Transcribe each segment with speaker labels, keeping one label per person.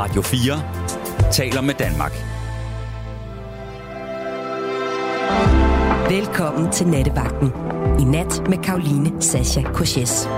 Speaker 1: Radio 4 taler med Danmark.
Speaker 2: Velkommen til Nattevagten. I nat med Karoline Sasha Koches.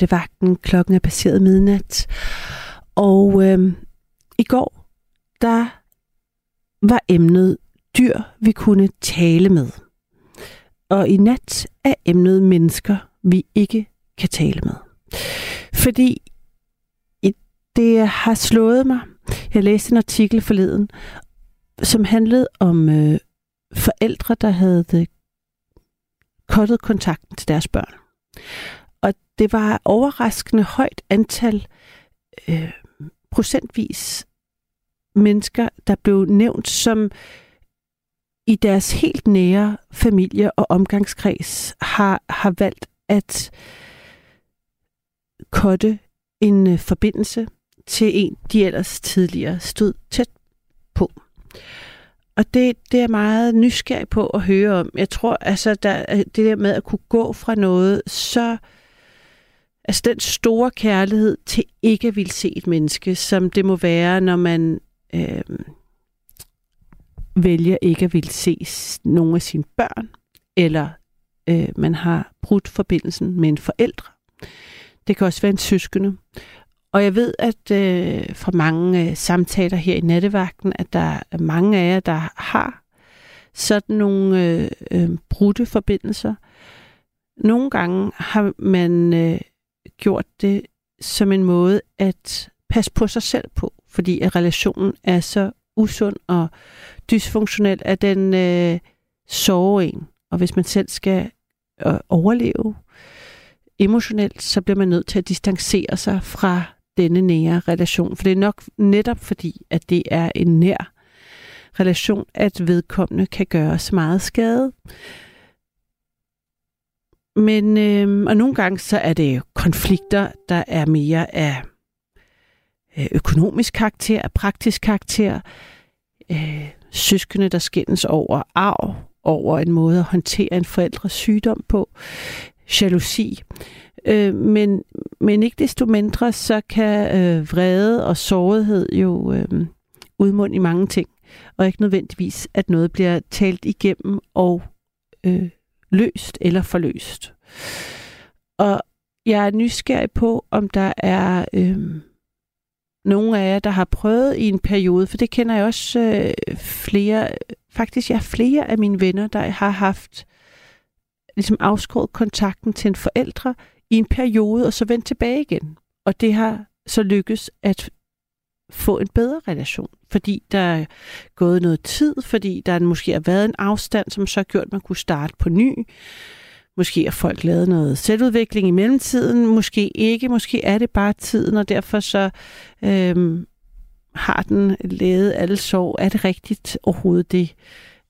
Speaker 3: Nattevagten. Klokken er passeret midnat. Og øh, i går, der var emnet dyr, vi kunne tale med. Og i nat er emnet mennesker, vi ikke kan tale med. Fordi det har slået mig. Jeg læste en artikel forleden, som handlede om øh, forældre, der havde øh, kottet kontakten til deres børn. Det var overraskende højt antal øh, procentvis mennesker, der blev nævnt som i deres helt nære familie og omgangskreds har, har valgt at kotte en øh, forbindelse til en, de ellers tidligere stod tæt på. Og det, det er meget nysgerrig på at høre om. Jeg tror, altså, der, øh, det der med at kunne gå fra noget, så altså den store kærlighed til ikke at ville se et menneske, som det må være, når man øh, vælger ikke at ville se nogle af sine børn, eller øh, man har brudt forbindelsen med en forældre. Det kan også være en søskende. Og jeg ved, at øh, fra mange øh, samtaler her i nattevagten, at der er mange af jer, der har sådan nogle øh, øh, brudte forbindelser. Nogle gange har man øh, gjort det som en måde at passe på sig selv på, fordi at relationen er så usund og dysfunktionel, at den øh, sårer en. Og hvis man selv skal øh, overleve emotionelt, så bliver man nødt til at distancere sig fra denne nære relation. For det er nok netop fordi, at det er en nær relation, at vedkommende kan gøre så meget skade. Men, øh, og nogle gange så er det konflikter, der er mere af øh, økonomisk karakter, af praktisk karakter, øh, søskende, der skændes over arv, over en måde at håndtere en forældres sygdom på, jalousi. Øh, men, men ikke desto mindre, så kan øh, vrede og sårighed jo øh, udmunde i mange ting, og ikke nødvendigvis, at noget bliver talt igennem og øh, løst eller forløst. Og jeg er nysgerrig på, om der er øh, nogle af jer, der har prøvet i en periode, for det kender jeg også øh, flere, faktisk jeg ja, flere af mine venner, der har haft ligesom afskåret kontakten til en forældre i en periode, og så vendt tilbage igen. Og det har så lykkes at få en bedre relation, fordi der er gået noget tid, fordi der måske har været en afstand, som så har gjort, at man kunne starte på ny. Måske har folk lavet noget selvudvikling i mellemtiden, måske ikke, måske er det bare tiden, og derfor så øhm, har den lavet alle sorg. Er det rigtigt overhovedet det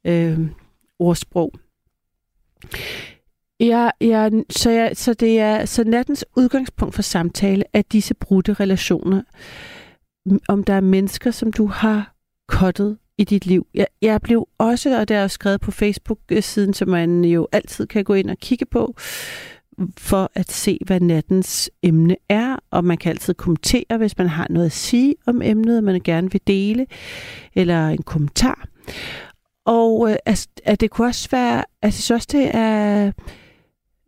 Speaker 3: øhm, ordsprog? Ja, ja så, ja, så det er så nattens udgangspunkt for samtale er disse brudte relationer. Om der er mennesker, som du har kottet i dit liv. Jeg, jeg blev også, og det er skrevet på Facebook-siden, som man jo altid kan gå ind og kigge på, for at se, hvad nattens emne er, og man kan altid kommentere, hvis man har noget at sige om emnet, og man gerne vil dele, eller en kommentar. Og øh, altså, at det kunne også være, altså, jeg synes også, det er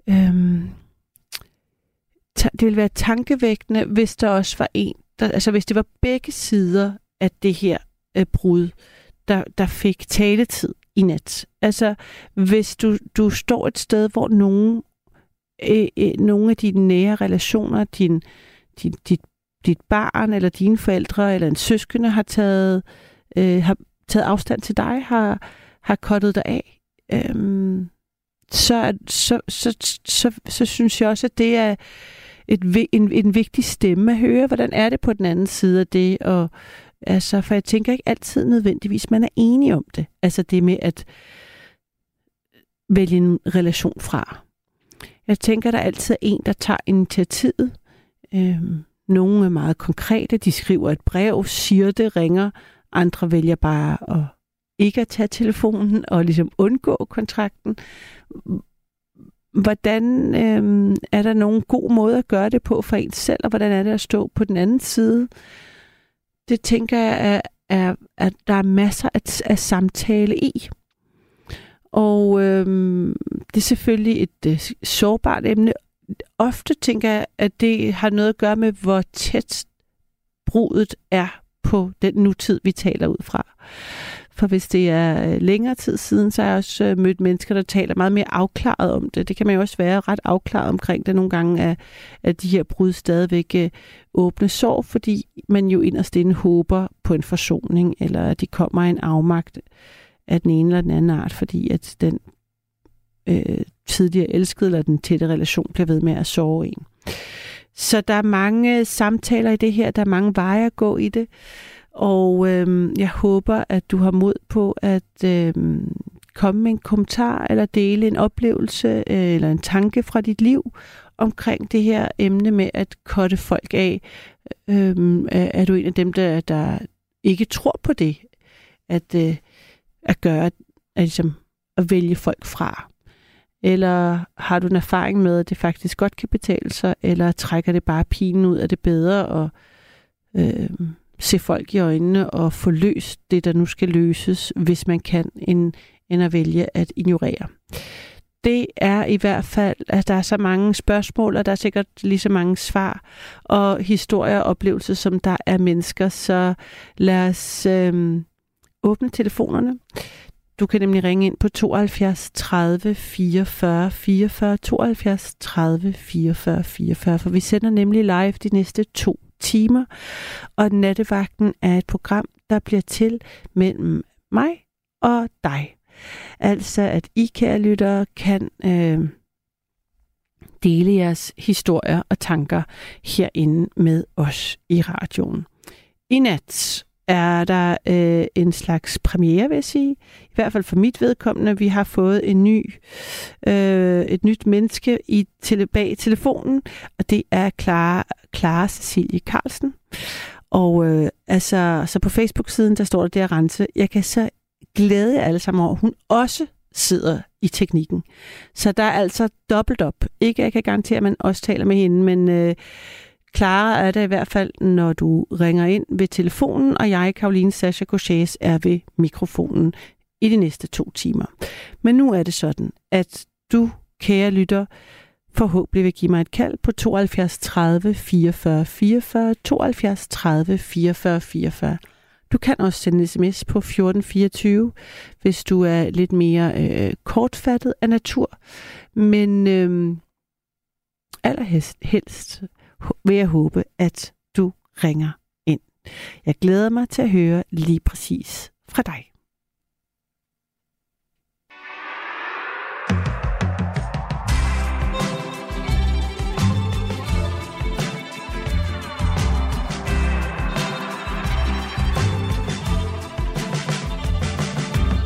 Speaker 3: øh, det ville være tankevækkende, hvis der også var en, der, altså hvis det var begge sider af det her øh, brud, der, der fik taletid. i nat. Altså, hvis du, du står et sted, hvor nogen, øh, øh, nogle af dine nære relationer, din, din, dit, dit barn eller dine forældre eller en søskende har taget, øh, har taget afstand til dig, har, har kottet dig af, øh, så, så, så, så, så, så synes jeg også, at det er et, en, en vigtig stemme at høre, hvordan er det på den anden side af det, og altså, for jeg tænker ikke altid nødvendigvis, man er enig om det. Altså det med at vælge en relation fra. Jeg tænker, der er altid en, der tager initiativet. Øhm, nogle er meget konkrete, de skriver et brev, siger det, ringer. Andre vælger bare at ikke at tage telefonen og ligesom undgå kontrakten. Hvordan øh, er der nogen god måde at gøre det på for en selv, og hvordan er det at stå på den anden side? Det tænker jeg, er, at, at der er masser af, af samtale i. Og øh, det er selvfølgelig et øh, sårbart emne. Ofte tænker jeg, at det har noget at gøre med, hvor tæt brudet er på den nutid, vi taler ud fra. For hvis det er øh, længere tid siden, så har jeg også øh, mødt mennesker, der taler meget mere afklaret om det. Det kan man jo også være ret afklaret omkring det. Nogle gange at, at de her brud stadigvæk øh, åbne sår, fordi man jo inderst inde håber på en forsoning, eller at de kommer en afmagt af den ene eller den anden art, fordi at den øh, tidligere elskede eller den tætte relation bliver ved med at sove en. Så der er mange samtaler i det her, der er mange veje at gå i det. Og øh, jeg håber, at du har mod på at øh, komme med en kommentar eller dele en oplevelse øh, eller en tanke fra dit liv omkring det her emne med at kotte folk af. Øh, er du en af dem, der, der ikke tror på det? At, øh, at gøre, at, ligesom, at vælge folk fra? Eller har du en erfaring med, at det faktisk godt kan betale sig? Eller trækker det bare pinen ud af det bedre og øh, se folk i øjnene og få løst det, der nu skal løses, hvis man kan, end, end at vælge at ignorere. Det er i hvert fald, at der er så mange spørgsmål, og der er sikkert lige så mange svar og historier og oplevelser, som der er mennesker. Så lad os øh, åbne telefonerne. Du kan nemlig ringe ind på 72 30 44 44, 72 30 44 44, for vi sender nemlig live de næste to timer, og nattevagten er et program, der bliver til mellem mig og dig. Altså at I, kære lyttere, kan øh, dele jeres historier og tanker herinde med os i radioen. I nat er der øh, en slags premiere, vil jeg sige. I hvert fald for mit vedkommende. Vi har fået en ny, øh, et nyt menneske i tele, bag telefonen, og det er Clara, Clara Cecilie Carlsen. Og øh, altså, så på Facebook-siden, der står der der rense. Jeg kan så glæde jer alle sammen over, hun også sidder i teknikken. Så der er altså dobbelt op. Ikke, jeg kan garantere, at man også taler med hende, men øh, Klara er det i hvert fald, når du ringer ind ved telefonen, og jeg, Karoline Sascha Gauchés, er ved mikrofonen i de næste to timer. Men nu er det sådan, at du, kære lytter, forhåbentlig vil give mig et kald på 72 30 44 44, 72 30 44 44. Du kan også sende en sms på 1424, hvis du er lidt mere øh, kortfattet af natur. Men øh, allerhelst helst vil jeg håbe, at du ringer ind. Jeg glæder mig til at høre lige præcis fra dig.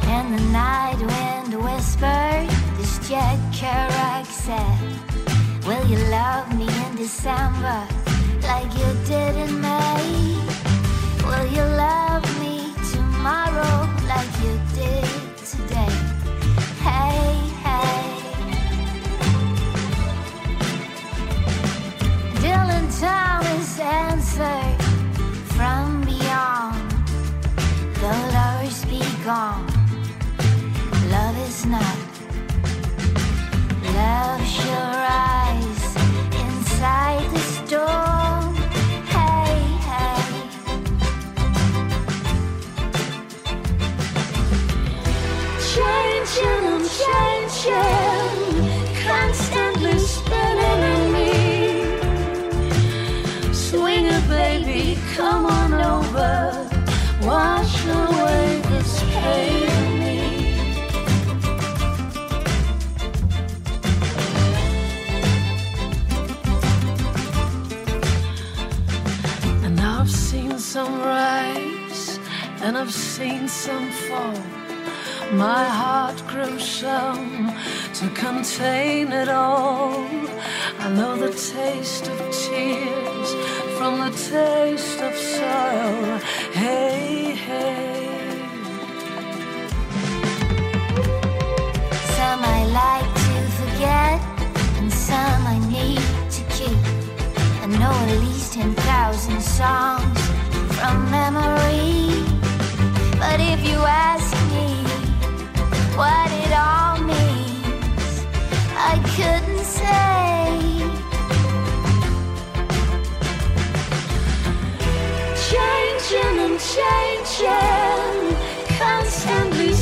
Speaker 4: And the night wind whispered, this jet Kerouac said. You love me in December like you did in May? Will you love me tomorrow like you did today? Hey, hey. Dylan Thomas answered from beyond. The lovers be gone. Love is not. Love shall rise
Speaker 5: some rise, and I've seen some fall. My heart grew some to contain it all. I know the taste of tears from the taste of sorrow. Hey, hey.
Speaker 4: Some I like to forget, and some I need to keep. I know at least 10,000 songs from memory. But if you ask me what it all means, I couldn't say.
Speaker 5: changing and changing, constantly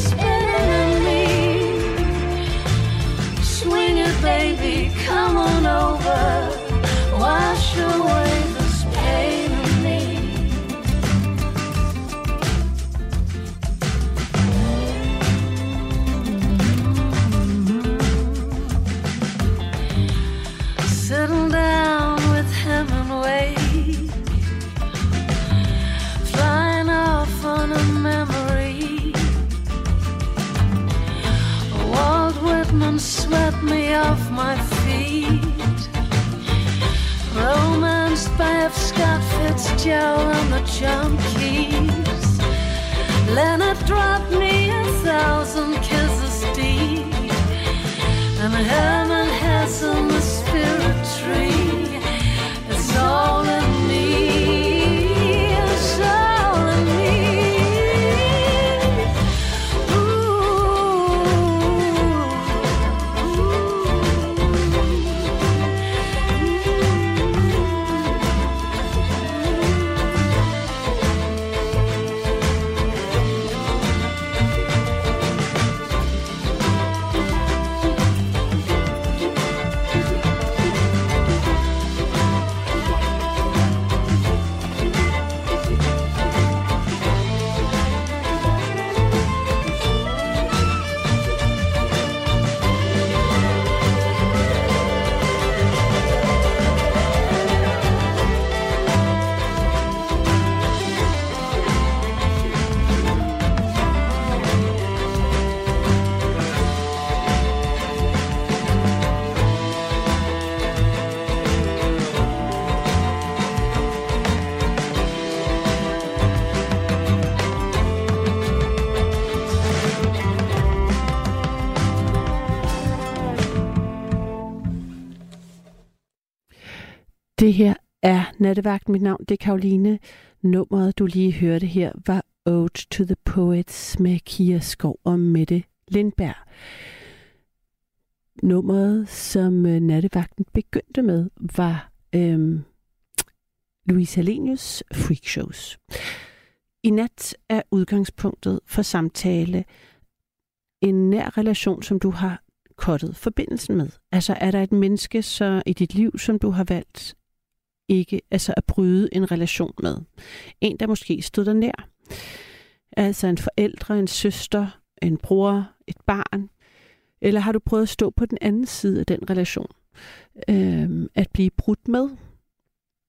Speaker 3: drop er Nattevagt. Mit navn det er Karoline. Nummeret, du lige hørte her, var Ode to the Poets med Kia Skov og Mette Lindberg. Nummeret, som øh, Nattevagten begyndte med, var øhm, Louise Alenius Freak Shows. I nat er udgangspunktet for samtale en nær relation, som du har kottet forbindelsen med. Altså er der et menneske så i dit liv, som du har valgt ikke altså at bryde en relation med. En, der måske stod der nær. Altså en forældre, en søster, en bror, et barn. Eller har du prøvet at stå på den anden side af den relation? Øhm, at blive brudt med.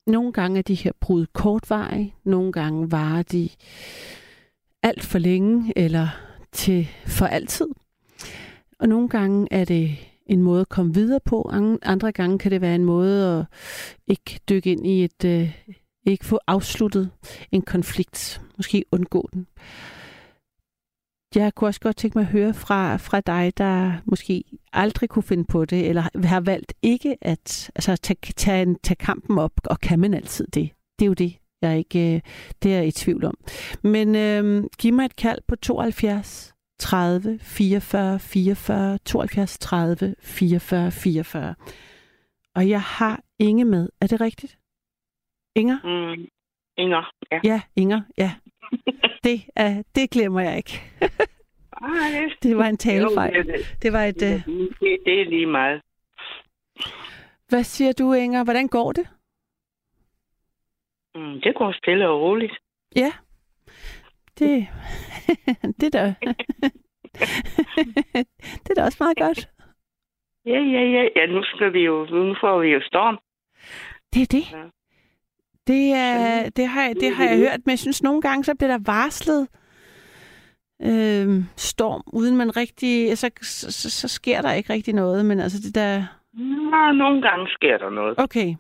Speaker 3: Nogle gange er de her brud kortvarige. Nogle gange varer de alt for længe eller til for altid. Og nogle gange er det en måde at komme videre på. Andre gange kan det være en måde at ikke dykke ind i et, øh, ikke få afsluttet en konflikt, måske undgå den. Jeg kunne også godt tænke mig at høre fra, fra dig, der måske aldrig kunne finde på det, eller har valgt ikke at altså, tage, tage, tage kampen op, og kan man altid det? Det er jo det, jeg er ikke øh, det er jeg i tvivl om. Men øh, giv mig et kald på 72 30 44 44 72 30 44 44. Og jeg har Inge med. Er det rigtigt? Inger?
Speaker 6: Mm, Inger, ja.
Speaker 3: Ja, Inger, ja. Det, er, det glemmer jeg ikke.
Speaker 6: Det,
Speaker 3: var en talefejl.
Speaker 6: det, det,
Speaker 3: Det var et...
Speaker 6: Det, det er lige meget.
Speaker 3: Hvad siger du, Inger? Hvordan går det?
Speaker 6: Mm, det går stille og roligt.
Speaker 3: Ja. Det, det er da... det er da også meget godt.
Speaker 6: Ja, ja, ja. Ja, nu skal vi jo, nu får vi jo storm.
Speaker 3: Det er det.
Speaker 6: Ja.
Speaker 3: Det, er, det, har, jeg- det har jeg hørt, men jeg synes nogle gange, så bliver der varslet øh, storm, uden man rigtig... Så, så, så, så sker der ikke rigtig noget, men altså det der...
Speaker 6: Nå, nogle gange sker der noget.
Speaker 3: Okay,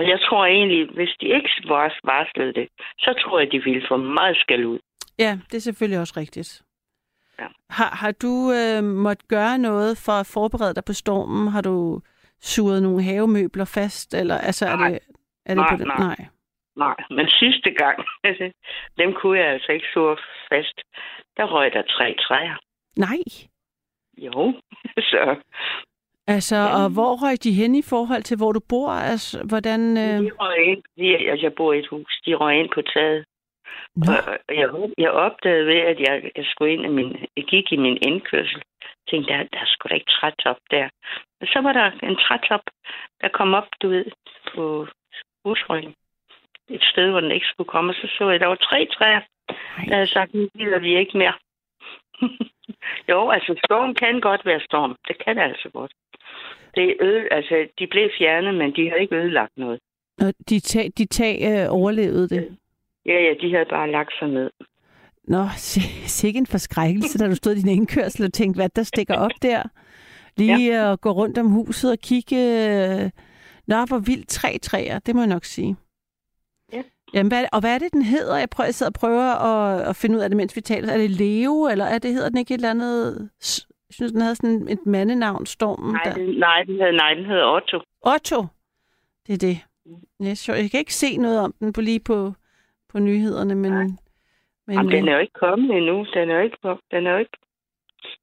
Speaker 6: Og jeg tror egentlig, hvis de ikke vars- varslede det, så tror jeg, de ville få meget skæld ud.
Speaker 3: ja, det er selvfølgelig også rigtigt.
Speaker 6: Ja.
Speaker 3: Har, har du øh, måttet gøre noget for at forberede dig på stormen? Har du suret nogle havemøbler fast? Eller, altså,
Speaker 6: Nej.
Speaker 3: Er det, er det
Speaker 6: Nej,
Speaker 3: på den?
Speaker 6: nej.
Speaker 3: nej.
Speaker 6: Nej, men sidste gang, dem kunne jeg altså ikke så fast. Der røg der tre træer.
Speaker 3: Nej.
Speaker 6: Jo, så
Speaker 3: Altså,
Speaker 6: Ja.
Speaker 3: og hvor røg de hen i forhold til, hvor du bor? Altså, hvordan... Øh...
Speaker 6: de røg ind. De, altså, jeg bor i et hus. De røg ind på taget.
Speaker 3: Nå,
Speaker 6: Og jeg, jeg opdagede ved, at jeg, jeg skulle ind i min, jeg gik i min indkørsel. Jeg tænkte, der, der er sgu da ikke trætop der. Og så var der en trætop, der kom op, du ved, på husryggen. Et sted, hvor den ikke skulle komme. Og så så jeg, at der var tre træer. Der havde sagt, nu gider vi ikke mere. jo, altså storm kan godt være storm. Det kan det altså godt. Det er øde, altså, de blev fjernet, men de har ikke ødelagt noget.
Speaker 3: Og de tag, de tag øh, overlevede det.
Speaker 6: Ja, ja, de havde bare lagt sig ned.
Speaker 3: Nå, sikke en forskrækkelse, da du stod i din indkørsel og tænkte, hvad der stikker op der. Lige ja. at gå rundt om huset og kigge. øh, Nå, hvor vildt tre træer, det må jeg nok sige.
Speaker 6: Ja.
Speaker 3: Jamen, hvad, og hvad er det, den hedder? Jeg prøver, jeg sidder og prøver at, at finde ud af det, mens vi taler. Er det Leo, eller er det, hedder den ikke et eller andet... Jeg synes, den havde sådan et mandenavn, Stormen.
Speaker 6: Nej,
Speaker 3: der.
Speaker 6: den, nej, den hedder, nej, den hedder Otto.
Speaker 3: Otto. Det er det. Sjovt. Jeg kan ikke se noget om den på lige på, på nyhederne, men...
Speaker 6: Nej.
Speaker 3: men
Speaker 6: Jamen, den
Speaker 3: øh,
Speaker 6: er jo ikke kommet endnu. Den er jo ikke, den er jo ikke,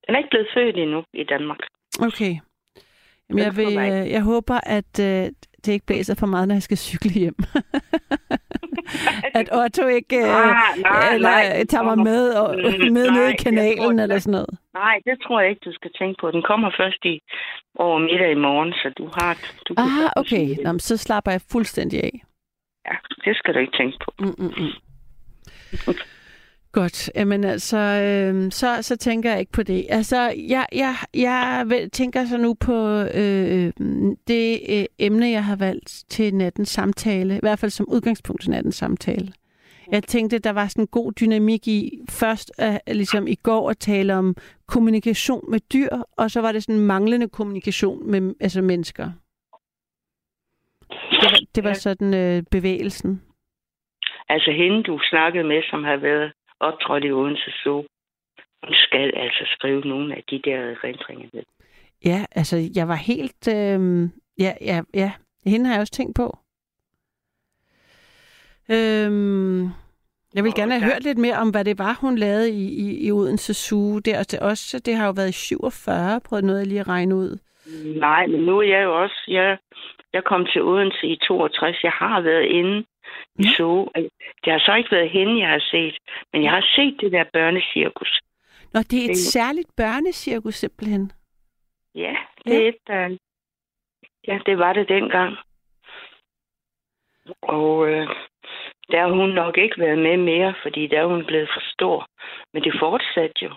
Speaker 6: den er ikke blevet født endnu i Danmark.
Speaker 3: Okay. Jamen, jeg, vil, øh, jeg håber, at øh, det ikke blæser for meget, når jeg skal cykle hjem. at Otto ikke øh,
Speaker 6: Nej, nej,
Speaker 3: eller,
Speaker 6: nej.
Speaker 3: tager mig med, og,
Speaker 6: Mm,
Speaker 3: med
Speaker 6: nej,
Speaker 3: ned i kanalen eller sådan noget.
Speaker 6: Nej, det tror jeg ikke, du skal tænke på. Den kommer først i over middag i morgen, så du har... Du
Speaker 3: Ah, okay. Nå, men så slapper jeg fuldstændig af.
Speaker 6: Ja, det skal du ikke tænke på.
Speaker 3: Mm, mm, mm. Godt. Jamen altså, øh, så, så tænker jeg ikke på det. Altså, jeg, jeg, jeg tænker så nu på øh, det øh, emne, jeg har valgt til nattens samtale. I hvert fald som udgangspunkt til nattens samtale. Jeg tænkte, der var sådan en god dynamik i først uh, ligesom i går at tale om kommunikation med dyr, og så var det sådan manglende kommunikation med altså mennesker. Det var, det var sådan øh, bevægelsen.
Speaker 6: Altså hende, du snakkede med, som har været optrådt i Odense Zoo, hun skal altså skrive nogle af de der erindringer med.
Speaker 3: Ja, altså, jeg var helt... Øh, ja, ja, ja. Hende har jeg også tænkt på. Øhm, jeg vil gerne have hørt lidt mere om, hvad det var, hun lavede i, i, i Odense Zoo. Det, og det, også, det har jo været i 47, prøvede noget jeg lige at regne ud.
Speaker 6: Nej, men nu er jeg jo også... Jeg, jeg kom til Odense i 62. Jeg har været inde
Speaker 3: Ja.
Speaker 6: Zoo. Det har så ikke været hende, jeg har set. Men jeg har set det der børnecirkus.
Speaker 3: Nå, det er et
Speaker 6: Det-
Speaker 3: særligt børnecirkus simpelthen.
Speaker 6: Ja, det er
Speaker 3: Ja.
Speaker 6: et, der... Ja, det var det dengang. Og øh, der har hun nok ikke været med mere, fordi der er hun blevet for stor. Men det fortsatte jo.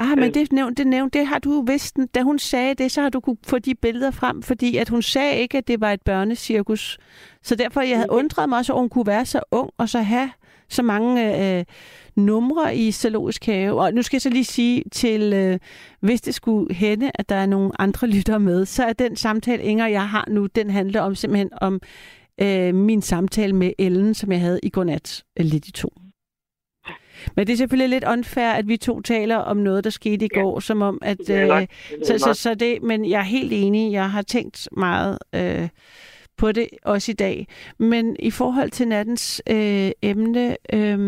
Speaker 3: Ah, men
Speaker 6: Øh.
Speaker 3: det nævnt, det nævnt, det har du vidst. Da hun sagde det, så har du kunne få de billeder frem, fordi at hun sagde ikke, at det var et børnecirkus. Så derfor, jeg havde undret mig også, at hun kunne være så ung, og så have så mange øh, numre i Zoologisk Have. Og nu skal jeg så lige sige til, øh, hvis det skulle hende, at der er nogle andre lyttere med, så er den samtale, Inger og jeg har nu, den handler om simpelthen om øh, min samtale med Ellen, som jeg havde i går nat, øh, lidt i to. Men det er selvfølgelig lidt unfair, at vi to taler om noget, der skete i
Speaker 6: Ja.
Speaker 3: går, som om, at...
Speaker 6: Det er
Speaker 3: Øh.
Speaker 6: Det er
Speaker 3: så, så, så det, men jeg er helt enig. Jeg har tænkt meget øh, på det også i dag. Men i forhold til nattens øh, emne... Øh,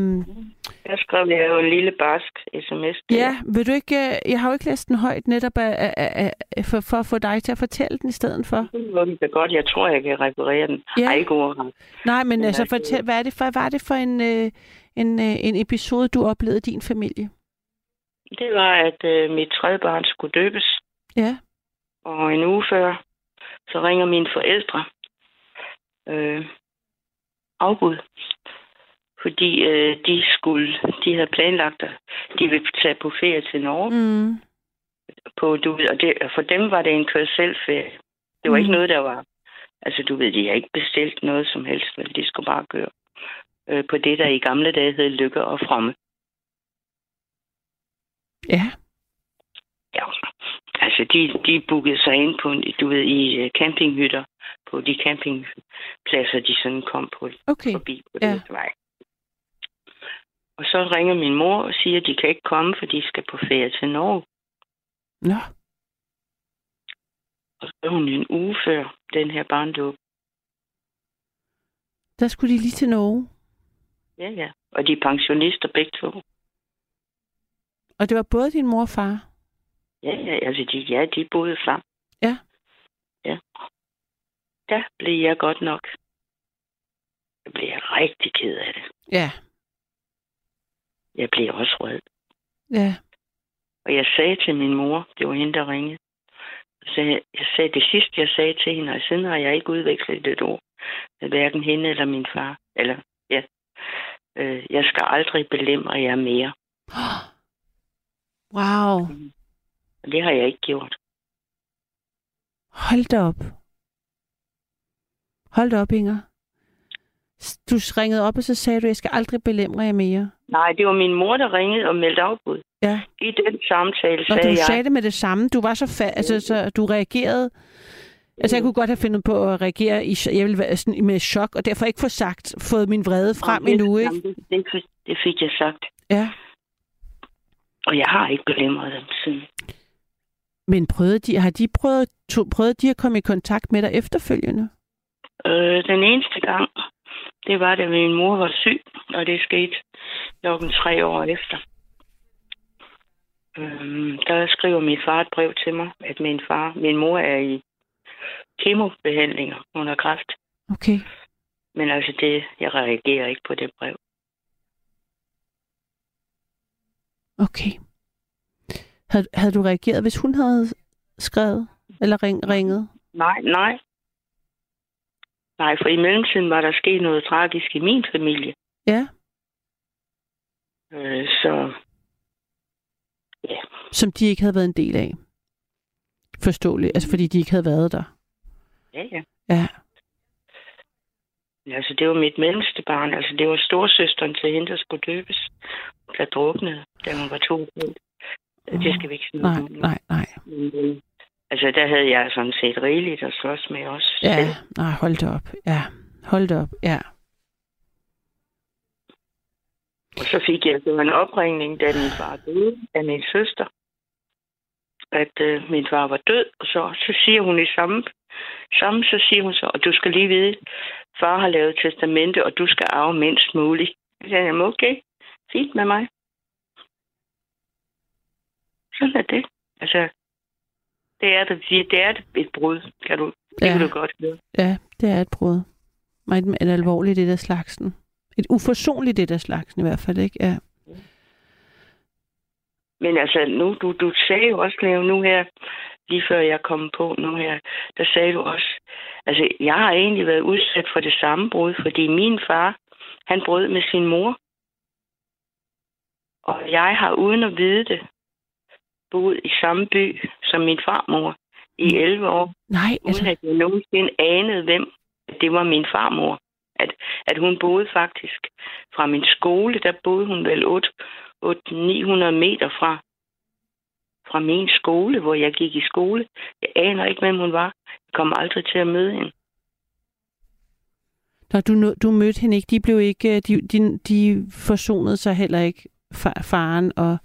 Speaker 6: Der skrev jeg jo en lille barsk sms. til
Speaker 3: ja, vil du ikke... øh, Jeg har jo ikke læst den højt netop af, af, af, for, for at få dig til at fortælle den i stedet for.
Speaker 6: Det det godt. Jeg tror, jeg kan reparere den.
Speaker 3: Ja.
Speaker 6: Ej, ikke.
Speaker 3: Nej, men
Speaker 6: Den
Speaker 3: altså
Speaker 6: er
Speaker 3: fortæl, hvad, er det for, hvad var det for en, øh, en, øh, en episode, du oplevede i din familie?
Speaker 6: det var, at øh, mit tredje barn skulle døbes.
Speaker 3: Ja.
Speaker 6: Og en uge før, så ringer mine forældre øh, afbud. Fordi øh, de skulle, de havde planlagt, at de ville tage på ferie til Norge.
Speaker 3: Mm.
Speaker 6: På, du ved, og det, for dem var det en kørselferie. Det var
Speaker 3: Mm.
Speaker 6: ikke noget, der var... Altså, du ved, de har ikke bestilt noget som helst, vel? De skulle bare køre øh, på det, der i gamle dage hed Lykke og Fromme.
Speaker 3: Ja.
Speaker 6: Ja, altså de, de bookede sig ind på, du ved, i øh, campinghytter, på de campingpladser, de sådan kom på
Speaker 3: Okay.
Speaker 6: forbi på
Speaker 3: Ja.
Speaker 6: den vej. Og så ringer min mor og siger, at de kan ikke komme, for de skal på ferie til Norge.
Speaker 3: Nå.
Speaker 6: Og så er hun en uge før den her barndåb.
Speaker 3: Der skulle de lige til Norge.
Speaker 6: Ja, ja. Og de er pensionister begge to.
Speaker 3: Og det var både din mor og far.
Speaker 6: Ja, ja, altså de, ja, de boede sammen.
Speaker 3: Ja.
Speaker 6: Ja. Der blev jeg godt nok. Der blev jeg rigtig ked af det.
Speaker 3: Ja.
Speaker 6: Jeg blev også rød.
Speaker 3: Ja.
Speaker 6: Og jeg sagde til min mor, det var hende, der ringede. Jeg sagde, jeg sagde det sidste, jeg sagde til hende, og siden har jeg ikke udvekslet et ord med hverken hende eller min far. Eller, ja. Øh, jeg skal aldrig belemre jer mere.
Speaker 3: Wow.
Speaker 6: Det har jeg ikke gjort.
Speaker 3: Hold da op. Hold da op, Inger. Du ringede op, og så sagde du, jeg skal aldrig belemre jer mere.
Speaker 6: Nej, det var min mor, der ringede og meldte afbud.
Speaker 3: Ja.
Speaker 6: I den samtale
Speaker 3: Og
Speaker 6: sagde
Speaker 3: du
Speaker 6: jeg...
Speaker 3: sagde det med det samme. Du var så fa- altså, så du reagerede. Altså, jeg kunne godt have fundet på at reagere i, jeg ville være sådan med chok, og derfor ikke få sagt, fået min vrede frem
Speaker 6: det,
Speaker 3: endnu, ikke?
Speaker 6: Jamen, det, det, fik- det fik jeg sagt.
Speaker 3: Ja.
Speaker 6: Og jeg har ikke belemret dem siden.
Speaker 3: Men prøvede de, har de prøvet, to, prøvet de at komme i kontakt med dig efterfølgende?
Speaker 6: Øh, den eneste gang, det var, da min mor var syg, og det skete klokken tre år efter. Øhm, der skriver min far et brev til mig, at min far, min mor er i kemobehandlinger under kræft.
Speaker 3: Okay.
Speaker 6: Men altså, det, jeg reagerer ikke på det brev.
Speaker 3: Okay. Havde, havde du reageret, hvis hun havde skrevet eller ring, ringet?
Speaker 6: Nej, nej. Nej, for i mellemtiden var der sket noget tragisk i min familie.
Speaker 3: Ja.
Speaker 6: Øh, så
Speaker 3: Som de ikke havde været en del af. Forståeligt. Altså, fordi de ikke havde været der.
Speaker 6: ja, ja.
Speaker 3: Ja.
Speaker 6: Altså, det var mit mellemste barn. Altså, det var storsøsteren til hende, der skulle døbes. Der druknede, da hun var to år. Det skal vi ikke
Speaker 3: Nej,
Speaker 6: om. nu.
Speaker 3: nej, nej.
Speaker 6: Men, øh, Altså, der havde jeg sådan set rigeligt at slås med også.
Speaker 3: Ja,
Speaker 6: selv.
Speaker 3: nej, hold da op. Ja, hold da op. Ja.
Speaker 6: Og så fik jeg så en opringning, da min far døde, af min søster, at øh, min far var død. Og så, så siger hun i samme, samme, så siger hun så, og du skal lige vide, far har lavet testamente, og du skal arve mindst muligt. Så siger jeg, okay, fint med mig. Sådan er det. Altså, det er det, det er et brud, kan du, det
Speaker 3: Ja.
Speaker 6: kan du godt høre.
Speaker 3: Ja, det er et brud. Meget et alvorligt det der slagsen. Et uforsonligt det der slagsen i hvert fald, ikke? Ja.
Speaker 6: Men altså, nu, du, du sagde jo også, Leo, nu her, lige før jeg kom på nu her, der sagde du også, altså, jeg har egentlig været udsat for det samme brud, fordi min far, han brød med sin mor. Og jeg har uden at vide det, boet i samme by som min farmor i 11 år,
Speaker 3: Nej,
Speaker 6: uden
Speaker 3: altså,
Speaker 6: at jeg nogensinde anede, hvem det var min farmor. At, at hun boede faktisk fra min skole, der boede hun vel 8, 8 900 meter fra, fra min skole, hvor jeg gik i skole. Jeg aner ikke, hvem hun var. Jeg kom aldrig til at møde hende.
Speaker 3: når du, du mødte hende ikke, de blev ikke, øh, de, de, de forsonede sig heller ikke, far, faren og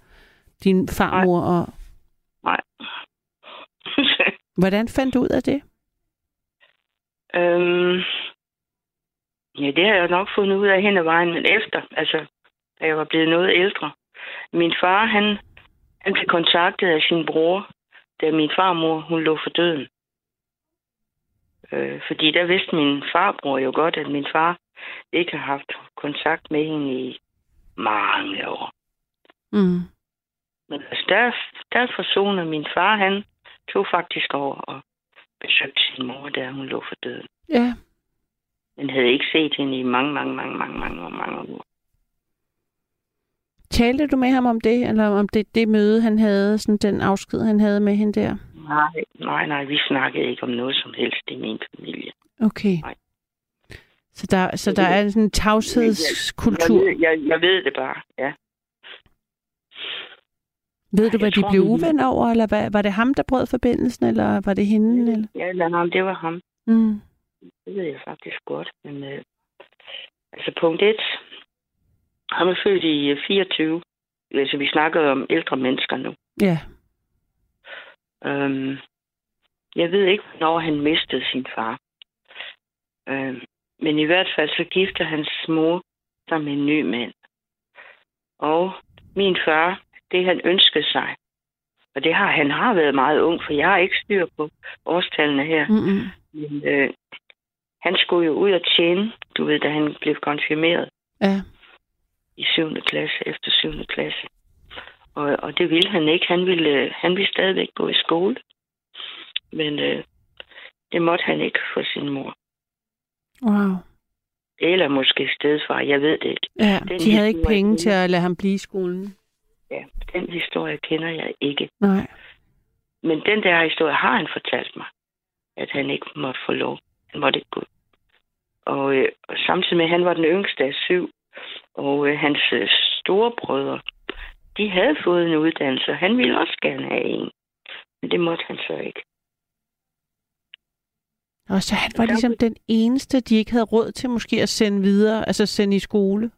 Speaker 3: din farmor. Og,
Speaker 6: Nej.
Speaker 3: hvordan fandt du ud af det?
Speaker 6: øhm, ja, det har jeg nok fundet ud af hen ad vejen, men efter, altså, da jeg var blevet noget ældre. Min far, han, han blev kontaktet af sin bror, da min farmor, hun lå for døden. Øh, fordi der vidste min farbror jo godt, at min far ikke har haft kontakt med hende i mange år.
Speaker 3: Mm.
Speaker 6: Men altså, der, der forsoner min far, han tog faktisk over og besøgte sin mor, der hun lå for døden.
Speaker 3: Ja.
Speaker 6: Men havde ikke set hende i mange, mange, mange, mange, mange, mange, mange uger.
Speaker 3: Talte du med ham om det, eller om det, det møde, han havde, sådan den afsked, han havde med hende der?
Speaker 6: Nej, nej, nej, vi snakkede ikke om noget som helst i min familie.
Speaker 3: Okay.
Speaker 6: Nej.
Speaker 3: Så der, så der er sådan en tavshedskultur.
Speaker 6: Jeg, ved- jeg, jeg ved det bare, ja.
Speaker 3: Ved du, hvad
Speaker 6: jeg
Speaker 3: de
Speaker 6: tror,
Speaker 3: blev uvenner over, eller hvad, var det ham, der brød forbindelsen, eller var det hende? Eller?
Speaker 6: Ja, nej, det var ham.
Speaker 3: Mm.
Speaker 6: Det ved jeg faktisk godt. Men øh, altså punkt 1. Han er født i øh, 24. Altså vi snakker om ældre mennesker nu.
Speaker 3: Ja.
Speaker 6: Øhm, jeg ved ikke, hvornår han mistede sin far. Øhm, men i hvert fald så gifter hans mor sig med en ny mand. Og min far, det han ønskede sig, og det har han har været meget ung, for jeg har ikke styr på årstallene her.
Speaker 3: Mm-mm.
Speaker 6: Men, øh, han skulle jo ud og tjene, du ved, da han blev konfirmeret
Speaker 3: Ja.
Speaker 6: I 7. klasse, efter 7. klasse. Og, og det ville han ikke. Han ville, øh, han ville stadigvæk gå i skole. Men øh, det måtte han ikke for sin mor.
Speaker 3: Wow.
Speaker 6: Eller måske stedfar, jeg ved det ikke.
Speaker 3: Ja,
Speaker 6: Den
Speaker 3: de havde ikke penge til at lade ham blive i skolen.
Speaker 6: Ja, den historie kender jeg ikke.
Speaker 3: Nej.
Speaker 6: Men den der historie har han fortalt mig, at han ikke måtte få lov. Han måtte ikke gå. Og, øh, samtidig med, at han var den yngste af syv, og øh, hans øh, store brødre, de havde fået en uddannelse, og han ville også gerne have en. Men det måtte han så ikke.
Speaker 3: Og så han var ligesom den eneste, de ikke havde råd til måske at sende videre, altså sende i skole.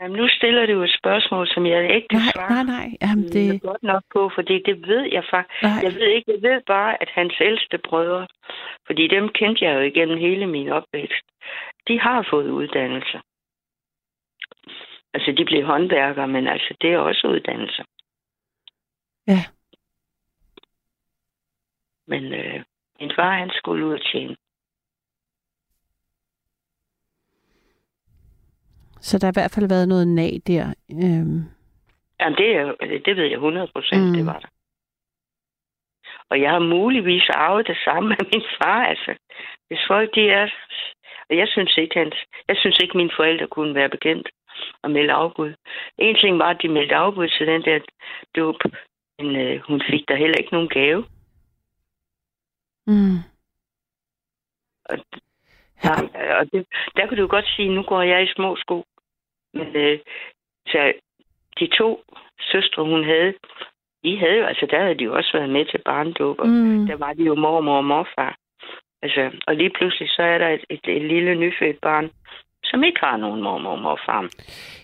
Speaker 6: Jamen, nu stiller du et spørgsmål, som jeg ikke kan
Speaker 3: Nej,
Speaker 6: svare
Speaker 3: nej, nej. Jamen,
Speaker 6: det...
Speaker 3: det,
Speaker 6: godt nok på, fordi det ved jeg faktisk.
Speaker 3: nej.
Speaker 6: Jeg ved ikke, jeg ved bare, at hans ældste brødre, fordi dem kendte jeg jo igennem hele min opvækst, de har fået uddannelser. Altså, de blev håndværkere, men altså, det er også uddannelser.
Speaker 3: Ja.
Speaker 6: Men øh, min far, han skulle ud og tjene.
Speaker 3: Så der har i hvert fald været noget nag der. Øhm,
Speaker 6: Jamen, det, er, det ved jeg 100 procent,
Speaker 3: Mm.
Speaker 6: det var der. Og jeg har muligvis arvet det samme af min far, altså. Hvis folk, de er... Og jeg synes ikke, hans, jeg synes ikke, mine forældre kunne være bekendt at melde afbud. En ting var, at de meldte afbud til den der dåb, men øh, hun fik der heller ikke nogen gave.
Speaker 3: mm.
Speaker 6: Og,
Speaker 3: Ja.
Speaker 6: og det, der kan du godt sige, nu går jeg i små sko. Men øh, så de to søstre, hun havde, de havde jo, altså der havde de jo også været med til barndåb, og
Speaker 3: Mm.
Speaker 6: der var de jo mormor og morfar. Altså, og lige pludselig så er der et, et, et lille nyfødt barn, som ikke har nogen mormor og morfar.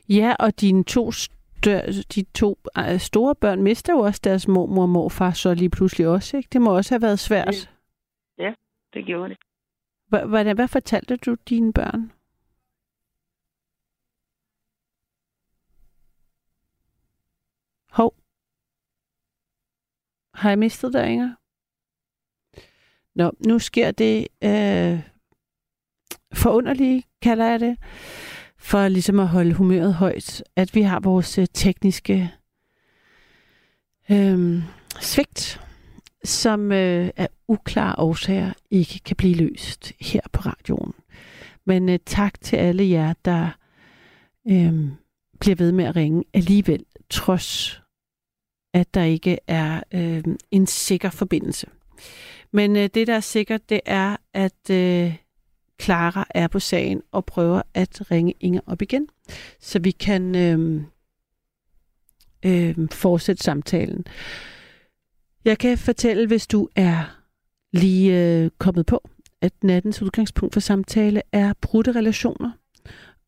Speaker 3: Ja, og dine to, stør, de to øh, store børn mister jo også deres mormor og morfar så lige pludselig også, ikke? Det må også have været svært.
Speaker 6: Det gjorde det.
Speaker 3: Hvordan, hvad fortalte du dine børn? Hov. Har jeg mistet dig, Inger? Nå, nu sker det øh, forunderlige, kalder jeg det, for ligesom at holde humøret højt, at vi har vores øh, tekniske øh, svigt, som øh, af uklare årsager ikke kan blive løst her på radioen. Men øh, tak til alle jer, der øh, bliver ved med at ringe alligevel, trods at der ikke er øh, en sikker forbindelse. Men øh, det, der er sikkert, det er, at øh, Clara er på sagen og prøver at ringe Inger op igen, så vi kan øh, øh, fortsætte samtalen. Jeg kan fortælle, hvis du er lige øh, kommet på, at nattens udgangspunkt for samtale er brudte relationer.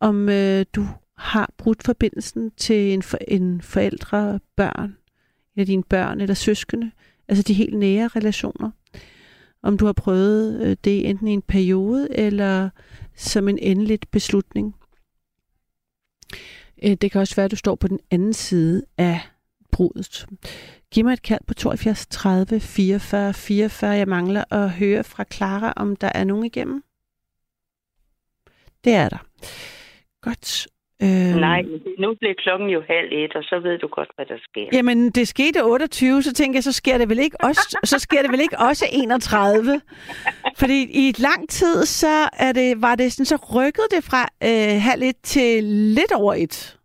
Speaker 3: Om øh, du har brudt forbindelsen til en, for, en forældre, børn, eller dine børn eller søskende, altså de helt nære relationer. Om du har prøvet øh, det enten i en periode eller som en endelig beslutning. Øh, det kan også være, at du står på den anden side af brudet. Giv mig et kald på 72 30 44 44. Jeg mangler at høre fra Clara, om der er nogen igennem. Det er der. Godt. Øh,
Speaker 6: Nej, nu bliver klokken jo halv et, og så ved du godt, hvad der sker.
Speaker 3: Jamen, det skete 28, så tænker jeg, så sker det vel ikke også, så sker det vel ikke også 31? Fordi i et lang tid, så er det, var det sådan, så rykkede det fra øh, halv et til lidt over et.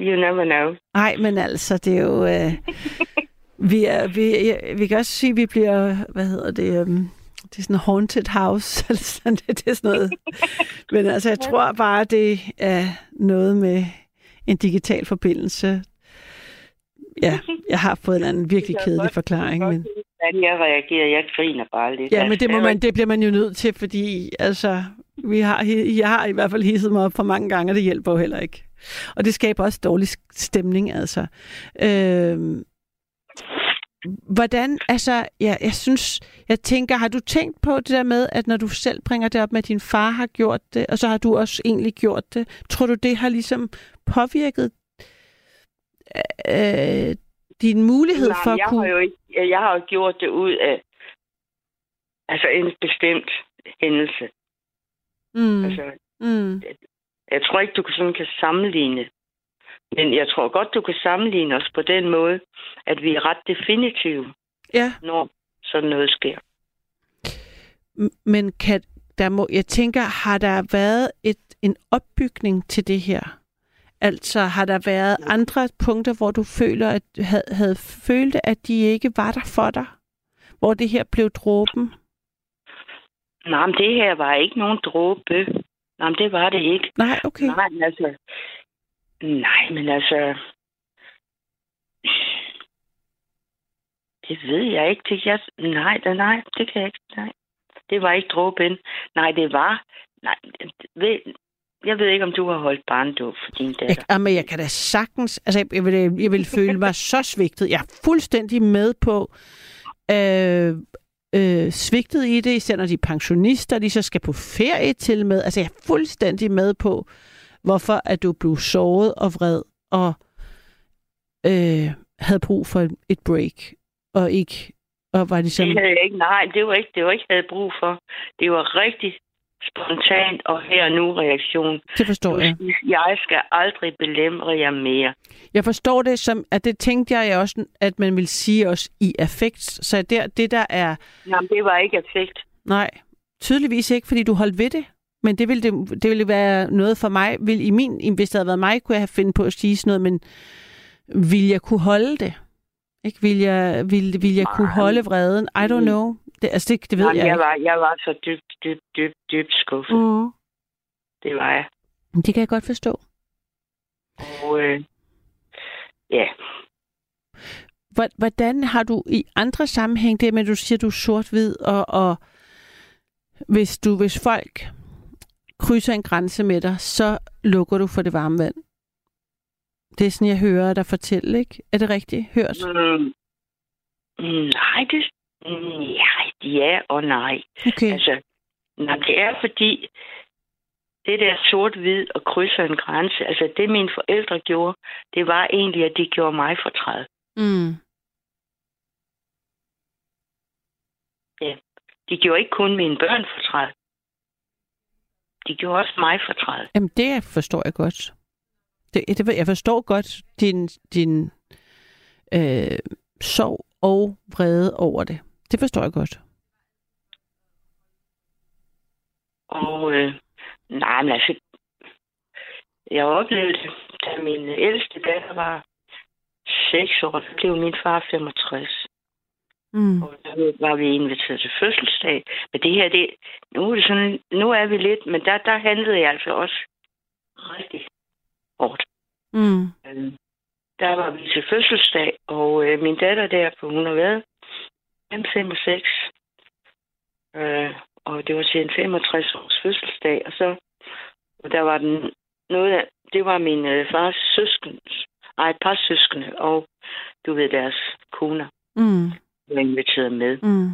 Speaker 6: You never know.
Speaker 3: Nej, men altså, det er jo... Øh, vi, er, vi, ja, vi kan også sige, at vi bliver, hvad hedder det, um, det er sådan en haunted house, eller sådan, det, det er sådan noget. Men altså, jeg tror bare, det er noget med en digital forbindelse. Ja, jeg har fået en anden virkelig kedelig forklaring. Men,
Speaker 6: jeg reagerer, jeg griner bare lidt.
Speaker 3: ja, men det, må
Speaker 6: Altså,
Speaker 3: man, det bliver man jo nødt til, fordi altså, vi har, jeg har i hvert fald hisset mig op for mange gange, og det hjælper jo heller ikke. Og det skaber også dårlig stemning, altså. Øh, hvordan, altså, ja, jeg synes, jeg tænker, har du tænkt på det der med, at når du selv bringer det op med, at din far har gjort det, og så har du også egentlig gjort det, tror du, det har ligesom påvirket øh, din mulighed
Speaker 6: Nej,
Speaker 3: for at
Speaker 6: jeg
Speaker 3: kunne...
Speaker 6: har jo ikke, jeg har jo gjort det ud af altså en bestemt hændelse.
Speaker 3: Mm,
Speaker 6: Altså,
Speaker 3: mm,
Speaker 6: jeg tror ikke, du sådan kan sammenligne. Men jeg tror godt, du kan sammenligne os på den måde, at vi er ret definitive,
Speaker 3: ja,
Speaker 6: når sådan noget sker.
Speaker 3: men kan, der må, jeg tænker, har der været et, en opbygning til det her? Altså, har der været andre punkter, hvor du føler, at havde, havde følt, at de ikke var der for dig? Hvor det her blev dråben?
Speaker 6: Nej, men det her var ikke nogen dråbe. Nej, men det var det ikke.
Speaker 3: Nej, okay.
Speaker 6: Nej, altså... Nej, men altså... Det ved jeg ikke. Det, jeg, nej, da, nej, det kan jeg ikke. Nej. Det var ikke dråben. Nej, det var... Nej, ved, jeg ved ikke, om du har holdt barndåb for din datter.
Speaker 3: Jeg, ah, men jeg kan da sagtens... Altså, jeg, vil, jeg vil føle mig så svigtet. Jeg er fuldstændig med på øh, øh, svigtet i det, især når de er pensionister, de så skal på ferie til med. Altså, jeg er fuldstændig med på, hvorfor at du blev såret og vred og øh, havde brug for et break, og ikke og var ligesom...
Speaker 6: Det havde jeg ikke. Nej, det var ikke det, var ikke, jeg havde brug for. Det var rigtig spontant og her nu reaktion.
Speaker 3: Det forstår jeg.
Speaker 6: Jeg skal aldrig belemre jer mere.
Speaker 3: Jeg forstår det som, at det tænkte jeg også, at man vil sige også i affekt. Så der, det der er,
Speaker 6: Jamen, det var ikke effekt.
Speaker 3: nej, tydeligvis ikke, fordi du holdt ved det. Men det ville, det, det ville være noget for mig. Vil, i min, hvis det havde været mig, kunne jeg have fundet på at sige sådan noget, men vil jeg kunne holde det? Ikke? Vil jeg, vil, vil jeg kunne holde vreden? I don't know. Det, altså, det, det ved
Speaker 6: Jamen,
Speaker 3: jeg
Speaker 6: jeg, var, jeg var så dybt, dybt, dybt, dybt skuffet. Mm.
Speaker 3: Mm.
Speaker 6: Det var jeg.
Speaker 3: Det kan jeg godt forstå.
Speaker 6: Og øh, ja,
Speaker 3: Hvor- Hvordan har du i andre sammenhæng det med, at du siger, at du er sort-hvid, og, og hvis, du, hvis folk krydser en grænse med dig, så lukker du for det varme vand? Det er sådan, jeg hører dig fortælle, ikke? Er det rigtigt hørt?
Speaker 6: mm, mm, nej, det, mm, ja, ja og nej.
Speaker 3: Okay.
Speaker 6: Altså, nej, det er fordi, det der sort-hvid og krydser en grænse, altså det mine forældre gjorde, det var egentlig, at de gjorde mig fortræd.
Speaker 3: Mm.
Speaker 6: De gjorde ikke kun mine børn fortræd. De gjorde også mig fortræd.
Speaker 3: Jamen, det forstår jeg godt. Det, det, jeg forstår godt din, din øh, sorg og vrede over det. Det forstår jeg godt.
Speaker 6: Og øh, nej, men altså, jeg oplevede det, da min ældste datter var 6 år, der blev min far 65.
Speaker 3: Mm.
Speaker 6: Og der var vi inviteret til fødselsdag. Men det her, det, nu er det sådan, nu er vi lidt, men der, der handlede jeg altså også rigtig hårdt.
Speaker 3: Mm.
Speaker 6: Øh, der var vi til fødselsdag, og øh, min datter der, på hun har været 5 og 6, øh, og det var til en 65 års fødselsdag, og så og der var den noget af, det var min øh, fars søskende, ej, et par søskende, og du ved, deres koner
Speaker 3: Mm.
Speaker 6: Var inviteret med.
Speaker 3: Mm.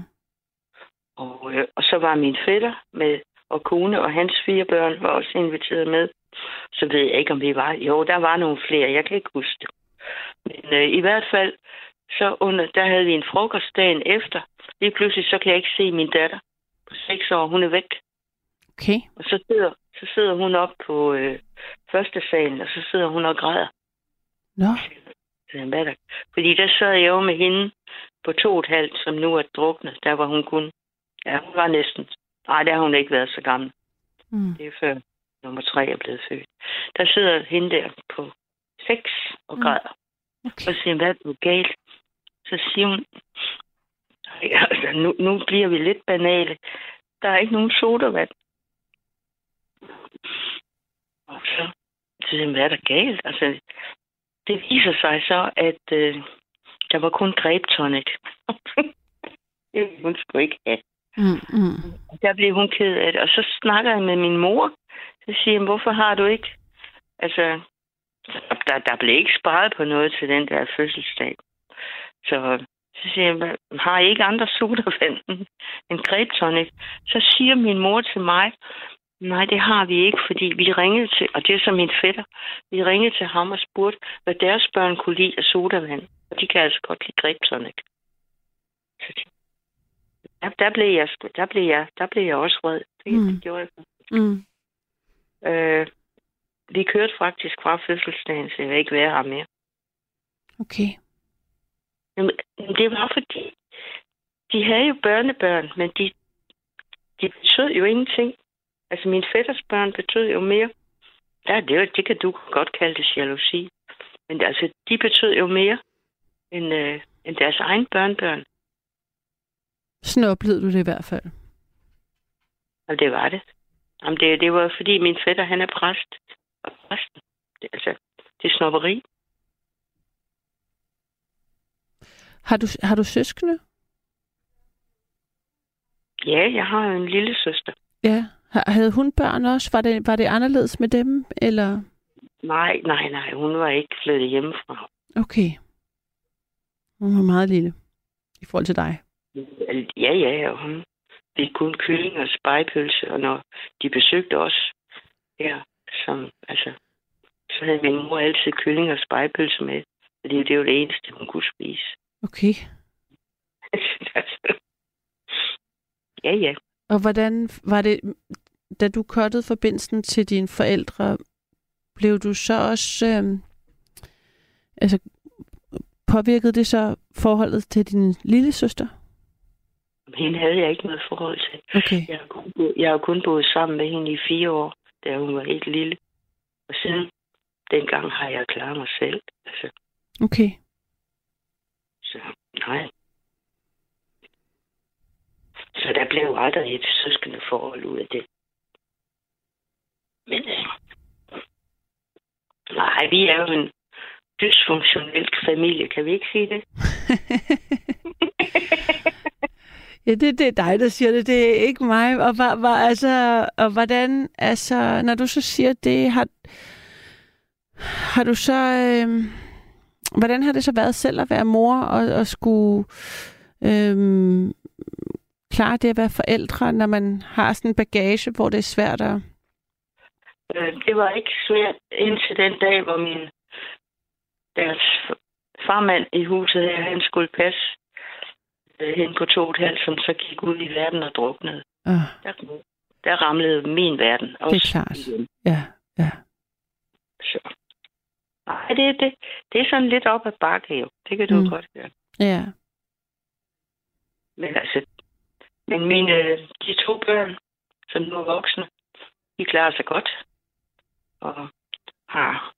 Speaker 6: Og, øh, og så var min fætter med, og kone og hans fire børn var også inviteret med. Så ved jeg ikke, om vi var. Jo, der var nogle flere. Jeg kan ikke huske det. Men øh, i hvert fald, så under, der havde vi en frokost dagen efter. Lige pludselig, så kan jeg ikke se min datter på seks år. Hun er væk.
Speaker 3: Okay.
Speaker 6: Og så sidder, så sidder hun op på øh, første salen, og så sidder hun og græder.
Speaker 3: Nå.
Speaker 6: Der? Fordi der sad jeg jo med hende på to og et halvt, som nu er druknet. Der var hun kun... Ja, hun var næsten... Nej, der har hun ikke været så gammel.
Speaker 3: Mm.
Speaker 6: Det er før nummer tre er blevet født. Der sidder hende der på seks og
Speaker 3: Mm.
Speaker 6: græder.
Speaker 3: Okay.
Speaker 6: Og siger, hvad er galt? Så siger hun, "Ej, altså, nu, nu bliver vi lidt banale. Der er ikke nogen sodavand. Og så, så siger hun, hvad er der galt? Altså, det viser sig så, at øh, der var kun grebtonic. det ville hun skulle ikke have.
Speaker 3: Mm, mm.
Speaker 6: Der blev hun ked af det. Og så snakker jeg med min mor. Så siger jeg, hvorfor har du ikke... Altså, der, der blev ikke sparet på noget til den der fødselsdag. Så, så siger jeg, "Hvad- har I ikke andre sodavand end Grebtonic? Så siger min mor til mig, nej, det har vi ikke, fordi vi ringede til, og det er så min fætter, vi ringede til ham og spurgte, hvad deres børn kunne lide af sodavand. Og de kan altså godt lide Grebtonic. Så det- der, der, blev jeg, der, blev jeg, der blev jeg også vred. Det,
Speaker 3: Mm.
Speaker 6: det gjorde jeg.
Speaker 3: Mm.
Speaker 6: Øh, vi kørte faktisk fra fødselsdagen, så jeg vil ikke være her mere.
Speaker 3: Okay.
Speaker 6: Jamen, det var fordi, de havde jo børnebørn, men de, de betød jo ingenting. Altså, min fætters børn betød jo mere. Ja, det, det kan du godt kalde det jalousi. Men altså, de betød jo mere end, øh, end deres egen børnebørn.
Speaker 3: Sådan oplevede du det i hvert fald.
Speaker 6: Og det var det. Jamen, det, det var fordi, min fætter, han er præst. Og præsten, det, altså, det er snopperi.
Speaker 3: Har du, har du søskende?
Speaker 6: Ja, jeg har en lille søster.
Speaker 3: Ja. Havde hun børn også? Var det, var det anderledes med dem? Eller?
Speaker 6: Nej, nej, nej, hun var ikke flyttet hjemmefra.
Speaker 3: Okay. Hun var meget lille i forhold til dig.
Speaker 6: Ja, ja, og hun fik kun kylling og spejpølse, og når de besøgte os her, som, altså, så havde min mor altid kylling og spejpølse med, fordi det var det eneste, hun kunne spise.
Speaker 3: Okay.
Speaker 6: Ja, ja.
Speaker 3: Og hvordan var det, da du kottede forbindelsen til dine forældre, blev du så også, øh, altså, påvirkede det så forholdet til din lille søster?
Speaker 6: Hende havde jeg ikke noget forhold til.
Speaker 3: Okay.
Speaker 6: Jeg har kun, bo- jeg har kun boet sammen med hende i fire år, da hun var helt lille. Og siden dengang har jeg klaret mig selv. Altså,
Speaker 3: Okay.
Speaker 6: så nej. Så der blev aldrig et søskende forhold ud af det. Men øh, nej, vi er jo en dysfunktionel familie, kan vi ikke sige det?
Speaker 3: Ja, det, det er dig, der siger det. Det er ikke mig. Og, var, var, altså, og hvordan, altså, når du så siger det, har, har du så, øh, hvordan har det så været selv at være mor og, og skulle øh, klare det at være forældre, når man har sådan en bagage, hvor det er svært at...
Speaker 6: Øh, det var ikke svært indtil den dag, hvor min deres farmand i huset her, han skulle passe øh, hende på to og et halvt, som så gik ud i verden og druknede.
Speaker 3: Øh,
Speaker 6: Der, der ramlede min verden også.
Speaker 3: det er klart.
Speaker 6: igen.
Speaker 3: Ja, ja.
Speaker 6: Så. Nej, det, det, det er sådan lidt op ad bakke jo. Det kan du
Speaker 3: mm.
Speaker 6: godt høre.
Speaker 3: Ja.
Speaker 6: Men altså, men mine, de to børn, som nu er voksne, de klarer sig godt. Og har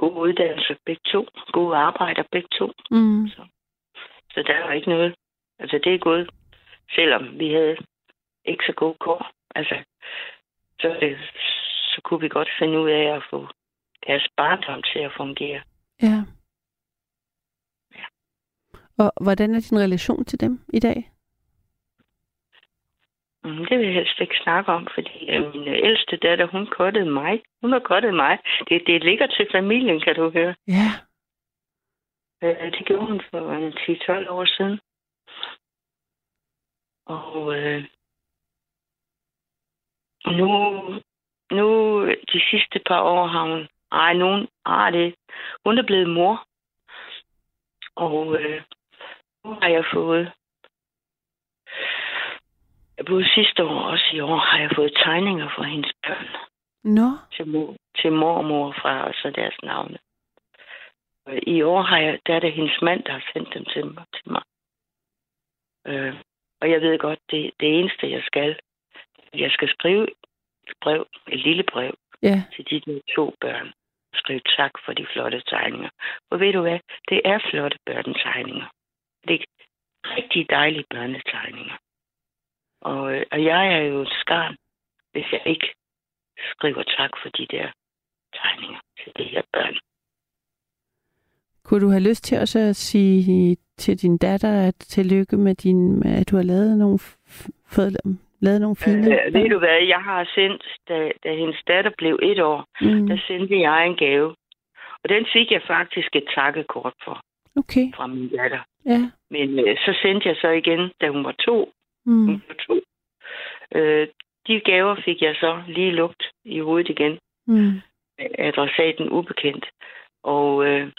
Speaker 6: gode uddannelser begge to. Gode arbejder begge to.
Speaker 3: Mm.
Speaker 6: Så der er ikke noget. Altså, det er gået. Selvom vi havde ikke så gode kår. Altså, så, øh, så kunne vi godt finde ud af at få deres barndom til at fungere.
Speaker 3: Ja. Og hvordan er din relation til dem i dag?
Speaker 6: Mm, Det vil jeg helst ikke snakke om, fordi øh, min øh, ældste datter, hun kottede mig. Hun har kottet mig. Det, det ligger til familien, kan du høre.
Speaker 3: Ja.
Speaker 6: Øh, Det gjorde hun for en 10-12 år siden. Og øh, nu, nu de sidste par år har hun... Ej, nogen... Ej, det, hun er blevet mor. Og øh, nu har jeg fået Både sidste år og også i år har jeg fået tegninger fra hendes børn
Speaker 3: Nå,
Speaker 6: til, mor, til mormor og far og så deres navne. Og I år har jeg, der er det hendes mand, der har sendt dem til mig. Til mig. Øh, og jeg ved godt, det, det eneste, jeg skal, jeg skal skrive et brev, et lille brev
Speaker 3: ja.
Speaker 6: til de der to børn. Skrive tak for de flotte tegninger. For ved du hvad? Det er flotte børnetegninger. Det er rigtig dejlige børnetegninger. Og, og jeg er jo et skarn, hvis jeg ikke skriver tak for de der tegninger til de her børn.
Speaker 3: Kunne du have lyst til også at sige til din datter, at tillykke med din, at du har lavet nogle, fået lavet nogle fine...
Speaker 6: Øh, ved du hvad, jeg har sendt, da, da hendes datter blev et år,
Speaker 3: mm.
Speaker 6: der sendte jeg en gave. Og den fik jeg faktisk et takkekort for
Speaker 3: Okay,
Speaker 6: fra min datter.
Speaker 3: ja.
Speaker 6: Men øh, så sendte jeg så igen, da hun var to.
Speaker 3: Mm.
Speaker 6: To. Øh, de gaver fik jeg så lige lugt i hovedet igen.
Speaker 3: Mm.
Speaker 6: Adressaten ubekendt. Og øh,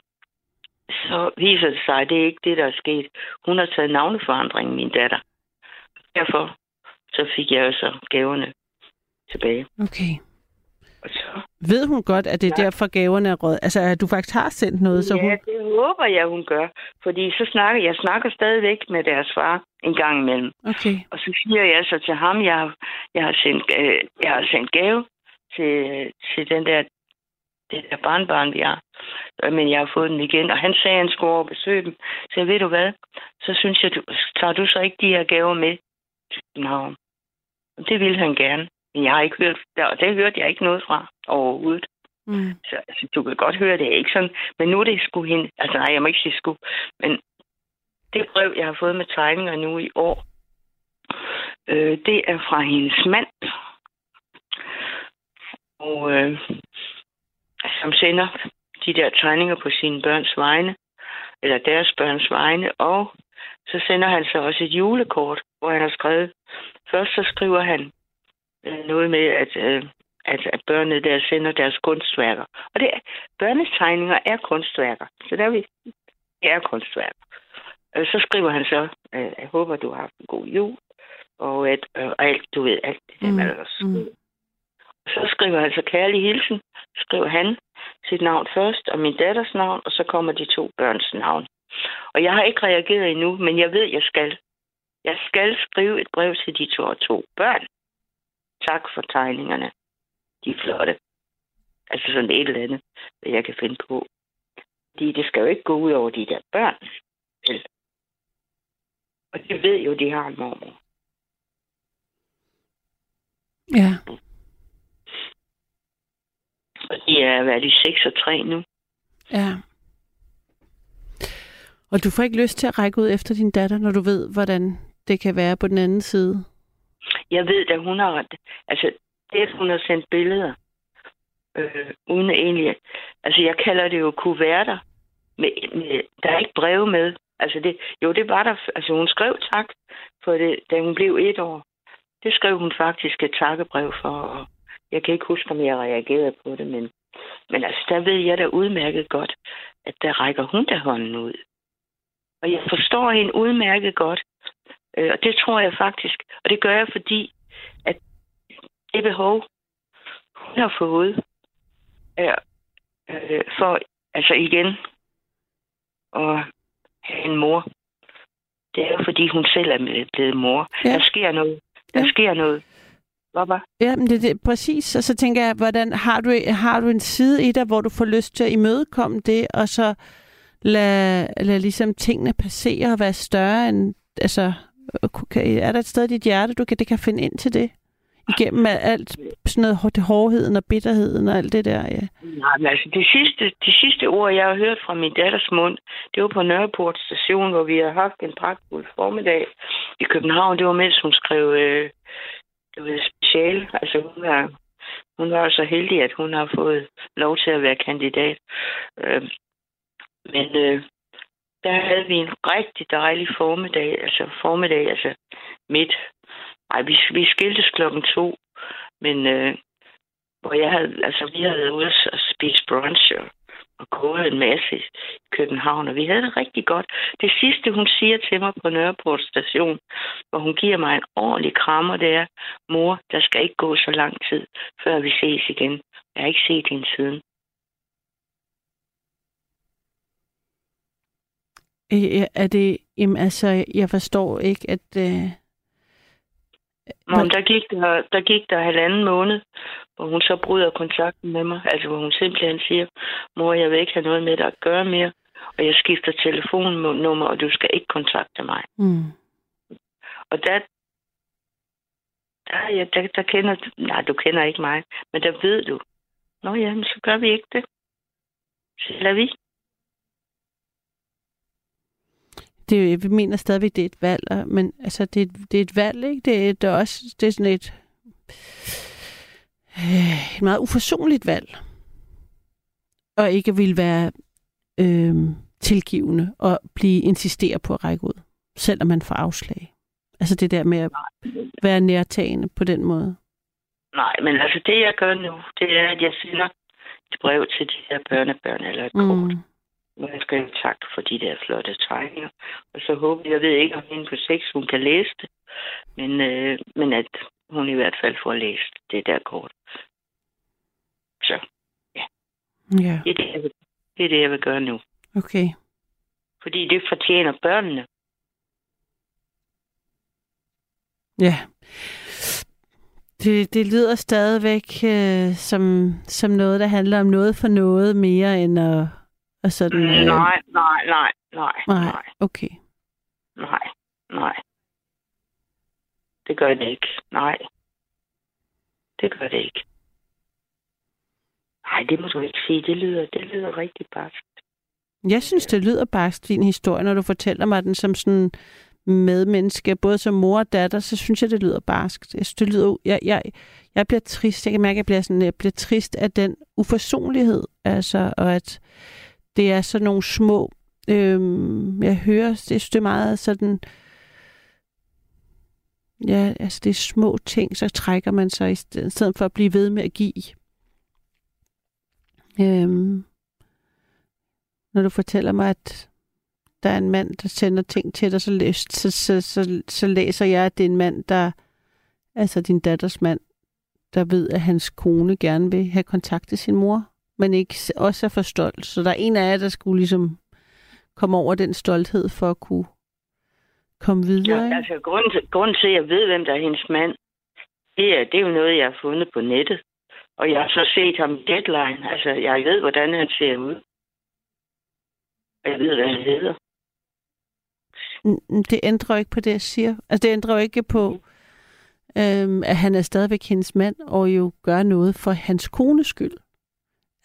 Speaker 6: så viser det sig, at det er ikke det, der er sket. Hun har taget navneforandring, min datter. Derfor så fik jeg så gaverne tilbage.
Speaker 3: Okay.
Speaker 6: Så,
Speaker 3: Ved hun godt, at det er
Speaker 6: Ja.
Speaker 3: derfor gaverne er råd? Altså, at du faktisk har sendt noget, så
Speaker 6: ja,
Speaker 3: hun...
Speaker 6: det håber jeg, hun gør. Fordi så snakker jeg snakker stadigvæk med deres far en gang imellem.
Speaker 3: Okay.
Speaker 6: Og så siger jeg så til ham, jeg, har- jeg, har, sendt, øh, jeg har sendt gave til, til den der, det der barnbarn, vi har. Men jeg har fået den igen. Og han sagde, at han skulle over og besøge dem. Så jeg ved du hvad, så synes jeg, du, tager du så ikke de her gaver med til København? Det ville han gerne. Men jeg har ikke hørt, der, og det hørte jeg ikke noget fra overhovedet.
Speaker 3: Mm.
Speaker 6: Så altså, du kan godt høre, det er ikke sådan. Men nu er det sgu hende. Altså nej, jeg må ikke sige sgu. Men det brev, jeg har fået med tegninger nu i år, øh, det er fra hendes mand. Og øh, som sender de der tegninger på sine børns vegne, eller deres børns vegne, og så sender han så også et julekort, hvor han har skrevet, først så skriver han noget med, at, øh, at, at børnene der sender deres kunstværker. Og det er, børnetegninger er kunstværker, så der er vi, det er kunstværker. Øh, så skriver han så, øh, jeg håber, du har haft en god jul, og at øh, alt, du ved, alt det der,
Speaker 3: Mm,
Speaker 6: ellers
Speaker 3: mm.
Speaker 6: Så skriver han så kærlig hilsen, skriver han sit navn først, og min datters navn, og så kommer de to børns navn. Og jeg har ikke reageret endnu, men jeg ved, jeg skal. Jeg skal skrive et brev til de to og to børn. Tak for tegningerne. De er flotte. Altså sådan et eller andet, hvad jeg kan finde på. Fordi det skal jo ikke gå ud over de der børn. Vel? Og de ved jo, de har en mormor.
Speaker 3: Ja.
Speaker 6: Og de er været i 6 og 3 nu.
Speaker 3: Ja. Og du får ikke lyst til at række ud efter din datter, når du ved, hvordan det kan være på den anden side?
Speaker 6: Jeg ved, at hun har... Altså, det, at hun har sendt billeder, øh, uden egentlig... Altså, jeg kalder det jo kuverter. Med, med, der er ikke breve med. Altså, det, jo, det var der... Altså, hun skrev tak for det, da hun blev et år. Det skrev hun faktisk et takkebrev for, og jeg kan ikke huske, om jeg reagerede på det, men, men altså, der ved jeg da udmærket godt, at der rækker hun da hånden ud. Og jeg forstår hende udmærket godt, øh, og det tror jeg faktisk, og det gør jeg, fordi at det behov, hun har fået, er øh, for, altså igen, have en mor, det er jo fordi, hun selv er blevet mor.
Speaker 3: Ja.
Speaker 6: Der sker noget. Der
Speaker 3: Ja.
Speaker 6: sker noget. Var?
Speaker 3: Ja, men det, det præcis. Og så tænker jeg, hvordan har du, har du en side i dig, hvor du får lyst til at imødekomme det, og så lad, lad ligesom tingene passere og være større end... Altså, Øh, kan, er der et sted i dit hjerte, du kan, det kan finde ind til det? Igennem alt sådan noget, det hårdheden og bitterheden og alt det der, ja.
Speaker 6: Nej, men altså, det sidste, de sidste ord, jeg har hørt fra min datters mund, det var på Nørreport station, hvor vi har haft en pragtfuld formiddag i København. Det var mens hun skrev øh, det var special. Altså, hun var, hun var så heldig, at hun har fået lov til at være kandidat. Øh, men øh, der havde vi en rigtig dejlig formiddag, altså formiddag, altså midt. Nej, vi, vi skiltes klokken to, men øh, hvor jeg havde, altså vi havde været ude og spise brunch, og, og gået en masse i København, og vi havde det rigtig godt. Det sidste, hun siger til mig på Nørreport station, hvor hun giver mig en ordentlig krammer, det er, mor, der skal ikke gå så lang tid, før vi ses igen. Jeg har ikke set hende siden.
Speaker 3: Øh, Er det, jamen altså, jeg forstår ikke, at... Øh,
Speaker 6: Nå, der gik der, der gik der halvanden måned, hvor hun så bryder kontakten med mig. Altså, hvor hun simpelthen siger, mor, jeg vil ikke have noget med dig at gøre mere, og jeg skifter telefonnummer, og du skal ikke kontakte mig.
Speaker 3: mm,
Speaker 6: Og der, der, ja, der, der kender du, nej, du kender ikke mig, men der ved du. Nå ja, men så gør vi ikke det. Så lader vi.
Speaker 3: Det, vi mener stadigvæk, det er et valg, men altså, det, er- det er et valg, ikke? Det er, det er også det er sådan et, øh, et meget uforsonligt valg. Og ikke vil være øh, tilgivende og blive insistere på at række ud, selvom man får afslag. Altså det der med at være nærtagende på den måde.
Speaker 6: Nej, men altså det, jeg gør nu, det er, at jeg sender et brev til de her børnebørn, eller et mm. kort, Jeg skriver tak for de der flotte tegninger. Og så håber jeg, jeg ved ikke, om hende på seks, hun kan læse det, men, øh, men at hun i hvert fald får læst det der kort. Så
Speaker 3: Ja,
Speaker 6: det er det, jeg vil, det, er det, jeg vil gøre nu.
Speaker 3: okay.
Speaker 6: Fordi det fortjener børnene.
Speaker 3: Ja. Det, det lyder stadigvæk øh, som, som noget, der handler om noget for noget mere end at, at sådan... øh,
Speaker 6: Nej, nej, nej, nej,
Speaker 3: Nej,
Speaker 6: nej,
Speaker 3: okay.
Speaker 6: nej, nej. Det gør det ikke. Nej. Det gør det ikke. Nej, det må du ikke sige. Det lyder, det lyder rigtig bare.
Speaker 3: Jeg synes, det lyder bare din historie, når du fortæller mig den som sådan medmenneske, både som mor og datter, så synes jeg, det lyder barskt. Jeg synes, det lyder... Jeg, jeg, jeg bliver trist. Jeg kan mærke, at jeg bliver, sådan, jeg bliver trist af den uforsonlighed, altså, og at det er sådan nogle små... Øh, jeg hører, jeg synes, det er meget sådan... Ja, altså det er små ting, så trækker man sig i stedet, i stedet for at blive ved med at give. Øhm, når du fortæller mig, at der er en mand, der sender ting til dig, så, læs, så, så, så, så læser jeg, at det er en mand, der, altså din datters mand, der ved, at hans kone gerne vil have kontakt til sin mor, men ikke også er for stolt. Så der er en af jer, der skulle ligesom komme over den stolthed for at kunne komme videre.
Speaker 6: Ja, altså, grunden til, grunden til, at jeg ved, hvem der er hendes mand, det er, det er jo noget, jeg har fundet på nettet. Og jeg har så set ham i deadline. Altså, jeg ved, hvordan han ser ud. Og jeg ved, hvad han hedder.
Speaker 3: Det ændrer jo ikke på det, jeg siger. Altså, det ændrer jo ikke på, øhm, at han er stadigvæk hendes mand, og jo gør noget for hans kones skyld.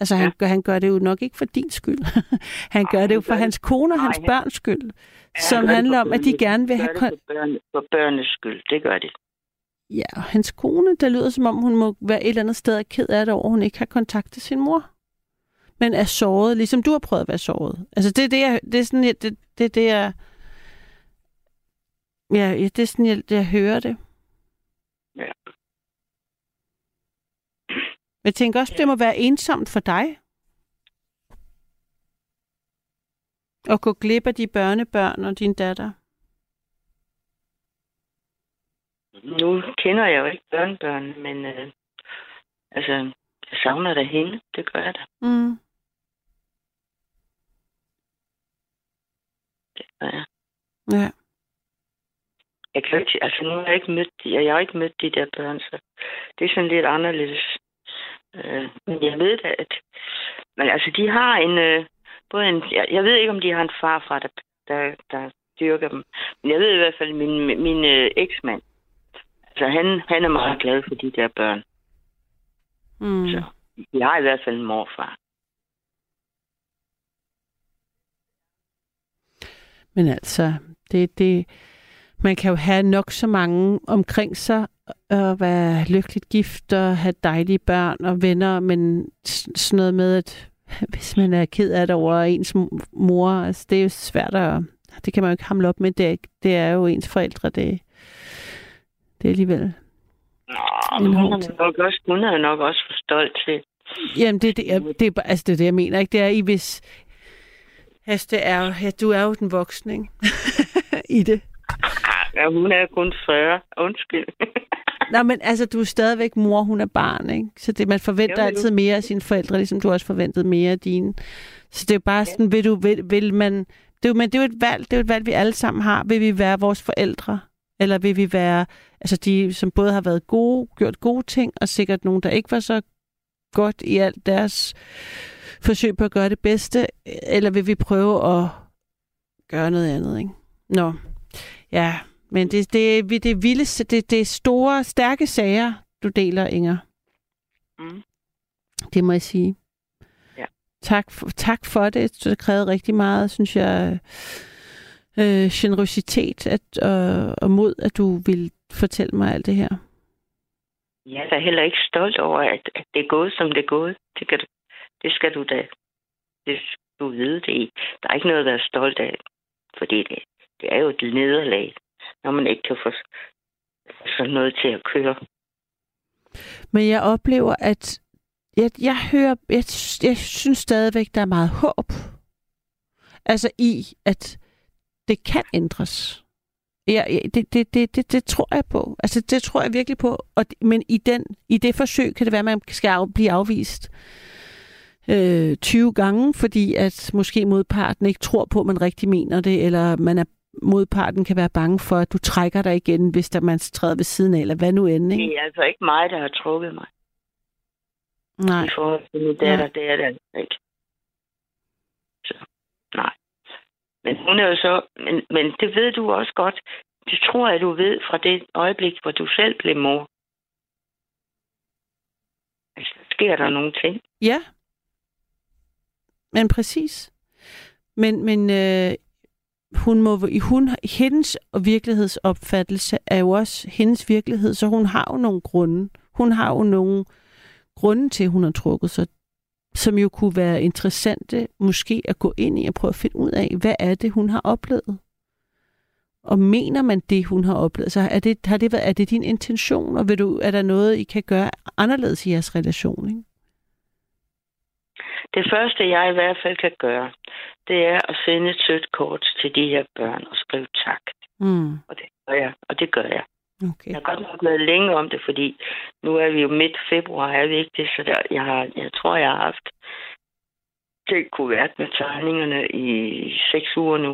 Speaker 3: Altså, han,
Speaker 6: Ja.
Speaker 3: gør, han gør det jo nok ikke for din skyld. han gør
Speaker 6: Nej,
Speaker 3: det jo for
Speaker 6: gør
Speaker 3: hans kone og hans
Speaker 6: han-
Speaker 3: børns skyld.
Speaker 6: Ja,
Speaker 3: som
Speaker 6: gør
Speaker 3: handler om, at de gerne vil
Speaker 6: Gør
Speaker 3: have...
Speaker 6: for, børne, for børnenes skyld. Det gør det.
Speaker 3: ja, og hans kone, der lyder som om, hun må være et eller andet sted ked af det over, hun ikke har kontakt til sin mor. Men er såret, ligesom du har prøvet at være såret. Altså, det er det, jeg, det er sådan, jeg, det, det, er det, jeg... Ja, ja, det er sådan, jeg, jeg hører det.
Speaker 6: Ja.
Speaker 3: Jeg tænker også, det må være ensomt for dig. At gå glip af de børnebørn og din datter.
Speaker 6: Nu kender jeg jo ikke børnebørn, men øh, altså, jeg savner da hende. Det gør jeg da.
Speaker 3: Mm.
Speaker 6: Det gør jeg.
Speaker 3: Ja.
Speaker 6: Jeg kan ikke, altså nu har jeg ikke mødt de, jeg har ikke mødt de der børn, så det er sådan lidt anderledes. Øh, men jeg ved da, at men altså, de har en, øh, både en, jeg, jeg ved ikke, om de har en farfar, der, der, der dyrker dem. Men jeg ved i hvert fald, min, min øh, eksmand, altså han, han er meget glad for de der børn.
Speaker 3: Mm.
Speaker 6: Så de har i hvert fald en morfar.
Speaker 3: Men altså, det, det, man kan jo have nok så mange omkring sig, og være lykkeligt gift, og have dejlige børn og venner, men sådan noget med, at hvis man er ked af det over ens mor, altså det er jo svært at, det kan man jo ikke hamle op med, det er, det er jo ens forældre, det, det er alligevel
Speaker 6: Nå,
Speaker 3: En
Speaker 6: men hun er, nok også, hun er nok også for stolt til,
Speaker 3: Jamen, det, det, er, det, er, altså, det er det, jeg mener. Ikke? Det er i hvis... Altså, det er, ja, du er jo den voksne, ikke? I det.
Speaker 6: Ja, hun er kun 40. Undskyld.
Speaker 3: Nå, men altså, du er stadigvæk mor, hun er barn, ikke? Så det, man forventer
Speaker 6: Jo,
Speaker 3: altid mere af sine forældre, ligesom du også forventede mere af dine. Så det er jo bare sådan, vil, du, vil, vil man... Det er jo, men det er jo et valg, det er jo et valg, vi alle sammen har. Vil vi være vores forældre? Eller vil vi være, altså de, som både har været gode, gjort gode ting, og sikkert nogen, der ikke var så godt i alt deres forsøg på at gøre det bedste, eller vil vi prøve at gøre noget andet, ikke? Nå, ja, men det, det, det, det vildeste, det, det er store, stærke sager, du deler, Inger.
Speaker 6: Mm.
Speaker 3: Det må jeg sige.
Speaker 6: Ja.
Speaker 3: Tak, for, tak for det. Det krævede rigtig meget, synes jeg, øh, generøsitet at, øh, og mod, at du vil fortælle mig alt det her.
Speaker 6: Jeg er da heller ikke stolt over, at, at det er gået, som det er gået. Det, kan du, det skal du da det skal du vide det i. Der er ikke noget at være stolt af, fordi det, det er jo et nederlag, når man ikke kan få sådan noget til at køre.
Speaker 3: Men jeg oplever, at jeg, jeg hører, jeg, jeg synes stadigvæk, der er meget håb. Altså i, at det kan ændres. Ja, det, det, det, det, det tror jeg på. Altså, det tror jeg virkelig på. Og, men i, den, i det forsøg kan det være, at man skal af, blive afvist øh, 20 gange, fordi at måske modparten ikke tror på, at man rigtig mener det, eller man er, modparten kan være bange for, at du trækker dig igen, hvis der man træder ved siden af, eller hvad nu end. Ikke?
Speaker 6: Det er altså ikke mig, der har trukket mig
Speaker 3: Nej.
Speaker 6: i forhold til min datter. Det er det altså ikke. Så, nej. Men hun er jo så... Men, men det ved du også godt. Det tror jeg, du ved fra det øjeblik, hvor du selv blev mor. Altså, sker der nogle ting.
Speaker 3: Ja. Men præcis. Men, men øh, hun må, hun, hendes virkelighedsopfattelse er jo også hendes virkelighed, så hun har jo nogle grunde. Hun har jo nogle grunde til, at hun har trukket sig, som jo kunne være interessante måske at gå ind i og prøve at finde ud af, hvad er det, hun har oplevet? Og mener man det, hun har oplevet? Så er det, har det været, er det din intention, og vil du, er der noget, I kan gøre anderledes i jeres relation? Ikke?
Speaker 6: Det første, jeg i hvert fald kan gøre, det er at sende et sødt kort til de her børn og skrive tak.
Speaker 3: Mm.
Speaker 6: Og det gør jeg, og det gør jeg.
Speaker 3: Okay.
Speaker 6: Jeg har godt nok været længe om det, fordi nu er vi jo midt februar, er vi ikke det? Så der, jeg, har, jeg tror, jeg har haft det kunne være med tegningerne i seks uger nu.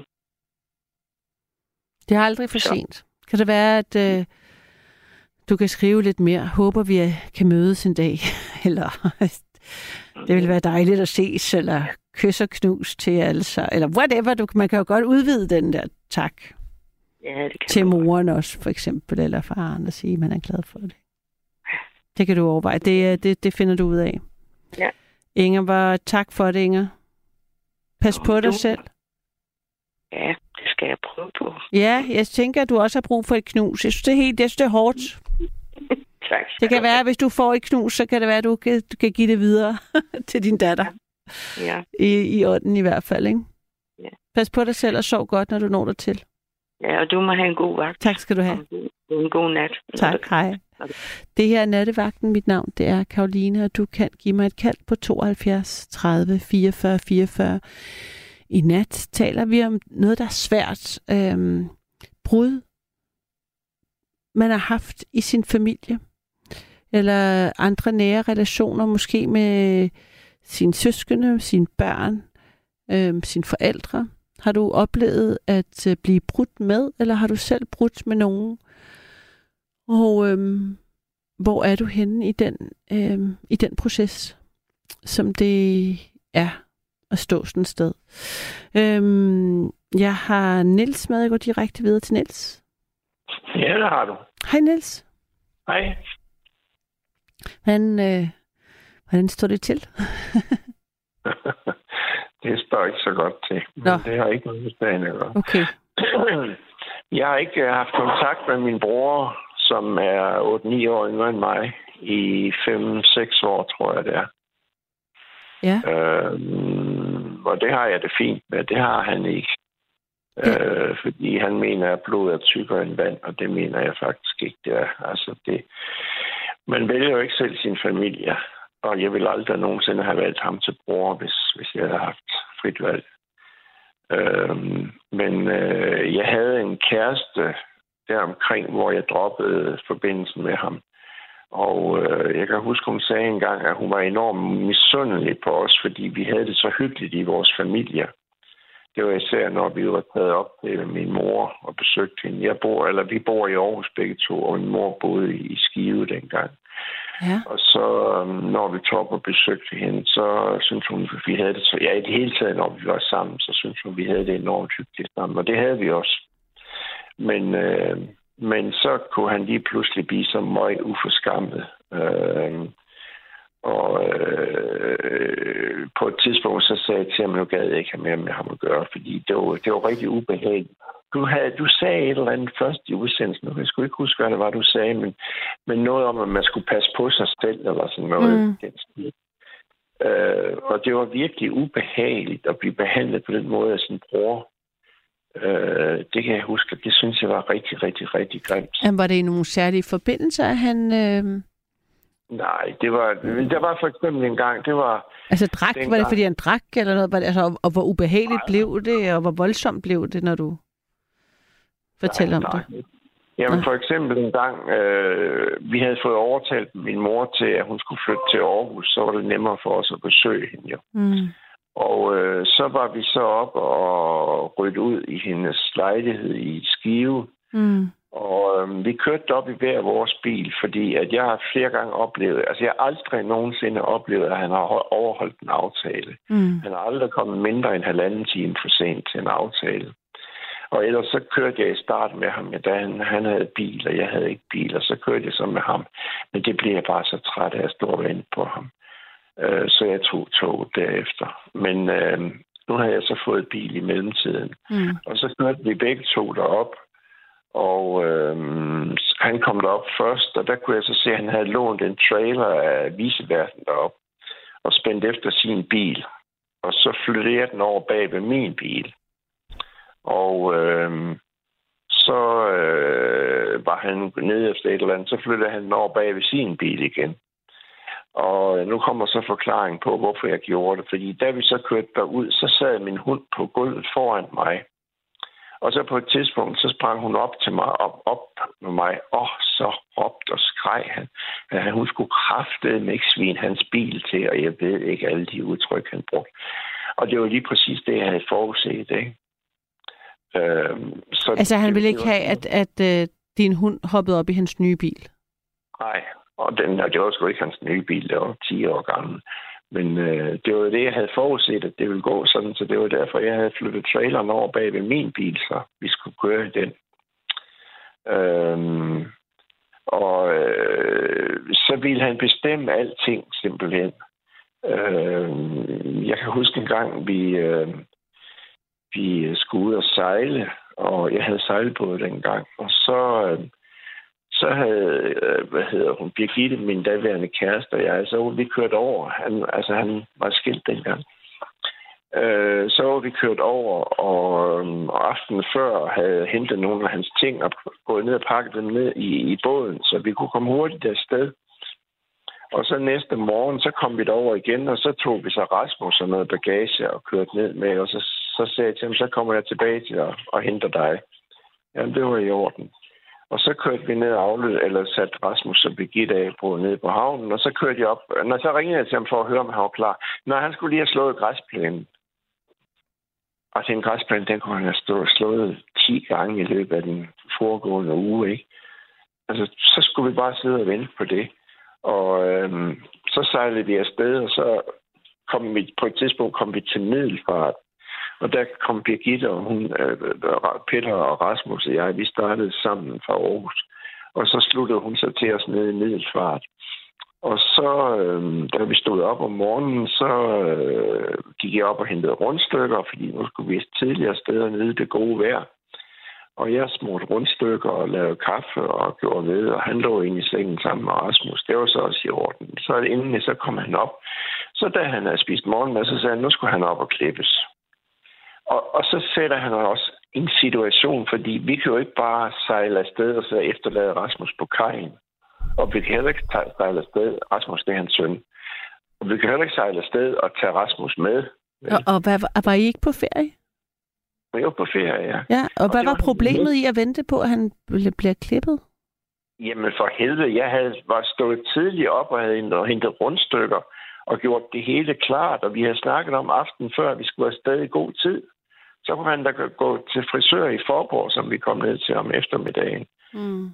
Speaker 3: Det er aldrig for
Speaker 6: Så.
Speaker 3: sent. Kan det være, at øh, du kan skrive lidt mere? Håber vi kan mødes en dag? eller det vil være dejligt at ses, eller kys og knus til altså, eller whatever. Du, man kan jo godt udvide den der tak
Speaker 6: Ja, det kan
Speaker 3: til
Speaker 6: man godt.
Speaker 3: moren også, for eksempel, eller faren, og sige, at man er glad for det. Det kan du overveje. Det, øh, det, det finder du ud af.
Speaker 6: Ja.
Speaker 3: Inger, var tak for det, Inger. Pas
Speaker 6: Nå,
Speaker 3: på dig
Speaker 6: du-
Speaker 3: selv.
Speaker 6: Ja, det skal jeg prøve på.
Speaker 3: Ja, jeg tænker, at du også har brug for et knus. Jeg synes, det er, helt, jeg synes, det er hårdt.
Speaker 6: Tak.
Speaker 3: Det kan være, at hvis du får et knus, så kan det være, at du kan, du kan give det videre til din datter.
Speaker 6: Ja,
Speaker 3: I, I ånden i hvert fald, ikke?
Speaker 6: Ja.
Speaker 3: Pas på dig selv og sov godt, når du når dig til.
Speaker 6: ja, og du må have en god vagt.
Speaker 3: Tak skal du have.
Speaker 6: Og en god- En god nat.
Speaker 3: Tak, hej. Det her er Nattevagten. Mit navn det er Karoline, og du kan give mig et kald på 72 30 44 44. I nat taler vi om noget, der er svært. Øhm, brud, man har haft i sin familie, eller andre nære relationer, måske med sine søskende, sine børn, øhm, sine forældre. Har du oplevet at øh, blive brudt med, eller har du selv brudt med nogen? Og øhm, hvor er du henne i den, øhm, i den proces, som det er at stå sådan et sted? Øhm, jeg har Nils med. Jeg går direkte videre til Nils.
Speaker 7: Ja, det har du.
Speaker 3: Hej Nils.
Speaker 7: Hej.
Speaker 3: Hvordan, øh, hvordan står det til?
Speaker 7: det spørger ikke så godt til. Men
Speaker 3: Nå.
Speaker 7: det har ikke noget med sagen at gøre.
Speaker 3: Okay.
Speaker 7: Jeg har ikke haft kontakt med min bror, som er 8-9 år yngre end mig, i 5-6 år, tror jeg det er.
Speaker 3: Ja.
Speaker 7: Øhm, og det har jeg det fint med. Det har han ikke.
Speaker 3: Ja.
Speaker 7: Øh, fordi han mener, at blod er tykkere end vand, og det mener jeg faktisk ikke, det er. Altså det, man vælger jo ikke selv sin familie. Og jeg ville aldrig nogensinde have valgt ham til bror, hvis, hvis jeg havde haft frit valg. Øhm, men øh, jeg havde en kæreste deromkring, hvor jeg droppede forbindelsen med ham. Og øh, jeg kan huske, hun sagde engang, at hun var enormt misundelig på os, fordi vi havde det så hyggeligt i vores familie. Det var især, når vi var taget op med min mor og besøgte hende. Jeg bor, eller vi bor i Aarhus begge to, og min mor boede i Skive dengang.
Speaker 3: Ja.
Speaker 7: Og så, øhm, når vi tog op og besøgte hende, så synes hun, at vi havde det så... Ja, i det hele taget, når vi var sammen, så synes hun, at vi havde det enormt hyggeligt sammen. Og det havde vi også. Men, øh, men så kunne han lige pludselig blive så meget uforskammet. Øh, og øh, på et tidspunkt, så sagde jeg til ham, at nu gad jeg ikke have mere med ham at gøre, fordi det var, det var rigtig ubehageligt. Du, havde, du sagde et eller andet først i udsendelsen, jeg sgu ikke huske, hvad det var, du sagde, men, men noget om, at man skulle passe på sig selv, eller sådan noget.
Speaker 3: Mm.
Speaker 7: Mm. Øh, og det var virkelig ubehageligt at blive behandlet på den måde af sin bror. Øh, det kan jeg huske, det synes jeg var rigtig, rigtig, rigtig grimt.
Speaker 3: Men var det i nogle særlige forbindelser, at han... Øh,
Speaker 7: Nej, det var, der var for eksempel en gang, det var,
Speaker 3: altså drak, var det fordi han drak, eller noget? Var det, altså, og, og hvor ubehageligt blev det, og hvor voldsomt blev det, når du fortæller om det?
Speaker 7: Jamen
Speaker 3: Nej.
Speaker 7: for eksempel en gang, øh, vi havde fået overtalt min mor til, at hun skulle flytte til Aarhus, så var det nemmere for os at besøge hende jo.
Speaker 3: Mm.
Speaker 7: Og øh, så var vi så op og ryddet ud i hendes lejlighed i Skive.
Speaker 3: Mm.
Speaker 7: Og øh, vi kørte op i hver vores bil, fordi at jeg har flere gange oplevet, altså jeg har aldrig nogensinde oplevet, at han har overholdt en aftale.
Speaker 3: Mm.
Speaker 7: Han er aldrig kommet mindre end halvanden time for sent til en aftale. Og ellers så kørte jeg i starten med ham, da han, han havde bil, og jeg havde ikke bil, og så kørte jeg så med ham. Men det blev jeg bare så træt af at stå og vente på ham. Øh, så jeg tog toget derefter. Men øh, nu har jeg så fået bil i mellemtiden.
Speaker 3: Mm.
Speaker 7: Og så kørte vi begge to derop, og øh, han kom derop først, og der kunne jeg så se, at han havde lånt en trailer af viseverden derop, og spændt efter sin bil. Og så flyttede jeg den over bag ved min bil. Og øh, så øh, var han nede efter et eller andet, så flyttede han over bag ved sin bil igen. Og øh, nu kommer så forklaring på, hvorfor jeg gjorde det. Fordi da vi så kørte derud, så sad min hund på gulvet foran mig. Og så på et tidspunkt, så sprang hun op til mig, op, op med mig, og så råbte og skreg han, at hun skulle kraftedeme ikke svine hans bil til, og jeg ved ikke alle de udtryk, han brugte. Og det var lige præcis det, jeg havde forudset, ikke? Øhm, så
Speaker 3: Altså, han ville ikke have, at, at uh, din hund hoppede op i hans nye bil.
Speaker 7: Nej, og den, og det var sgu ikke hans nye bil, det var 10 år gammel. Men øh, det var det, jeg havde forudset, at det ville gå sådan, så det var derfor, jeg havde flyttet traileren over bag ved min bil, så vi skulle køre i den. Øhm, og øh, så ville han bestemme alting simpelthen. Øh, jeg kan huske en gang, vi, øh, vi øh, skulle ud og sejle, og jeg havde sejlbåd dengang, og så... Øh, så havde, øh, hvad hedder hun, Birgitte, min daværende kæreste og jeg, så var vi kørt over. Han, altså, han var skilt dengang. Øh, så var vi kørt over, og, øhm, og aftenen før havde jeg hentet nogle af hans ting og gået ned og pakket dem ned i, i båden, så vi kunne komme hurtigt afsted. Og så næste morgen, så kom vi derover igen, og så tog vi så Rasmus og noget bagage og kørte ned med, og så, så sagde jeg til ham, så kommer jeg tilbage til dig og henter dig. Jamen, det var i orden. Og så kørte vi ned og aflød, eller satte Rasmus og Birgitte af på ned på havnen, og så kørte jeg op. Når så ringede jeg til ham for at høre, om han var klar. Når han skulle lige have slået græsplænen. Altså, og den græsplæne, den kunne han have stået, slået 10 gange i løbet af den foregående uge, ikke? Altså, så skulle vi bare sidde og vente på det. Og øhm, så sejlede vi afsted, og så kom vi, på et tidspunkt kom vi til Middelfart. Og der kom Birgitte og hun, øh, øh, Peter og Rasmus og jeg, vi startede sammen fra Aarhus. Og så sluttede hun sig til os nede i Middelfart. Og så, øh, da vi stod op om morgenen, så øh, gik jeg op og hentede rundstykker, fordi nu skulle vi tidligere steder nede det gode vejr. Og jeg smurte rundstykker og lavede kaffe og gjorde ved, og han lå inde i sengen sammen med Rasmus. Det var så også i orden. Så inden så kom han op. Så da han havde spist morgenmad, så sagde han, nu skulle han op og klippes. Og, og så sætter han også en situation, fordi vi kan jo ikke bare sejle afsted og så efterlade Rasmus på kajen. Og vi kan heller ikke sejle afsted. Rasmus, det er hans søn. Og vi kan heller ikke sejle afsted og tage Rasmus med.
Speaker 3: Og, og hvad, var- I ikke på ferie?
Speaker 7: Vi var på ferie, ja.
Speaker 3: Ja, og,
Speaker 7: Og
Speaker 3: hvad var
Speaker 7: var
Speaker 3: problemet i at vente på, at han bliver klippet?
Speaker 7: Jamen for helvede, jeg havde, var stået tidligt op og havde hentet rundstykker og gjort det hele klart, og vi havde snakket om aftenen før, at vi skulle afsted i god tid. Så kunne han da gå til frisør i Forborg, som vi kom ned til om eftermiddagen.
Speaker 3: Mm.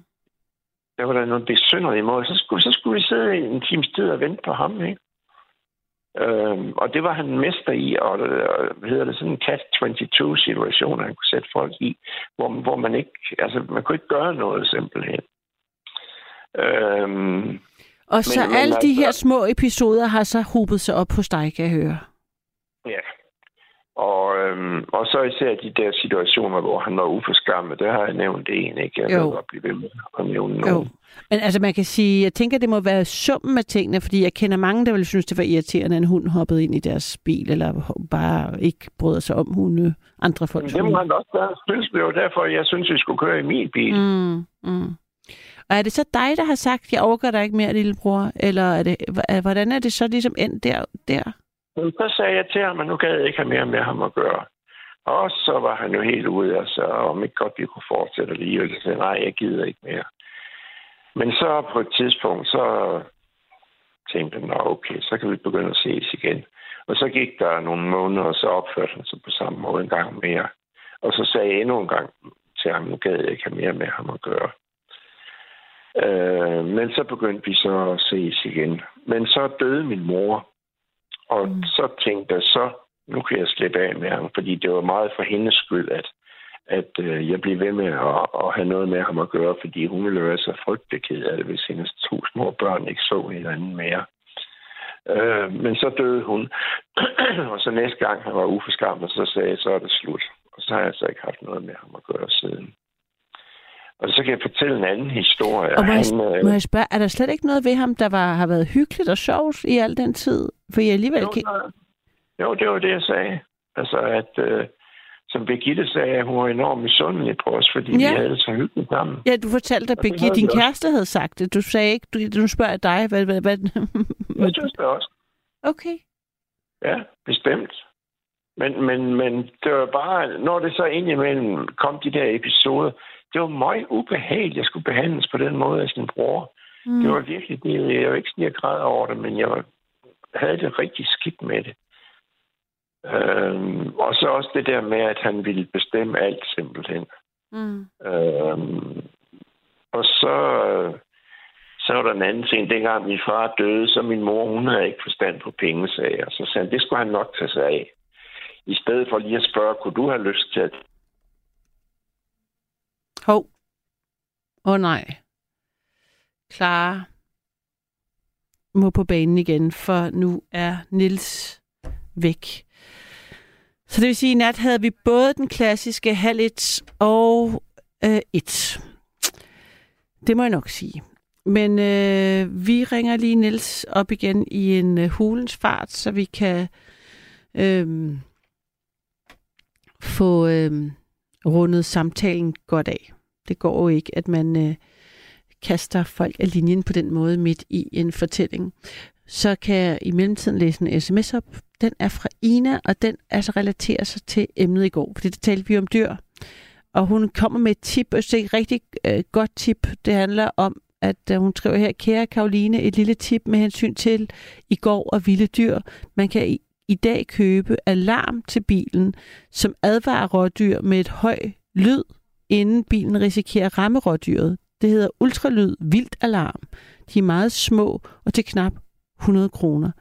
Speaker 7: Der var der noget besynderligt måde. Så skulle, så skulle vi sidde i en times tid og vente på ham, ikke? Øhm, og det var han mester i, og, og hvad hedder det, sådan en catch-22-situation, han kunne sætte folk i, hvor, hvor man ikke, altså man kunne ikke gøre noget simpelthen. Øhm,
Speaker 3: Og så
Speaker 7: Men- men
Speaker 3: alle de
Speaker 7: altså-
Speaker 3: her små episoder har så hobet sig op hos dig, kan jeg høre.
Speaker 7: Og, øhm, og så især de der situationer, hvor han var uforskammet, der har jeg nævnt en, ikke? Jeg
Speaker 3: Jo.
Speaker 7: vil godt blive ved med at nævne
Speaker 3: Jo.
Speaker 7: nogen.
Speaker 3: Men altså, man kan sige, jeg tænker, det må være summen af tingene, fordi jeg kender mange, der ville synes, det var irriterende, at en hund hoppede ind i deres bil, eller bare ikke brød sig om hunde, andre folk.
Speaker 7: Men det må han også være. Synes det var derfor, jeg synes, vi skulle køre i min bil. Mm.
Speaker 3: Mm. Og er det så dig, der har sagt, jeg overgår dig ikke mere, lillebror? Eller er det, hvordan er det så ligesom endt der? der?
Speaker 7: Men så sagde jeg til ham, at nu gad jeg ikke have mere med ham at gøre. Og så var han jo helt ude, altså, om ikke godt vi kunne fortsætte alligevel. Så sagde nej, jeg gider ikke mere. Men så på et tidspunkt, så tænkte jeg, nå okay, så kan vi begynde at ses igen. Og så gik der nogle måneder, og så opførte han sig på samme måde en gang mere. Og så sagde jeg endnu en gang til ham, nu gad jeg ikke have mere med ham at gøre. Øh, men så begyndte vi så at ses igen. Men så døde min mor. Og mm. så tænkte jeg, så nu kan jeg slippe af med ham, fordi det var meget for hendes skyld, at, at øh, jeg blev ved med at, at have noget med ham at gøre, fordi hun ville være så frygtelig ked af det, hvis hendes to små børn ikke så hinanden mere. Øh, men så døde hun, og så næste gang han var uforskammet, så sagde jeg, så er det slut. Og så har jeg så ikke haft noget med ham at gøre siden. Og så kan jeg fortælle en anden historie.
Speaker 3: Og må jeg,
Speaker 7: Han, øh,
Speaker 3: må jeg spørge, er der slet ikke noget ved ham, der var, har været hyggeligt og sjovt i al den tid? For jeg alligevel...
Speaker 7: Jo,
Speaker 3: kan...
Speaker 7: jo, det var det, jeg sagde. Altså, at øh, som Birgitte sagde, hun var enormt misundelig på os, fordi
Speaker 3: Ja.
Speaker 7: vi havde det så hyggeligt sammen.
Speaker 3: Ja, du fortalte, at Birgitte, din kæreste havde sagt det. Du sagde ikke, du, nu spørger jeg dig, hvad... hvad, hvad...
Speaker 7: Jeg synes det også.
Speaker 3: okay.
Speaker 7: Ja, bestemt. Men, men, men det var bare, når det så indimellem kom de der episoder, det var meget ubehageligt, at jeg skulle behandles på den måde af sin bror. Mm. Det var virkelig, det, jeg var ikke sådan, jeg græd over det, men jeg var, havde det rigtig skidt med det. Øhm, og så også det der med, at han ville bestemme alt simpelthen.
Speaker 3: Mm.
Speaker 7: Øhm, og så, så var der en anden ting. Dengang min far døde, så min mor, hun havde ikke forstand på pengesager. Så sagde han, det skulle han nok tage sig af. I stedet for lige at spørge, kunne du have lyst til at...
Speaker 3: Hov. Åh oh, nej. Clara må på banen igen, for nu er Nils væk. Så det vil sige, at i nat havde vi både den klassiske halv et og øh, et. Det må jeg nok sige. Men øh, vi ringer lige Nils op igen i en øh, hulens fart, så vi kan øh, få øh, rundet samtalen godt af. Det går jo ikke, at man øh, kaster folk af linjen på den måde midt i en fortælling. Så kan jeg i mellemtiden læse en sms op. Den er fra Ina, og den altså relaterer sig til emnet i går, fordi det talte vi om dyr. Og hun kommer med et tip, og det er et rigtig øh, godt tip. Det handler om, at øh, hun skriver her, kære Karoline, et lille tip med hensyn til i går og vilde dyr. Man kan i, i dag købe alarm til bilen, som advarer rådyr med et høj lyd, inden bilen risikerer at ramme rådyret. Det hedder ultralyd vildt alarm. De er meget små og til knap 100 kroner.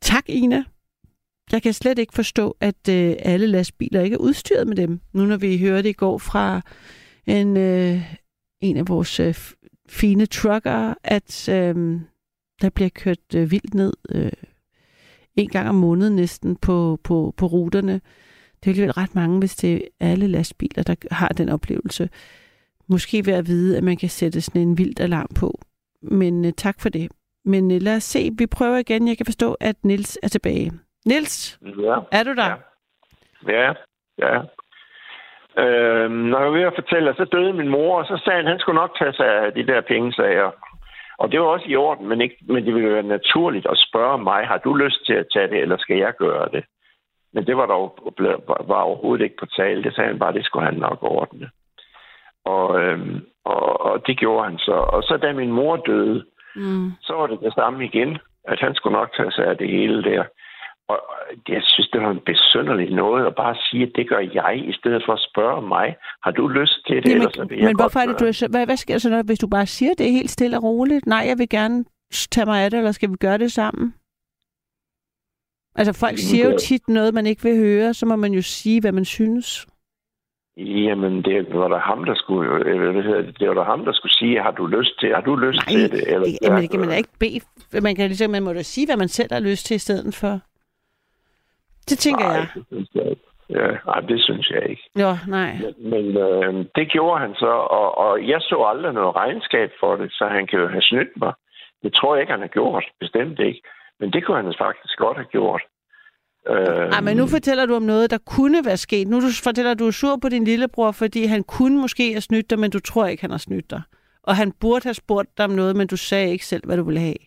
Speaker 3: Tak, Ina. Jeg kan slet ikke forstå, at øh, alle lastbiler ikke er udstyret med dem. Nu når vi hørte i går fra en, øh, en af vores øh, fine trucker, at øh, der bliver kørt øh, vildt ned øh, en gang om måneden næsten på, på, på ruterne. Det er alligevel ret mange, hvis det er alle lastbiler, der har den oplevelse. Måske ved at vide, at man kan sætte sådan en vildt alarm på. Men øh, tak for det. Men øh, lad os se, vi prøver igen. Jeg kan forstå, at Nils er tilbage. Nils,
Speaker 7: Ja,
Speaker 3: er du der?
Speaker 7: Ja. ja, ja. Øhm, når jeg var ved at fortælle, så døde min mor, og så sagde han, han skulle nok tage sig af de der pengesager. Og det var også i orden, men, ikke, men det ville være naturligt at spørge mig, har du lyst til at tage det, eller skal jeg gøre det? Men det var dog var overhovedet ikke på tale. Det sagde han bare, det skulle han nok ordne. Og, øhm, og, og det gjorde han så. Og så da min mor døde, mm. så var det det samme igen, at han skulle nok tage sig af det hele der. Og jeg synes, det var en besynderlig noget at bare sige, at det gør jeg, i stedet for at spørge mig, har du lyst til det?
Speaker 3: Jamen, ellers, men hvorfor er det, du er, hvad, hvad sker så, når, hvis du bare siger det helt stille og roligt? Nej, jeg vil gerne tage mig af det, eller skal vi gøre det sammen? Altså, folk siger jo tit noget, man ikke vil høre, så må man jo sige, hvad man synes.
Speaker 7: Jamen, det var der ham, der skulle, øh, hvad hedder det, det var der ham, der skulle sige, har du lyst til, har du lyst Nej, til det? Eller,
Speaker 3: det, jamen, det kan man da ikke bede. Man kan ligesom, man må da sige, hvad man selv har lyst til i stedet for. Det tænker
Speaker 7: nej,
Speaker 3: jeg.
Speaker 7: Det synes jeg ikke. Ja, nej, det synes jeg ikke.
Speaker 3: Jo, nej.
Speaker 7: Men, men øh, det gjorde han så, og, og jeg så aldrig noget regnskab for det, så han kan jo have snydt mig. Det tror jeg ikke, han har gjort. Bestemt ikke. Men det kunne han faktisk godt have gjort.
Speaker 3: Øh, Ej, men nu fortæller du om noget, der kunne være sket. Nu fortæller du, du er sur på din lillebror, fordi han kunne måske have snydt dig, men du tror ikke, han har snydt dig. Og han burde have spurgt dig om noget, men du sagde ikke selv, hvad du ville have.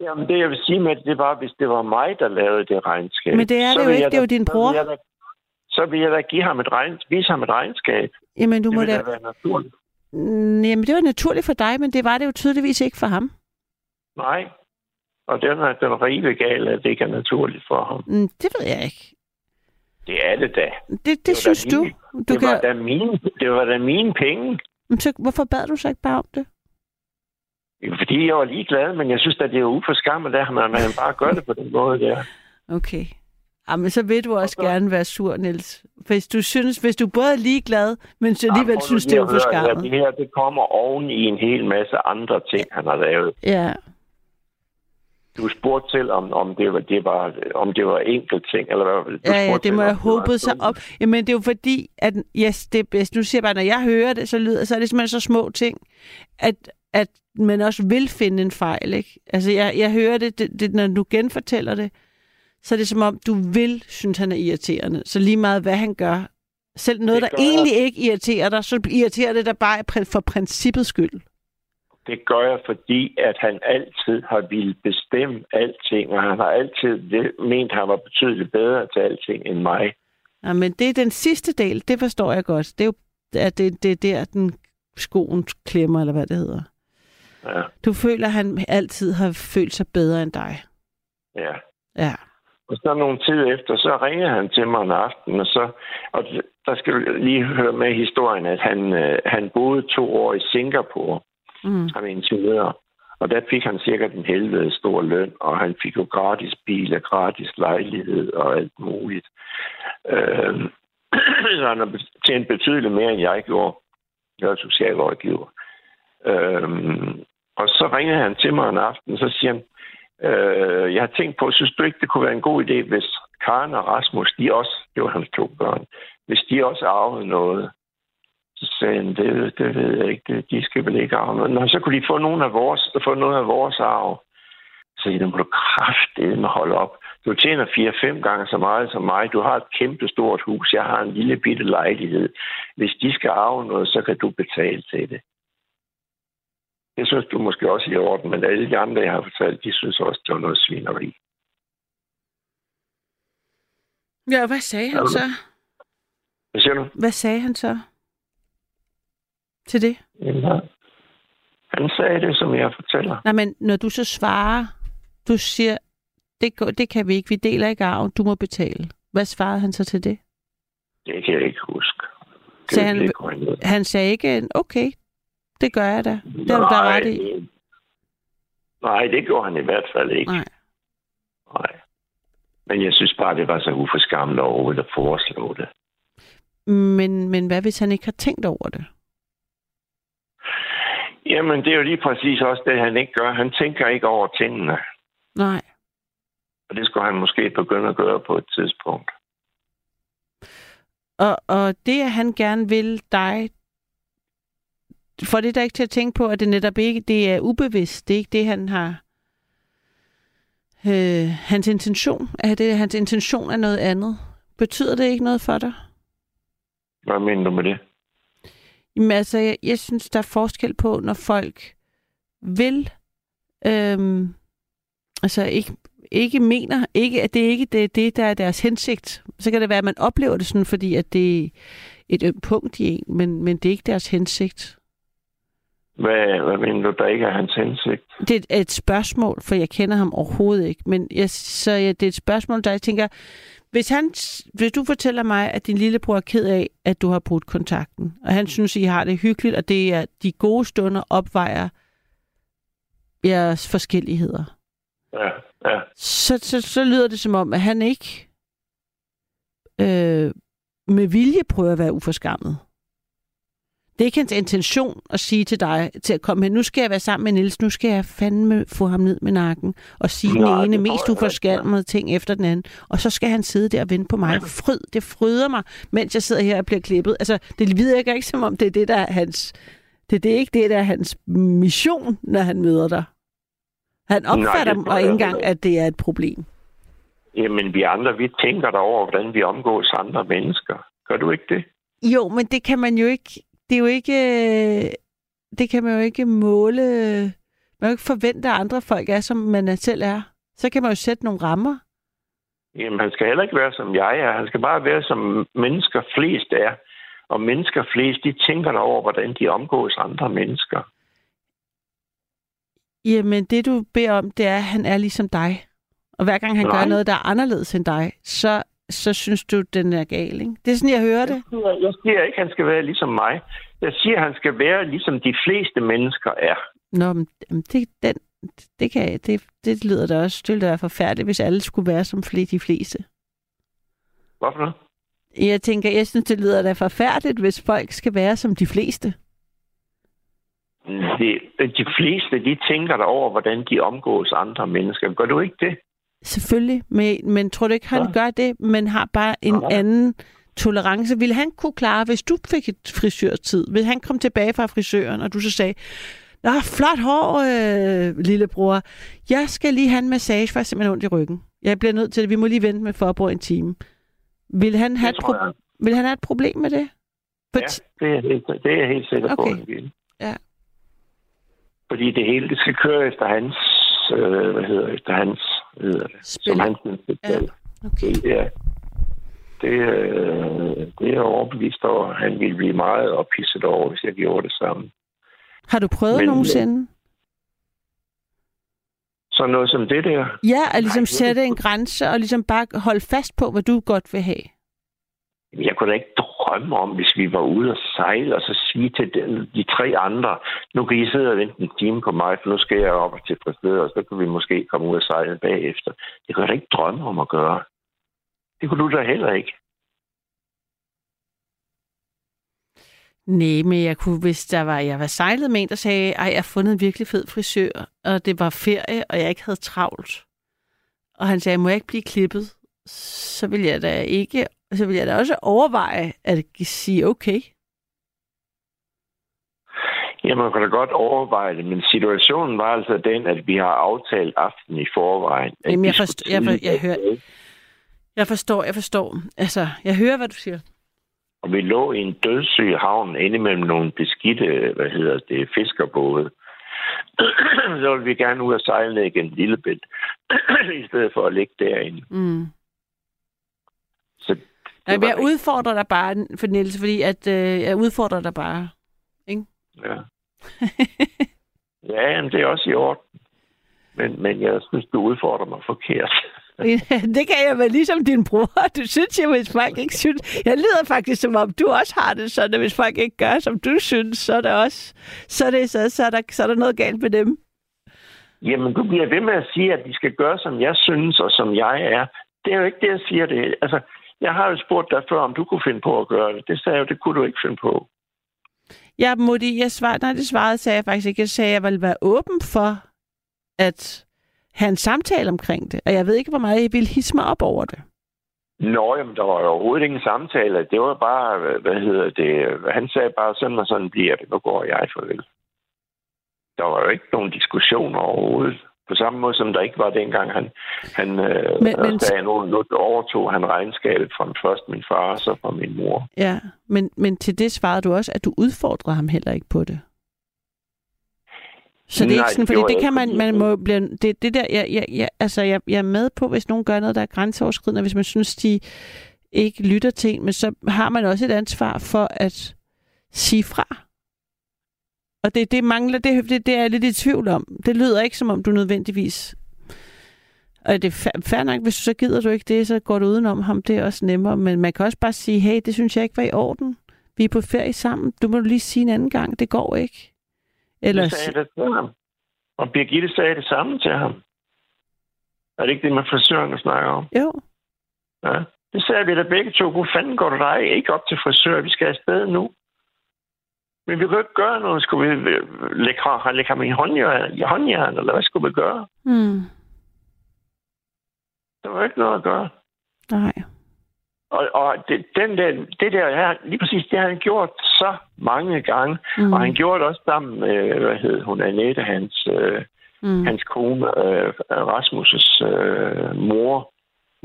Speaker 7: Jamen, det jeg vil sige med det, det var, hvis det var mig, der lavede det regnskab.
Speaker 3: Men det er det jo ikke, det er jo din bror.
Speaker 7: Så vil jeg da, så vil jeg da give ham et regn, vise ham et regnskab.
Speaker 3: Jamen, du
Speaker 7: det
Speaker 3: må
Speaker 7: da... være naturligt.
Speaker 3: Jamen, det var naturligt for dig, men det var det jo tydeligvis ikke for ham.
Speaker 7: Nej, og den er den rive gal, at det ikke er naturligt for ham.
Speaker 3: Mm, det ved jeg ikke.
Speaker 7: Det er det da.
Speaker 3: Det, det, det synes du? du
Speaker 7: det, kan... var da mine, det var da mine penge.
Speaker 3: Men så, hvorfor bad du så ikke bare om det?
Speaker 7: Fordi jeg var ligeglad, men jeg synes at det er uforskammet, at man, man bare gør det på den måde der.
Speaker 3: Okay. Jamen, så vil du også okay. gerne være sur, Niels. Hvis du synes, hvis du både er ligeglad, men så alligevel ja, synes, det er uforskammet.
Speaker 7: Ja, det her, det kommer oven i en hel masse andre ting, han har lavet.
Speaker 3: Ja.
Speaker 7: Du spurgte selv, om, om, det var, det var, om det var enkelt ting, eller hvad? Du
Speaker 3: ja, ja, det må jeg håbe sig op. Jamen, det er jo fordi, at yes, det bedst. Nu siger jeg bare, når jeg hører det, så lyder så er det simpelthen så små ting, at, at man også vil finde en fejl, ikke? Altså, jeg, jeg hører det, det, det, når du genfortæller det, så er det som om, du vil synes, han er irriterende. Så lige meget, hvad han gør, selv noget, der egentlig ikke irriterer dig, så irriterer det dig bare for princippets skyld.
Speaker 7: Det gør jeg, fordi at han altid har ville bestemme alting, og han har altid ment, at han var betydeligt bedre til alting end mig.
Speaker 3: Ja, men det er den sidste del, det forstår jeg godt. Det er jo at det, det er der, den skoen klemmer, eller hvad det hedder.
Speaker 7: Ja.
Speaker 3: Du føler, at han altid har følt sig bedre end dig.
Speaker 7: Ja.
Speaker 3: Ja.
Speaker 7: Og så nogle tid efter, så ringer han til mig en aften, og så, og der skal du lige høre med historien, at han, øh, han boede to år i Singapore mm. som ingeniør. Og der fik han sikkert en helvede stor løn, og han fik jo gratis bil og gratis lejlighed og alt muligt. Øh, så han har tjent betydeligt mere, end jeg gjorde. Jeg er socialrådgiver. Øh, og så ringede han til mig en aften, så siger han, øh, jeg har tænkt på, synes du ikke, det kunne være en god idé, hvis Karen og Rasmus, de også, det var hans to børn, hvis de også arvede noget, så sagde han, det, det ved jeg ikke, de skal vel ikke arve noget. så kunne de få, nogle af vores, få noget af vores arv. Så jeg, må du kraftedeme holde op. Du tjener 4-5 gange så meget som mig. Du har et kæmpe stort hus. Jeg har en lille bitte lejlighed. Hvis de skal arve noget, så kan du betale til det. Det synes du måske også i orden, men alle de andre, jeg har fortalt, de synes også, det var noget svineri.
Speaker 3: Ja, hvad sagde han så?
Speaker 7: Hvad siger du?
Speaker 3: Hvad sagde han så? Til det?
Speaker 7: Ja. Han sagde det, som jeg fortæller.
Speaker 3: Nej, men når du så svarer, du siger, det, går, det kan vi ikke, vi deler ikke arven, du må betale. Hvad svarede han så til det?
Speaker 7: Det kan jeg ikke huske.
Speaker 3: Det så han, han sagde ikke, okay, det gør jeg da. Det har du da ret i.
Speaker 7: Nej, det gjorde han i hvert fald ikke.
Speaker 3: Nej.
Speaker 7: Nej. Men jeg synes bare, det var så uforskammet overhovedet at foreslå det.
Speaker 3: Men, men hvad hvis han ikke har tænkt over det?
Speaker 7: Jamen, det er jo lige præcis også det, han ikke gør. Han tænker ikke over tingene.
Speaker 3: Nej.
Speaker 7: Og det skulle han måske begynde at gøre på et tidspunkt.
Speaker 3: Og, og det, at han gerne vil dig, får det der ikke til at tænke på, at det netop ikke det er ubevidst. Det er ikke det, han har... Øh, hans intention. Er det, hans intention er noget andet? Betyder det ikke noget for dig?
Speaker 7: Hvad mener du med det?
Speaker 3: Jamen altså, jeg, jeg synes, der er forskel på, når folk vil øhm, altså ikke, ikke mener, ikke, at det ikke det er det, der er deres hensigt. Så kan det være, at man oplever det sådan, fordi at det er et ømt punkt i en, men, men det er ikke deres hensigt.
Speaker 7: Hvad, hvad mener du, der ikke er hans hensigt?
Speaker 3: Det er et spørgsmål, for jeg kender ham overhovedet ikke. Men jeg, så ja, det er et spørgsmål, der jeg tænker, hvis, han, hvis du fortæller mig, at din lillebror er ked af, at du har brudt kontakten, og han synes, I har det hyggeligt, og det er de gode stunder opvejer jeres forskelligheder,
Speaker 7: Ja, ja.
Speaker 3: så, så, så lyder det som om, at han ikke øh, med vilje prøver at være uforskammet. Det er ikke hans intention at sige til dig, til at komme hen, nu skal jeg være sammen med Niels, nu skal jeg fandme få ham ned med nakken, og sige
Speaker 7: Nej,
Speaker 3: den ene mest
Speaker 7: ikke.
Speaker 3: uforskammede ting efter den anden. Og så skal han sidde der og vente på mig. Fryd, det fryder mig, mens jeg sidder her og bliver klippet. Altså, det virker ikke som om, det er det, der er hans... Det, det er ikke det, der er hans mission, når han møder dig. Han opfatter
Speaker 7: tror
Speaker 3: og ikke engang, at det er et problem.
Speaker 7: Jamen, vi andre, vi tænker derover, hvordan vi omgås andre mennesker. Gør du ikke det?
Speaker 3: Jo, men det kan man jo ikke... Det er jo ikke... øh, Det kan man jo ikke måle... Man kan jo ikke forvente, at andre folk er, som man selv er. Så kan man jo sætte nogle rammer.
Speaker 7: Jamen, han skal heller ikke være, som jeg er. Han skal bare være, som mennesker flest er. Og mennesker flest, de tænker derover, hvordan de omgås andre mennesker.
Speaker 3: Jamen, det du beder om, det er, at han er ligesom dig. Og hver gang han
Speaker 7: Nej.
Speaker 3: gør noget, der er anderledes end dig, så, så synes du, den er gal, ikke? Det er sådan, jeg hører det.
Speaker 7: Jeg siger ikke, at han skal være ligesom mig. Jeg siger, at han skal være, ligesom de fleste mennesker er.
Speaker 3: Nå, men det, den, det, kan, jeg- det, det lyder da også, det ville da være forfærdeligt, hvis alle skulle være som de fleste.
Speaker 7: Hvorfor noget?
Speaker 3: Jeg tænker, jeg synes, det lyder da forfærdeligt, hvis folk skal være som de fleste.
Speaker 7: De, de fleste, de tænker derover, hvordan de omgås andre mennesker. Gør du ikke det?
Speaker 3: Selvfølgelig, men, men tror du ikke, han
Speaker 7: Ja.
Speaker 3: gør det, men har bare en
Speaker 7: Ja.
Speaker 3: anden tolerance? Vil han kunne klare, hvis du fik et frisørtid, vil han komme tilbage fra frisøren, og du så sagde, Nå, flot hår, øh, lillebror. Jeg skal lige have en massage, for jeg simpelthen ondt i ryggen. Jeg bliver nødt til det. Vi må lige vente med for at bruge en time. Vil han, have et pro- vil han have et problem med det? For
Speaker 7: Ja, det er, helt, det er jeg helt sikker på,
Speaker 3: Okay.
Speaker 7: han vil.
Speaker 3: Ja.
Speaker 7: Fordi det hele, det skal køre efter hans, øh, hvad hedder efter hans, hedder det,
Speaker 3: Spil.
Speaker 7: som han synes, det skal.
Speaker 3: Okay.
Speaker 7: Ja. Det, øh, det er jeg overbevist over. Han ville blive meget ophidset over, hvis jeg gjorde det samme.
Speaker 3: Har du prøvet
Speaker 7: Men-
Speaker 3: nogensinde?
Speaker 7: Så noget som det der,
Speaker 3: Ja, at ligesom
Speaker 7: Nej, det-
Speaker 3: sætte en grænse og ligesom bare holde fast på, hvad du godt vil have.
Speaker 7: jeg kunne da ikke drømme om, hvis vi var ude og sejle, og så sige til de, de tre andre, nu kan I sidde og vente en time på mig, for nu skal jeg op til frisør, og så kan vi måske komme ud og sejle bagefter. Det kunne jeg da ikke drømme om at gøre. Det kunne du da heller ikke.
Speaker 3: Nej, men jeg kunne, hvis der var, jeg var sejlet med en, der sagde, at jeg har fundet en virkelig fed frisør, og det var ferie, og jeg ikke havde travlt. Og han sagde, må jeg ikke blive klippet? Så vil jeg da ikke, så vil jeg da også overveje at sige, okay.
Speaker 7: Ja, man kan da godt overveje det, men situationen var altså den, at vi har aftalt aften i forvejen.
Speaker 3: Jamen, jeg forstår- jeg for- jeg hører-. Jeg forstår, jeg forstår. Altså, jeg hører, hvad du siger.
Speaker 7: Og vi lå i en dødssyg havn inde mellem nogle beskidte, hvad hedder det, fiskerbåde. så ville vi gerne ud og sejle ned igen lille bit, i stedet for at ligge derinde.
Speaker 3: Mm. Nej, men jeg
Speaker 7: ikke-
Speaker 3: udfordrer dig bare, for Niels, fordi at, øh, jeg udfordrer dig bare.
Speaker 7: Ja. ja, jamen, det er også i orden. Men, men jeg synes, du udfordrer mig forkert.
Speaker 3: det kan jeg vel ligesom din bror. Du synes jo, hvis folk ikke synes... Jeg lyder faktisk, som om du også har det sådan, at hvis folk ikke gør, som du synes, så er der også... Så er, det, så, så er, der, så er der noget galt med dem.
Speaker 7: Jamen, du bliver ved med at sige, at de skal gøre, som jeg synes, og som jeg er. Det er jo ikke det, jeg siger. Det. Altså, jeg har jo spurgt dig før, om du kunne finde på at gøre det. Det sagde jeg jo, det kunne du ikke finde på.
Speaker 3: Jeg måtte, jeg svarede, nej, det svarede sagde jeg faktisk ikke. Jeg sagde, at jeg ville være åben for at have en samtale omkring det. Og jeg ved ikke, hvor meget jeg ville hisse mig op over det.
Speaker 7: Nå, jamen, der var jo overhovedet ingen samtale. Det var bare, hvad- hedder det, han sagde bare, sådan og sådan bliver det. Nu går jeg farvel. Der var jo ikke nogen diskussioner overhovedet. På samme måde, som der ikke var dengang, han, han øh,
Speaker 3: Men- men-
Speaker 7: sagde, nu, nu overtog han regnskabet fra først min far, og så fra min mor.
Speaker 3: Ja, men, men til det svarede du også, at du udfordrede ham heller ikke på det. Så det er
Speaker 7: Nej,
Speaker 3: ikke sådan,
Speaker 7: det
Speaker 3: fordi det
Speaker 7: jeg
Speaker 3: kan man, man må blive, det, det der, jeg, jeg, jeg, altså jeg, jeg er med på, hvis nogen gør noget, der er grænseoverskridende, hvis man synes, de ikke lytter til en, men så har man også et ansvar for at sige fra. Og det, det mangler, det, det, det er jeg lidt i tvivl om. Det lyder ikke, som om du nødvendigvis... Og det er fa- fair nok, hvis du så gider du ikke det, så går du udenom ham. Det er også nemmere. Men man kan også bare sige, hey, det synes jeg ikke var i orden. Vi er på ferie sammen. Du må lige sige en anden gang. Det går ikke. Eller,
Speaker 7: Det sagde jeg da til ham. Og Birgitte sagde det samme til ham. Er det ikke det med frisøren, snakker om?
Speaker 3: jo,
Speaker 7: Ja. Det sagde vi da begge to. Hvor fanden går du dig ikke op til frisør? Vi skal afsted nu. Men vi kan jo ikke gøre noget. Skulle vi øh, lægge, lægge ham i håndjern, i håndjern, eller hvad skulle vi gøre?
Speaker 3: hmm,
Speaker 7: Der var ikke noget at gøre.
Speaker 3: nej.
Speaker 7: Og, og det, den der, det der her, lige præcis, det har han gjort så mange gange.
Speaker 3: Mm.
Speaker 7: Mm. Og han gjorde det også sammen med, hvad hed hun, Annette, hans, øh,
Speaker 3: Mm.
Speaker 7: hans kone, øh, Rasmus' øh, mor.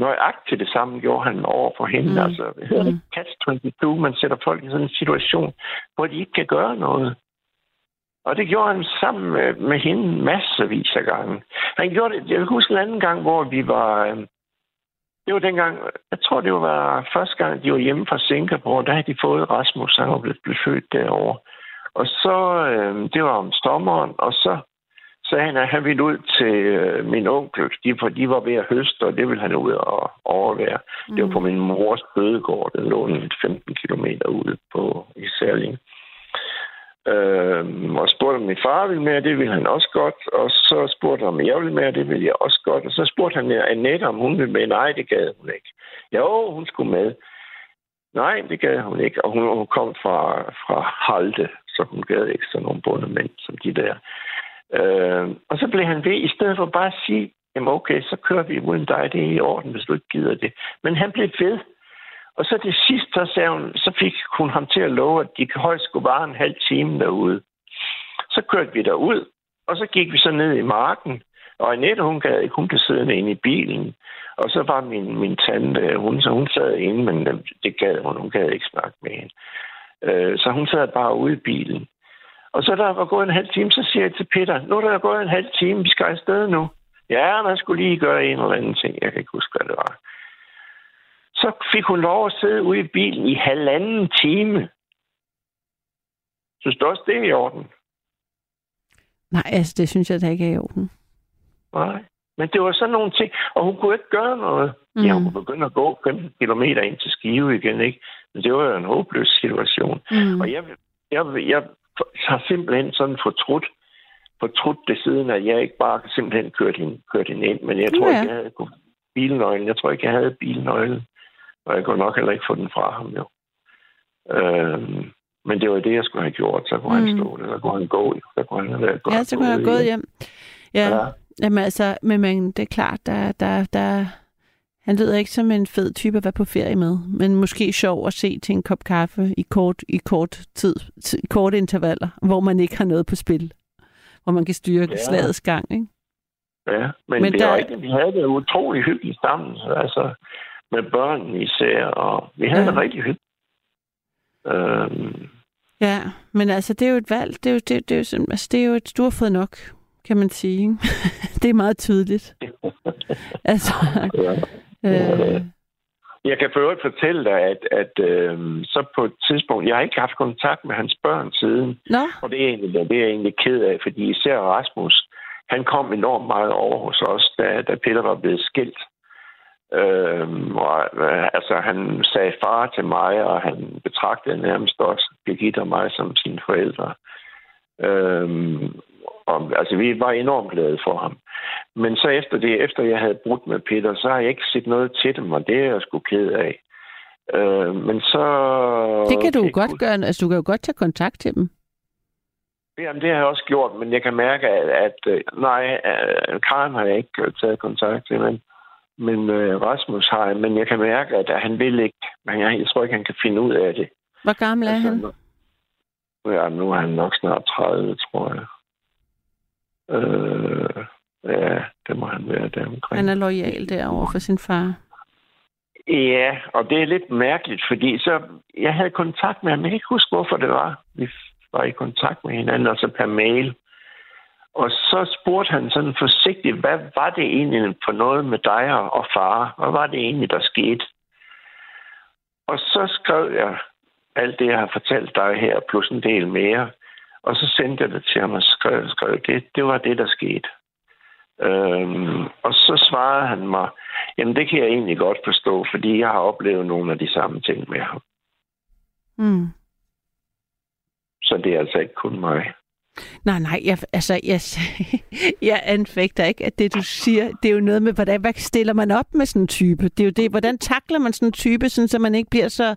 Speaker 7: Nøjagtigt det samme gjorde han over for hende.
Speaker 3: Mm.
Speaker 7: Altså, det hedder
Speaker 3: Mm.
Speaker 7: mm. catch 22, man sætter folk i sådan en situation, hvor de ikke kan gøre noget. Og det gjorde han sammen med, med hende masservis af gange. Han gjorde det, jeg kan huske en anden gang, hvor vi var... Øh, det var dengang, jeg tror det var første gang, de var hjemme fra Singapore, der havde de fået Rasmus, han var blevet, blevet født derovre. Og så, øh, det var om sommeren, og så sagde han, at han ville ud til øh, min onkel, de, for de var ved at høste, og det ville han ud og overvære. Mm. Det var på min mors bødegård, den lå en 15 km ude på i Særling. Øhm, og spurgte, om min far ville med, det ville han også godt. Og så spurgte han, om jeg ville med, det ville jeg også godt. Og så spurgte han Annette, om hun ville med. Nej, det gad hun ikke. Jo, hun skulle med. Nej, det gad hun ikke. Og hun, hun kom fra, fra Halde, så hun gad ikke sådan nogle bundemænd som de der. Øh, og så blev han ved, i stedet for bare at sige, jamen okay, så kører vi uden dig, det er i orden, hvis du ikke gider det. Men han blev ved. Og så det sidste, så, sagde hun, så fik hun ham til at love, at de højst skulle vare en halv time derude. Så kørte vi derud, og så gik vi så ned i marken. Og Annette, hun gad ikke, hun blev siddende inde i bilen. Og så var min, min tante, hun, så hun sad inde, men det- gad hun, hun gad ikke snakke med hende. Øh, så hun sad bare ude i bilen. Og så der var gået en halv time, så siger jeg til Peter, nu er der gået en halv time, vi skal afsted nu. Ja, man skulle lige gøre en eller anden ting. Jeg kan ikke huske, hvad det var. Så fik hun lov at sidde ude i bilen i halvanden time. Synes du også, det er i orden?
Speaker 3: Nej, altså det synes jeg da ikke er i orden.
Speaker 7: Nej. Men det var sådan nogle ting, og hun kunne ikke gøre noget. Mm. Ja, hun kunne begynde at gå 15 km ind til Skive igen, ikke? Men det var jo en håbløs situation.
Speaker 3: Mm.
Speaker 7: Og jeg, jeg, jeg har simpelthen sådan fortrudt, fortrudt det siden, at jeg ikke bare simpelthen kørte hende, kørte hende ind. Men jeg tror
Speaker 3: Ja.
Speaker 7: ikke, jeg havde bilnøglen. Jeg tror ikke, jeg havde bilnøglen. Og jeg kunne nok heller ikke få den fra ham, jo. Øhm, men det var det, jeg skulle have gjort. Så kunne mm. han stå så kunne han gå. Så kunne han have været
Speaker 3: Ja, så kunne jeg have gået hjem. Ja,
Speaker 7: Ja.
Speaker 3: ja. Jamen altså, men, men det er klart, der, der, der, han lyder ikke som en fed type at være på ferie med, men måske sjov at se til en kop kaffe i kort, i kort tid, korte intervaller, hvor man ikke har noget på spil. Hvor man kan styre
Speaker 7: Ja.
Speaker 3: slagets gang, ikke?
Speaker 7: Ja, men,
Speaker 3: Men
Speaker 7: men det
Speaker 3: der-
Speaker 7: er rigtigt. Vi havde det utrolig hyggeligt sammen. Altså, med børnene især. Og vi havde
Speaker 3: Ja.
Speaker 7: det rigtig hyggeligt. Øhm,
Speaker 3: Ja, men altså, det er jo et valg. Det er jo, det, det er jo, sådan- altså, det er jo et, du har fået nok, kan man sige. Ikke? det er meget tydeligt. altså,
Speaker 7: ja.
Speaker 3: Øh,
Speaker 7: Jeg kan for øvrigt fortælle dig, at, at øhm, så på et tidspunkt, jeg har ikke haft kontakt med hans børn siden,
Speaker 3: nå,
Speaker 7: og det er, egentlig, det er jeg egentlig ked af, fordi især Rasmus, han kom enormt meget over hos os, da, da Peter var blevet skilt. Øhm, og, øh, altså, han sagde far til mig, og han betragtede nærmest også Birgitte og mig som sine forældre. Øhm, og, altså, vi var enormt glade for ham. Men så efter det, efter jeg havde brudt med Peter, så har jeg ikke set noget til dem, og det er jeg sgu ked af. Øh, men så...
Speaker 3: det kan du jo
Speaker 7: ikke
Speaker 3: godt gøre. Altså, du kan jo godt tage kontakt til dem.
Speaker 7: Jamen, det har jeg også gjort, men jeg kan mærke, at, at øh, nej, øh, Karen har jeg ikke øh, taget kontakt til, men, men øh, Rasmus har jeg, men jeg kan mærke, at, han vil ikke, men jeg, jeg tror ikke, han kan finde ud af det.
Speaker 3: Hvor gammel er han?
Speaker 7: nu- Ja, nu er han nok snart 30, tror jeg. Øh, ja, det må han være der omkring.
Speaker 3: Han er lojal derovre for sin far.
Speaker 7: Ja, og det er lidt mærkeligt, fordi så jeg havde kontakt med ham. Jeg kan ikke huske, hvorfor det var. Vi var i kontakt med hinanden, altså per mail. Og så spurgte han sådan forsigtigt, hvad var det egentlig for noget med dig og far? Hvad var det egentlig, der skete? Og så skrev jeg alt det, jeg har fortalt dig her, plus en del mere. Og så sendte jeg det til ham og skrev, skrev det, det var det, der skete. Øhm, og så svarede han mig, jamen det kan jeg egentlig godt forstå, fordi jeg har oplevet nogle af de samme ting med ham.
Speaker 3: Mm.
Speaker 7: Så det er altså ikke kun mig.
Speaker 3: Nej, nej, jeg, altså, jeg, jeg anfægter ikke, at det, du siger, det er jo noget med, hvordan hvad stiller man op med sådan en type? Det er jo det, hvordan takler man sådan en type, sådan, så man ikke bliver så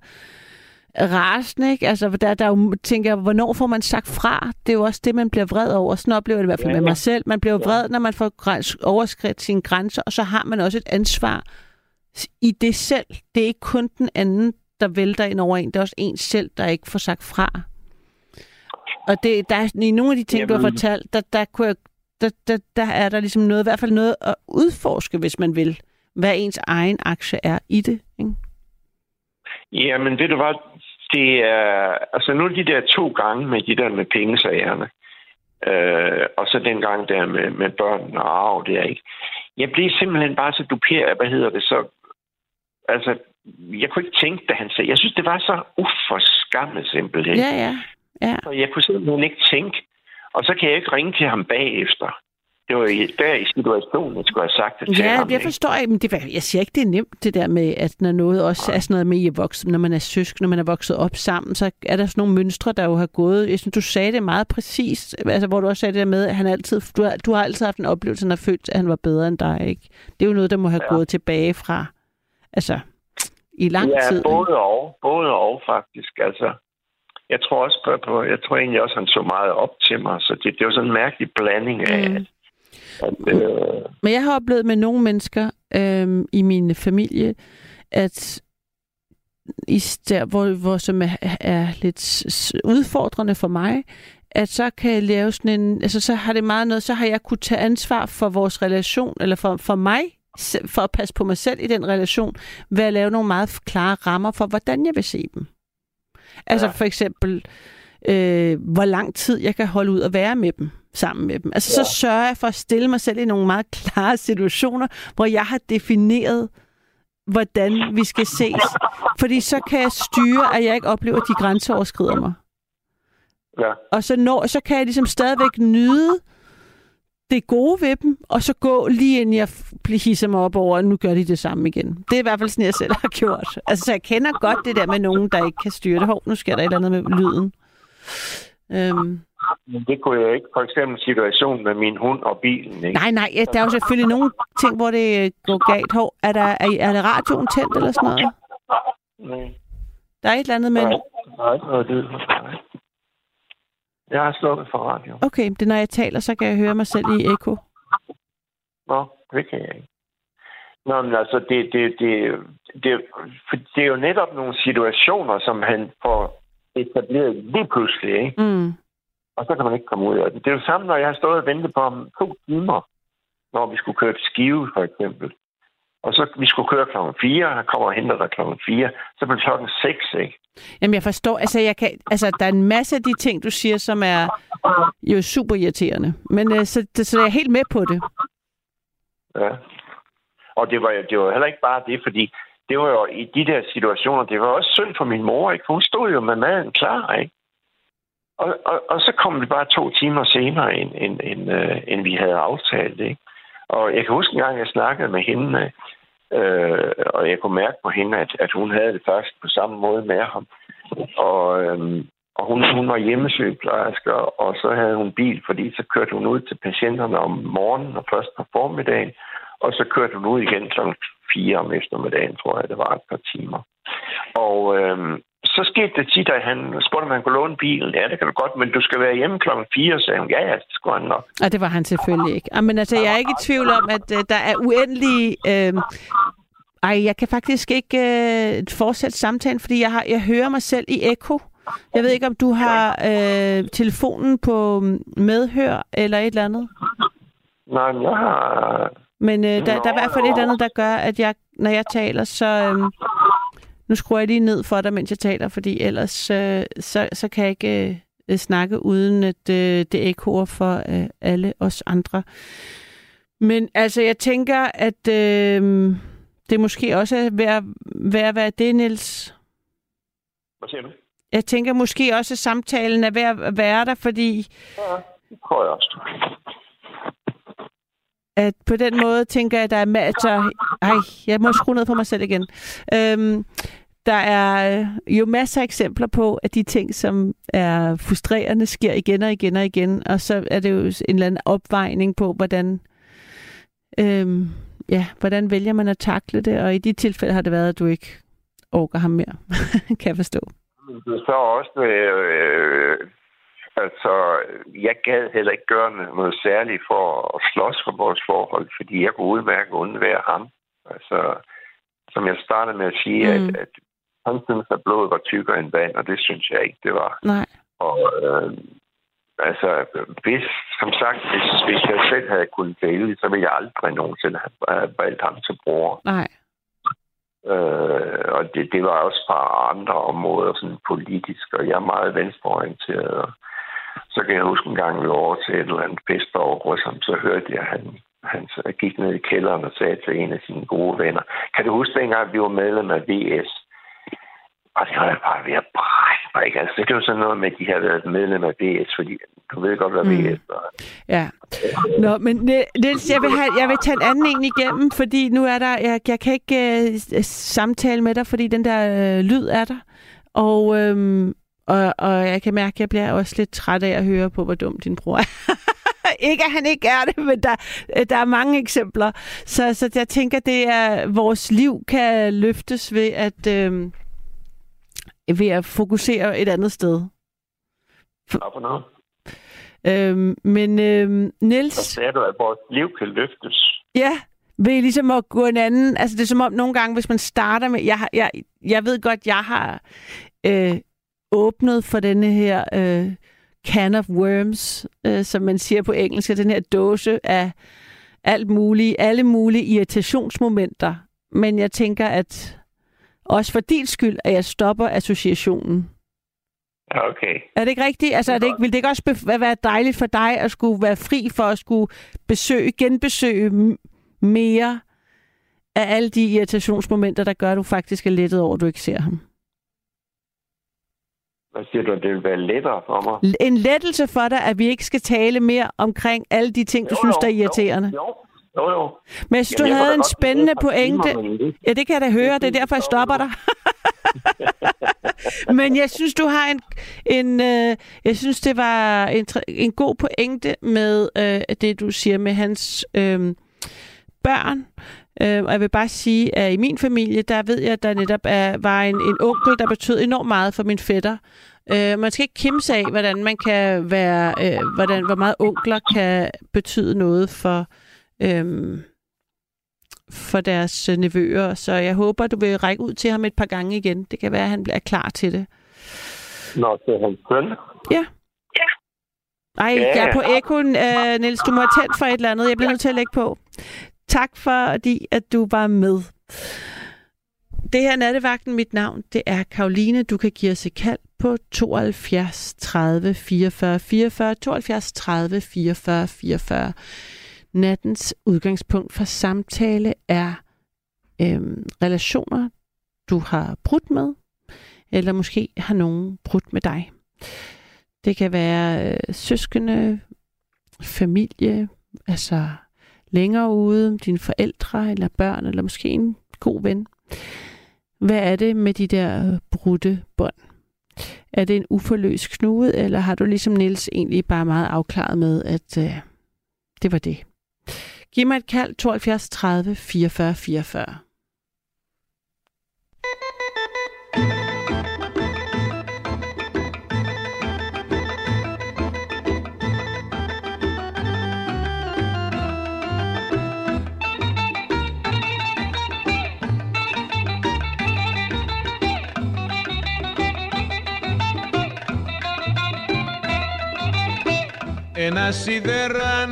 Speaker 3: rasende, ikke? Altså, der, der er jo, tænker jeg, hvornår får man sagt fra? Det er jo også det, man bliver vred over. Sådan oplever jeg det i hvert fald
Speaker 7: Ja,
Speaker 3: med
Speaker 7: ja.
Speaker 3: mig selv. Man bliver jo vred, når man får græns, overskridt sine grænser, og så har man også et ansvar i det selv. Det er ikke kun den anden, der vælter ind over en. Det er også en selv, der ikke får sagt fra. Og det, der er, i nogle af de ting, du har
Speaker 7: Jamen.
Speaker 3: fortalt, der, der, kunne jeg, der, der, der er der ligesom noget, i hvert fald noget at udforske, hvis man vil, hvad ens egen aktie er i det. Ikke?
Speaker 7: Jamen, ved du hvad, det er, altså nu de der to gange med de der med pengesagerne, øh, og så den gang der med, med børn og arv, det er ikke. Jeg blev simpelthen bare så duperet, hvad hedder det, så, altså, jeg kunne ikke tænke, da han sagde, jeg synes, det var så uforskammet simpelthen.
Speaker 3: Ja, ja. ja.
Speaker 7: Og jeg kunne simpelthen ikke tænke, og så kan jeg ikke ringe til ham bagefter. Det var i, der i situationen, jeg skulle have sagt det til
Speaker 3: Ja,
Speaker 7: ham.
Speaker 3: jeg
Speaker 7: ikke?
Speaker 3: forstår ikke, men det, jeg siger ikke, det er nemt, det der med, at når noget også er sådan noget med, I er vokset, når man er søsk, når man er vokset op sammen, så er der sådan nogle mønstre, der jo har gået. Jeg synes, du sagde det meget præcist, altså, hvor du også sagde det der med, at han altid, du, har, du har altid haft en oplevelse, han har følt, at han var bedre end dig, ikke? Det er jo noget, der må have
Speaker 7: Ja.
Speaker 3: gået tilbage fra, altså, i lang
Speaker 7: ja,
Speaker 3: tid.
Speaker 7: både og. Både og, faktisk. Altså, jeg tror også på, på, jeg tror egentlig også, han så meget op til mig, så det, det var sådan en mærkelig blanding af,
Speaker 3: Mm.
Speaker 7: mm. Øh,
Speaker 3: Men jeg har oplevet med nogle mennesker øhm, i min familie, at i der, hvor, hvor som er, er lidt udfordrende for mig, at så kan jeg lave sådan en, altså så har det meget noget, så har jeg kunne tage ansvar for vores relation, eller for, for mig, for at passe på mig selv i den relation, ved at lave nogle meget klare rammer for, hvordan jeg vil se dem. Altså
Speaker 7: Ja.
Speaker 3: for eksempel, øh, hvor lang tid jeg kan holde ud og være med dem, sammen med dem. Altså ja. så sørger jeg for at stille mig selv i nogle meget klare situationer, hvor jeg har defineret, hvordan vi skal ses. Fordi så kan jeg styre, at jeg ikke oplever, at de grænseoverskrider mig.
Speaker 7: ja.
Speaker 3: Og så, når, så kan jeg ligesom stadigvæk nyde det gode ved dem, og så gå lige inden jeg hisser mig op over, at nu gør de det samme igen. Det er i hvert fald sådan, jeg selv har gjort. Altså, så jeg kender godt det der med nogen, der ikke kan styre det. Hov, nu sker der et eller andet med lyden. Øhm,
Speaker 7: Men det kunne jeg ikke. For eksempel situationen med min hund og bilen. Ikke?
Speaker 3: nej, nej, ja, der er jo selvfølgelig nogle ting, hvor det øh, går galt. Hov, er, der, er, er der radioen tændt eller sådan noget?
Speaker 7: Nej,
Speaker 3: Der er et eller andet med...
Speaker 7: nej, er ikke noget lyd. Nej. Jeg har slukket for radio.
Speaker 3: Okay, det er, når jeg taler, så kan jeg høre mig selv i ekko.
Speaker 7: Nå, det kan jeg ikke. Nå, men altså, det, det, det, det, for det er jo netop nogle situationer, som han får etableret lige pludselig, ikke?
Speaker 3: Mm.
Speaker 7: Og så kan man ikke komme ud af det. Det er jo samme, når jeg har stået og ventet på ham to timer, når vi skulle køre til Skive, for eksempel. Og så vi skulle køre klokken 4, han kommer og henter dig klokken 4, så det klokken 6, ikke?
Speaker 3: Jamen, jeg forstår, altså, jeg kan, altså, der er en masse af de ting, du siger, som er jo super irriterende. Men øh, så, så er jeg helt med på det.
Speaker 7: Ja. Og det var, det var heller ikke bare det, fordi det var jo i de der situationer, det var også synd for min mor, ikke? For hun stod jo med maden klar, ikke? Og, og, og så kom vi bare to timer senere, end, end, end, øh, end vi havde aftalt, ikke? Og jeg kan huske en gang, jeg snakkede med hende, øh, og jeg kunne mærke på hende, at, at hun havde det faktisk på samme måde med ham. Og, øh, og hun, hun var hjemmesygeplejerske, og så havde hun bil, fordi så kørte hun ud til patienterne om morgenen og først på formiddagen, og så kørte hun ud igen kl. 4 om eftermiddagen, tror jeg, det var et par timer. Og øh, så skete det tit, at han spurgte, om han kunne låne bilen. Ja, det kan du godt, men du skal være hjemme kl. 4, sagde hun. Ja, ja, det skulle han nok.
Speaker 3: Og det var han selvfølgelig ikke. Ah, Men altså, jeg er ikke i tvivl om, at øh, der er uendelige... Øh, ej, jeg kan faktisk ikke øh, fortsætte samtalen, fordi jeg, har, jeg hører mig selv i ekko. Jeg ved ikke, om du har øh, telefonen på medhør eller et eller andet.
Speaker 7: Nej, men jeg har...
Speaker 3: Men øh, der, der er i hvert fald et eller andet, der gør, at jeg, når jeg taler, så... Øh, nu skruer jeg lige ned for dig, mens jeg taler, fordi ellers øh, så, så kan jeg ikke... Øh, snakke, uden at øh, det ekkoer for øh, alle os andre. Men altså, jeg tænker, at øh, det måske også er ved at, ved at være det, Niels.
Speaker 7: Hvad siger du?
Speaker 3: Jeg tænker måske også, at samtalen er ved at være der, fordi
Speaker 7: Ja, det tror jeg også
Speaker 3: at på den måde tænker jeg, at der er masser... Ej, jeg må skrue ned på mig selv igen. Øhm, der er øh, jo masser af eksempler på, at de ting, som er frustrerende, sker igen og igen og igen. Og så er det jo en eller anden opvejning på, hvordan, øhm, ja, hvordan vælger man at takle det. Og i de tilfælde har det været, at du ikke orker ham mere, kan jeg forstå.
Speaker 7: Det er så også, øh, øh altså, jeg gad heller ikke gøre noget særligt for at slås for vores forhold, fordi jeg kunne udmærke undvære ham. Altså, som jeg startede med at sige, mm. at, at han synes, at blodet var tykkere end vand, og det synes jeg ikke, det var.
Speaker 3: Nej.
Speaker 7: Og øh, altså, hvis, som sagt, hvis, hvis jeg selv havde kunnet vælge, så ville jeg aldrig nogensinde have valgt ham til bror.
Speaker 3: Nej.
Speaker 7: Øh, og det, det var også på andre områder, sådan politisk, og jeg er meget venstreorienteret. Så kan jeg huske en gang, vi var over til et eller andet fest over ham, så hørte jeg, at han, han så gik ned i kælderen og sagde til en af sine gode venner, kan du huske dengang, vi var medlem af VS? Og det var jeg bare ved at brække mig, ikke? Altså, det er jo sådan noget med, at de har været medlem af VS, fordi du ved godt, hvad
Speaker 3: Mm.
Speaker 7: VS er.
Speaker 3: Ja. Nå, men Ni- Niels, jeg vil, have, jeg vil tage en anden en igennem, fordi nu er der, jeg, jeg kan ikke uh, samtale med dig, fordi den der uh, lyd er der. Og, øhm, og, og jeg kan mærke, at jeg bliver også lidt træt af at høre på, hvor dum din bror er. ikke at han ikke er det, men der, øh, der er mange eksempler. Så, så jeg tænker, det er, vores liv kan løftes ved at, øhm, ved at fokusere et andet sted.
Speaker 7: For?
Speaker 3: Øhm, men
Speaker 7: Så
Speaker 3: Niels...
Speaker 7: sagde du, at vores liv kan løftes.
Speaker 3: Ja, ved ligesom at gå en anden... Altså det er som om nogle gange, hvis man starter med... Jeg, jeg, jeg ved godt, jeg har øh, åbnet for denne her øh, can of worms, øh, som man siger på engelsk, den her dåse af alt muligt, alle mulige irritationsmomenter. Men jeg tænker, at også for din skyld, at jeg stopper associationen.
Speaker 7: Okay.
Speaker 3: Er det ikke rigtigt? Altså, er det ikke, vil det ikke også bef- være dejligt for dig at skulle være fri for at skulle besøge, genbesøge mere af alle de irritationsmomenter, der gør, at du faktisk er lettet over, at du ikke ser ham?
Speaker 7: Hvad siger du, at det vil være lettere for mig?
Speaker 3: En lettelse for dig, at vi ikke skal tale mere omkring alle de ting, du
Speaker 7: Jo,
Speaker 3: synes,
Speaker 7: jo,
Speaker 3: der er irriterende.
Speaker 7: Jo, jo, jo.
Speaker 3: Men jeg synes, du
Speaker 7: jeg
Speaker 3: havde en spændende pointe. Ja, det kan jeg da høre. Det er derfor, jeg stopper dig. Men jeg synes, du har en, en øh, jeg synes, det var en, en god pointe med øh, det, du siger med hans øh, børn. Øh, og jeg vil bare sige, at i min familie, der ved jeg, at der netop er, var en, en onkel, der betød enormt meget for min fætter. Øh, man skal ikke kimse af, hvordan man kan være, øh, hvordan, hvor meget onkler kan betyde noget for, øh, for deres øh, nevøer. Så jeg håber, du vil række ud til ham et par gange igen. Det kan være, at han bliver klar til det.
Speaker 7: Nå, det er hans søn.
Speaker 3: Ej,
Speaker 7: Ja.
Speaker 3: jeg er på ekkoen, uh, Niels. Du må have tændt for et eller andet. Jeg bliver nødt til at lægge på. Tak fordi, at du var med. Det her nattevagten. Mit navn, det er Karoline. Du kan give os et kald på 72 30 44 44. 72 30 44 44. Nattens udgangspunkt for samtale er øhm, relationer, du har brudt med, eller måske har nogen brudt med dig. Det kan være øh, søskende, familie, altså længere ude, dine forældre eller børn, eller måske en god ven. Hvad er det med de der brudte bånd? Er det en uforløst knude, eller har du ligesom Nils egentlig bare meget afklaret med, at øh, det var det? Giv mig et kald 72 30 44 44.
Speaker 8: Ένα σιδερά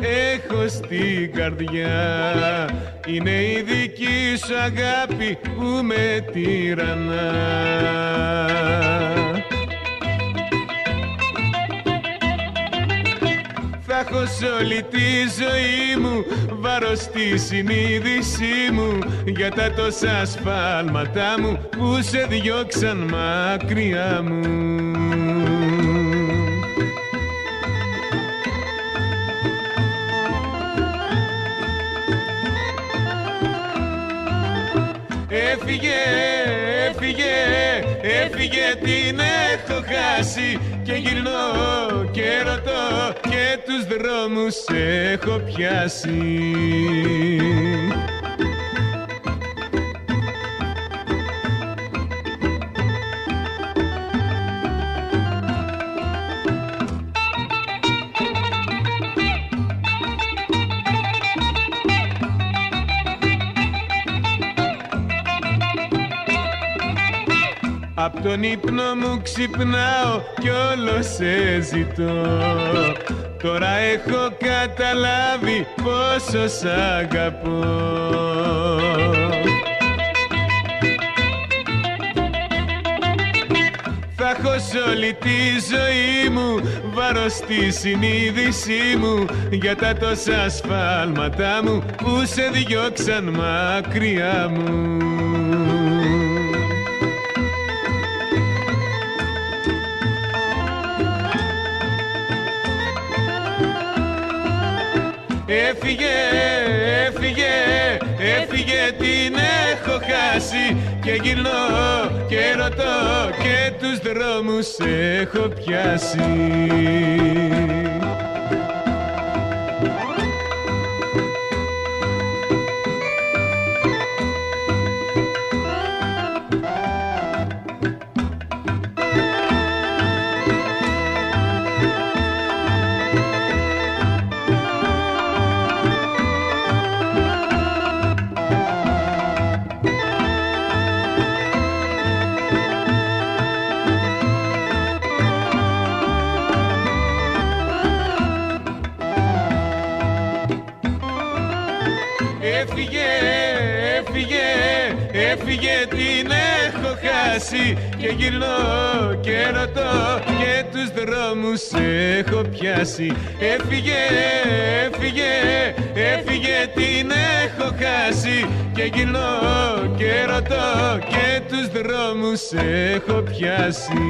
Speaker 8: έχω στην καρδιά. Είναι η δική σου αγάπη που με τυραννά. Θα έχω σ' όλη τη ζωή μου βάρος στη συνείδησή μου για τα τόσα σφάλματά μου που σε διώξαν μακριά μου. Έφυγε, έφυγε, έφυγε την έχω χάσει. Και γυρνώ και ρωτώ και τους δρόμους έχω πιάσει Απ' τον ύπνο μου ξυπνάω κι όλο σε ζητώ. Τώρα έχω καταλάβει πόσο σ' αγαπώ. Θα έχω σ' όλη τη ζωή μου βάρος στη συνείδησή μου Για τα τόσα σφάλματά μου που σε διώξαν μακριά μου Έφυγε, έφυγε, έφυγε την έχω χάσει. Και γυρνώ και ρωτώ και τους δρόμους έχω πιάσει έφυγε την έχω χάσει Και γυρνώ και ρωτώ και τους δρόμους έχω πιάσει. Έφυγε, έφυγε, έφυγε την έχω χάσει Και γυρνώ και ρωτώ και τους δρόμους έχω πιάσει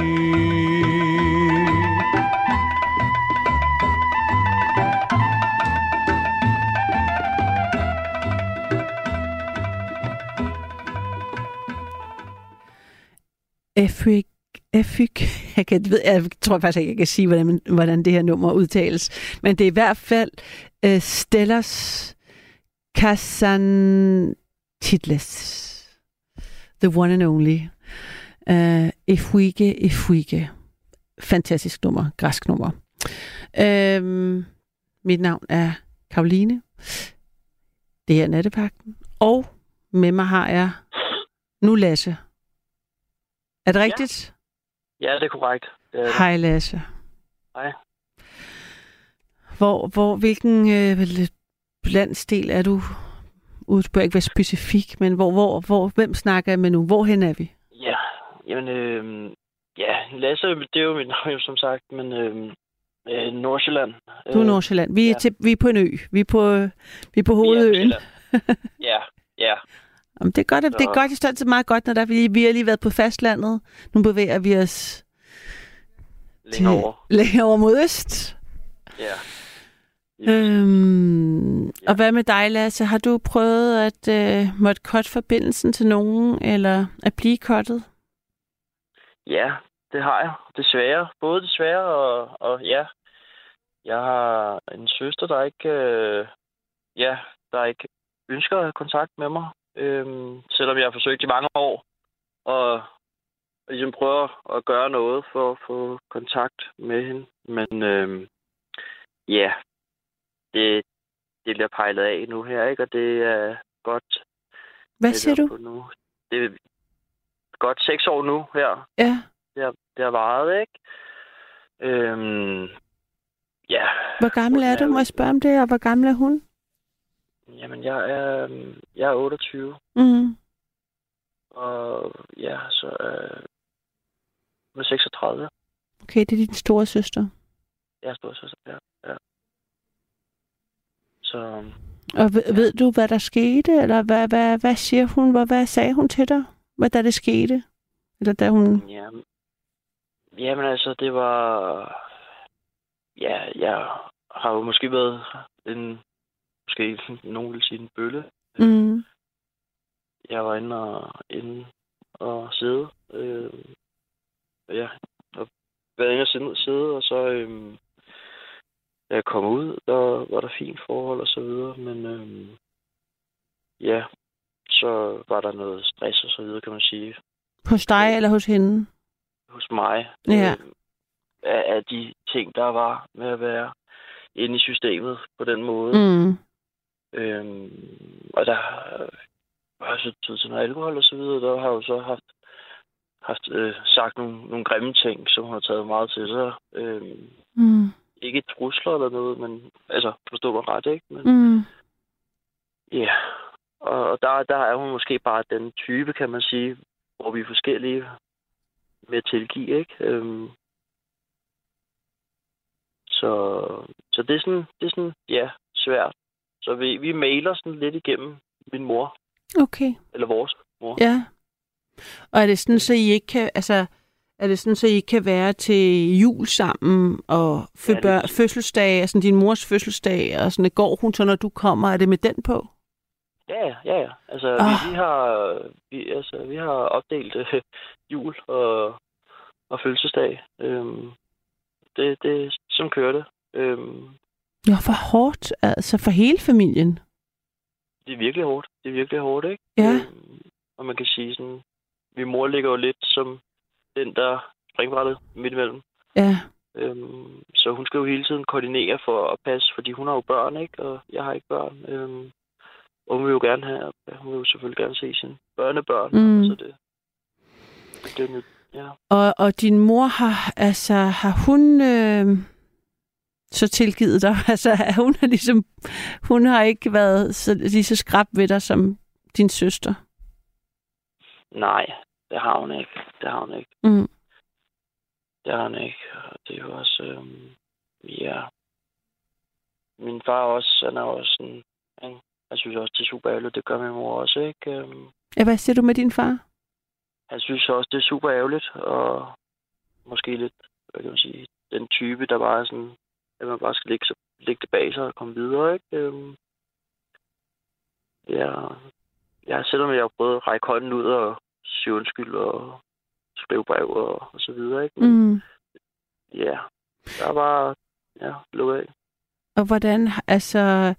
Speaker 3: Afrik Efyk, jeg, kan, ved, jeg tror faktisk ikke, jeg kan sige, hvordan, hvordan det her nummer udtales. Men det er i hvert fald øh, Stellas Kassan Titles. The one and only. Øh, uh, Efwike, Efwike. Fantastisk nummer, græsk nummer. Uh, mit navn er Karoline. Det er Nattepakten. Og med mig har jeg nu Lasse. Er det rigtigt?
Speaker 9: Ja, det er korrekt. Det er.
Speaker 3: Hej Lasse.
Speaker 9: Hej.
Speaker 3: Hvor, hvor, hvilken øh, landsdel er du? Du bør ikke være specifik, men hvor, hvor, hvor, hvem snakker jeg med nu? Hvorhen er vi?
Speaker 9: Ja, jamen, øh, ja, Lasse, det er jo mit navn, som sagt, men øh, øh, Nordsjælland.
Speaker 3: Du er Nordsjælland. Vi er,
Speaker 9: ja.
Speaker 3: til, vi er på en ø. Vi er på, vi er på hovedøen.
Speaker 9: ja, ja.
Speaker 3: Jamen, det er godt, at, det er
Speaker 9: Så-
Speaker 3: godt, det står meget godt, når der, fordi vi har lige været på fastlandet. Nu bevæger vi os
Speaker 9: Længere over.
Speaker 3: længere over mod øst.
Speaker 9: Ja.
Speaker 3: Øhm, Og hvad med dig, Lasse? Har du prøvet at øh, måtte cutte forbindelsen til nogen, eller at blive cuttet?
Speaker 9: Ja, det har jeg. Desværre. Både desværre og, og ja. Jeg har en søster, der ikke, øh, ja, der ikke ønsker kontakt med mig. Øhm, selvom jeg har forsøgt i mange år. Og, og ligesom prøver at gøre noget for at få kontakt med hende. Men øhm, ja, det, det bliver pejlet af nu her, ikke? Og det er godt.
Speaker 3: Hvad siger du?
Speaker 9: Nu. Det er godt seks år nu her,
Speaker 3: Ja.
Speaker 9: det har, det har varet, ikke? Øhm, ja,
Speaker 3: Hvor gammel er du? Må jeg spørge om det? Og hvor gammel er hun?
Speaker 9: Jamen jeg er, jeg er 28,
Speaker 3: Mm.
Speaker 9: og ja, så øh, med 36.
Speaker 3: Okay, det er din store søster.
Speaker 9: Jeg er storsøster, ja. ja.
Speaker 3: Og ved, ved du, hvad der skete? Eller hvad, hvad, hvad siger hun? Hvad, hvad sagde hun til dig? Hvad da det skete? Eller da hun...
Speaker 9: Ja, jamen altså, det var... Ja, jeg har jo måske været en... Måske nogen vil sige en bølle.
Speaker 3: Mm.
Speaker 9: Jeg var inde og, inde og sidde. Øh, ja, og været inde og sidde, sidde og så... Øh, jeg kom ud, der var der fint forhold og så videre, men øh, ja, så var der noget stress og så videre, kan man sige,
Speaker 3: Hos dig eller hos hende?
Speaker 9: hos mig.
Speaker 3: Ja.
Speaker 9: Øh, af, af de ting, der var med at være inde i systemet på den måde.
Speaker 3: Mm.
Speaker 9: Øhm, og der har jeg så tid til noget alkohol og så videre. Der har jeg jo så haft, haft øh, sagt nogle, nogle grimme ting, som hun har taget meget til sig. Øhm,
Speaker 3: Mm.
Speaker 9: ikke trusler eller noget, men altså, forstå mig ret, ikke? Men,
Speaker 3: Mm.
Speaker 9: Ja, og, og der, der er hun måske bare den type, kan man sige, hvor vi er forskellige med at tilgive, ikke? Øhm, så, så det er sådan, det er sådan, ja, svært. Så vi, vi mailer sådan lidt igennem min mor,
Speaker 3: Okay.
Speaker 9: eller vores mor.
Speaker 3: Ja. Og er det sådan, så I ikke kan, altså, er det sådan, så I kan være til jul sammen og fø-
Speaker 9: Ja,
Speaker 3: fødselsdag, altså din mors fødselsdag, og sådan, går hun så, når du kommer, er det med den på?
Speaker 9: Ja, ja, ja. Altså,
Speaker 3: Ah.
Speaker 9: vi, vi, har, vi, altså, vi har opdelt øh, jul og, og fødselsdag. Øhm, det, det, sådan kører det. Øhm,
Speaker 3: Ja, for hårdt, altså for hele familien.
Speaker 9: det er virkelig hårdt. Det er virkelig hårdt, ikke?
Speaker 3: Ja.
Speaker 9: Øhm, og man kan sige sådan, min mor ligger jo lidt som den, der springbrættet midt imellem.
Speaker 3: Ja.
Speaker 9: Øhm, så hun skal jo hele tiden koordinere for at passe, fordi hun har jo børn, ikke? Og jeg har ikke børn. Øhm, og hun vil jo gerne have, hun vil jo selvfølgelig gerne se sine børnebørn.
Speaker 3: Mm.
Speaker 9: Så det, det er nyt, ja.
Speaker 3: Og, og din mor har, altså, har hun øh, så tilgivet dig? Altså, hun er ligesom, hun har ikke været så, lige så skrab ved dig som din søster?
Speaker 9: Nej, det har hun ikke. Det har hun ikke.
Speaker 3: Mm.
Speaker 9: Det har hun ikke. Og det er jo også, øhm, ja. Min far også, han er også sådan, han, jeg synes også, det er super ærgerligt. Det gør min mor også, ikke? Øhm,
Speaker 3: Ja, hvad siger du med din far?
Speaker 9: han synes også, det er super ærgerligt, og måske lidt, hvad kan man sige, den type, der bare er sådan, at man bare skal lægge, lægge det bag sig og komme videre, ikke? Øhm, ja, ja, selvom jeg har prøvet at række hånden ud og sige undskyld og skrive brev og, og så videre, ikke? Men,
Speaker 3: Mm.
Speaker 9: Ja, der var, ja, lukket af.
Speaker 3: Og hvordan, altså,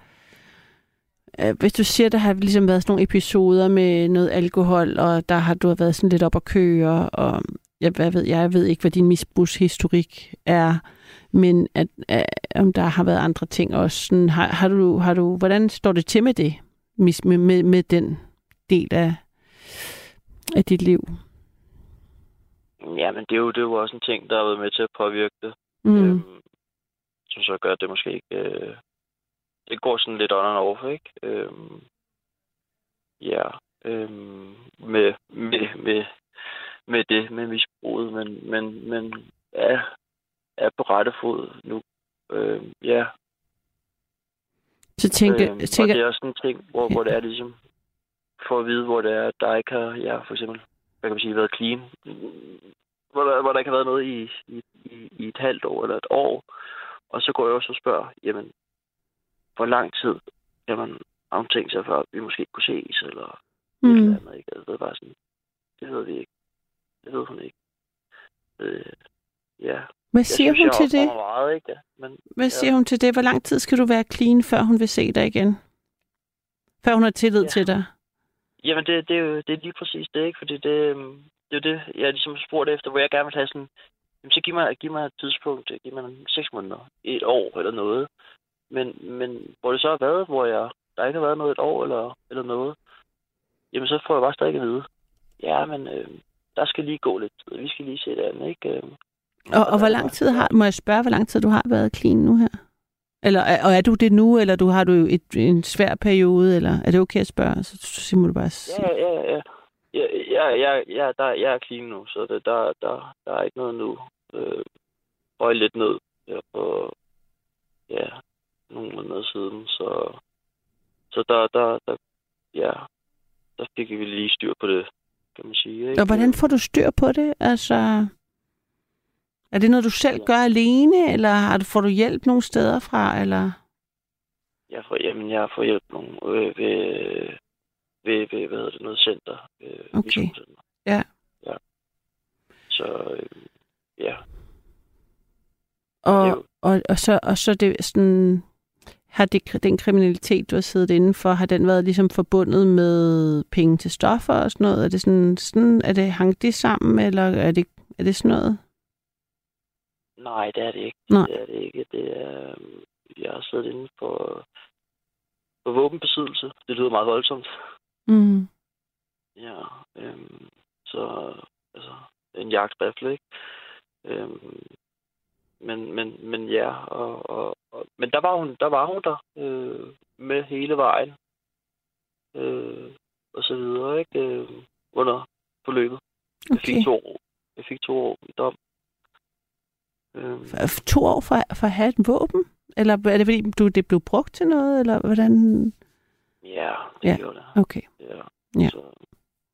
Speaker 3: øh, hvis du siger, der har ligesom været sådan nogle episoder med noget alkohol, og der har du været sådan lidt op at køre, og jeg, hvad ved, jeg ved ikke, hvad din misbrugshistorik er, men at, at, om der har været andre ting også. Sådan, har, har, du, har du, hvordan står det til med det, mis- med, med, med den del af, af dit liv?
Speaker 9: Ja, men det er, jo, det er jo også en ting, der har været med til at påvirke det.
Speaker 3: Mm.
Speaker 9: Øhm, som så gør, at det måske ikke... Øh, det går sådan lidt on and off, ikke? Øhm, ja, øhm, med, med, med, med det, med misbruget, men, men, men er, er på rette fod nu. Øhm, ja,
Speaker 3: Så tænker,
Speaker 9: øhm,
Speaker 3: tænker
Speaker 9: og det er også en ting, hvor, hvor det er ligesom, for at vide, hvor det er, der ikke har, ja, for eksempel, hvad kan man sige, været clean. Hvor der, hvor der ikke har været noget i, i, i, et halvt år eller et år. Og så går jeg også og spørger, jamen, hvor lang tid kan man tænkt sig, før vi måske kunne ses, eller et
Speaker 3: mm.
Speaker 9: eller andet, ikke? Altså, det bare sådan, det ved vi ikke. Det ved hun ikke. Øh, ja.
Speaker 3: hvad
Speaker 9: Jeg
Speaker 3: siger
Speaker 9: synes,
Speaker 3: hun
Speaker 9: jeg
Speaker 3: til det?
Speaker 9: Meget, ikke? Ja. Men
Speaker 3: Hvad siger hun til det? Hvor lang tid skal du være clean, før hun vil se dig igen? Før hun har tillid
Speaker 9: Ja.
Speaker 3: til dig?
Speaker 9: Jamen, det, det, er jo det er lige præcis det, ikke? Fordi det, øhm, det er det, jeg ligesom spurgt efter, hvor jeg gerne vil have sådan, jamen, så giv mig, giv mig et tidspunkt, giv mig seks måneder, et år eller noget. Men, men hvor det så har været, hvor jeg, der ikke har været noget et år eller, eller noget, jamen så får jeg bare stadig at vide, ja, men øh, der skal lige gå lidt tid, vi skal lige se det andet, ikke? Øh,
Speaker 3: Og, og hvor lang tid har, må jeg spørge, hvor lang tid du har været clean nu her? Eller, er- og er du det nu, eller du har du et, en svær periode, eller er det okay at spørge? Så, så må du bare sige.
Speaker 9: Ja, ja, ja. Ja, ja, ja, ja der, jeg er clean nu, så det, der, der, der er ikke noget nu. Øh, røg lidt ned her på, ja, nogle måneder siden, så, der, der, der, ja, der fik vi lige styr på det, kan man sige. Ikke?
Speaker 3: Og hvordan får du styr på det? Altså, er det noget, du selv gør alene, eller har du, får du hjælp nogle steder fra? Eller?
Speaker 9: Jeg får, jamen, jeg får hjælp nogle, øh, ved, ved, ved, hvad hedder det, noget center. Øh,
Speaker 3: Okay. Ja.
Speaker 9: Ja. Så, øh, ja.
Speaker 3: Og, og, og, så, og så det sådan, har det, den kriminalitet, du har siddet inden for, har den været ligesom forbundet med penge til stoffer og sådan noget? Er det sådan, sådan er det, hang det sammen, eller er det, er det sådan noget?
Speaker 9: Nej, det er det ikke.
Speaker 3: Nej.
Speaker 9: Det er det ikke. Det er, øh, jeg har siddet inde for, for våbenbesiddelse. Det lyder meget voldsomt.
Speaker 3: Mm.
Speaker 9: Ja, øhm, så altså en jagtrifle, ikke? Øhm, men, men, men ja, og, og, og, men der var hun der, var hun der øh, med hele vejen. Øh, og så videre, ikke? Øh, under forløbet. Jeg
Speaker 3: Okay.
Speaker 9: fik to år. Jeg fik to år i dom. Øhm,
Speaker 3: For- To år for, for at have et våben? Eller er det fordi, du, det blev brugt til noget, eller hvordan?
Speaker 9: ja, det
Speaker 3: Ja.
Speaker 9: gjorde det.
Speaker 3: Okay.
Speaker 9: Ja.
Speaker 3: Ja.
Speaker 9: Så,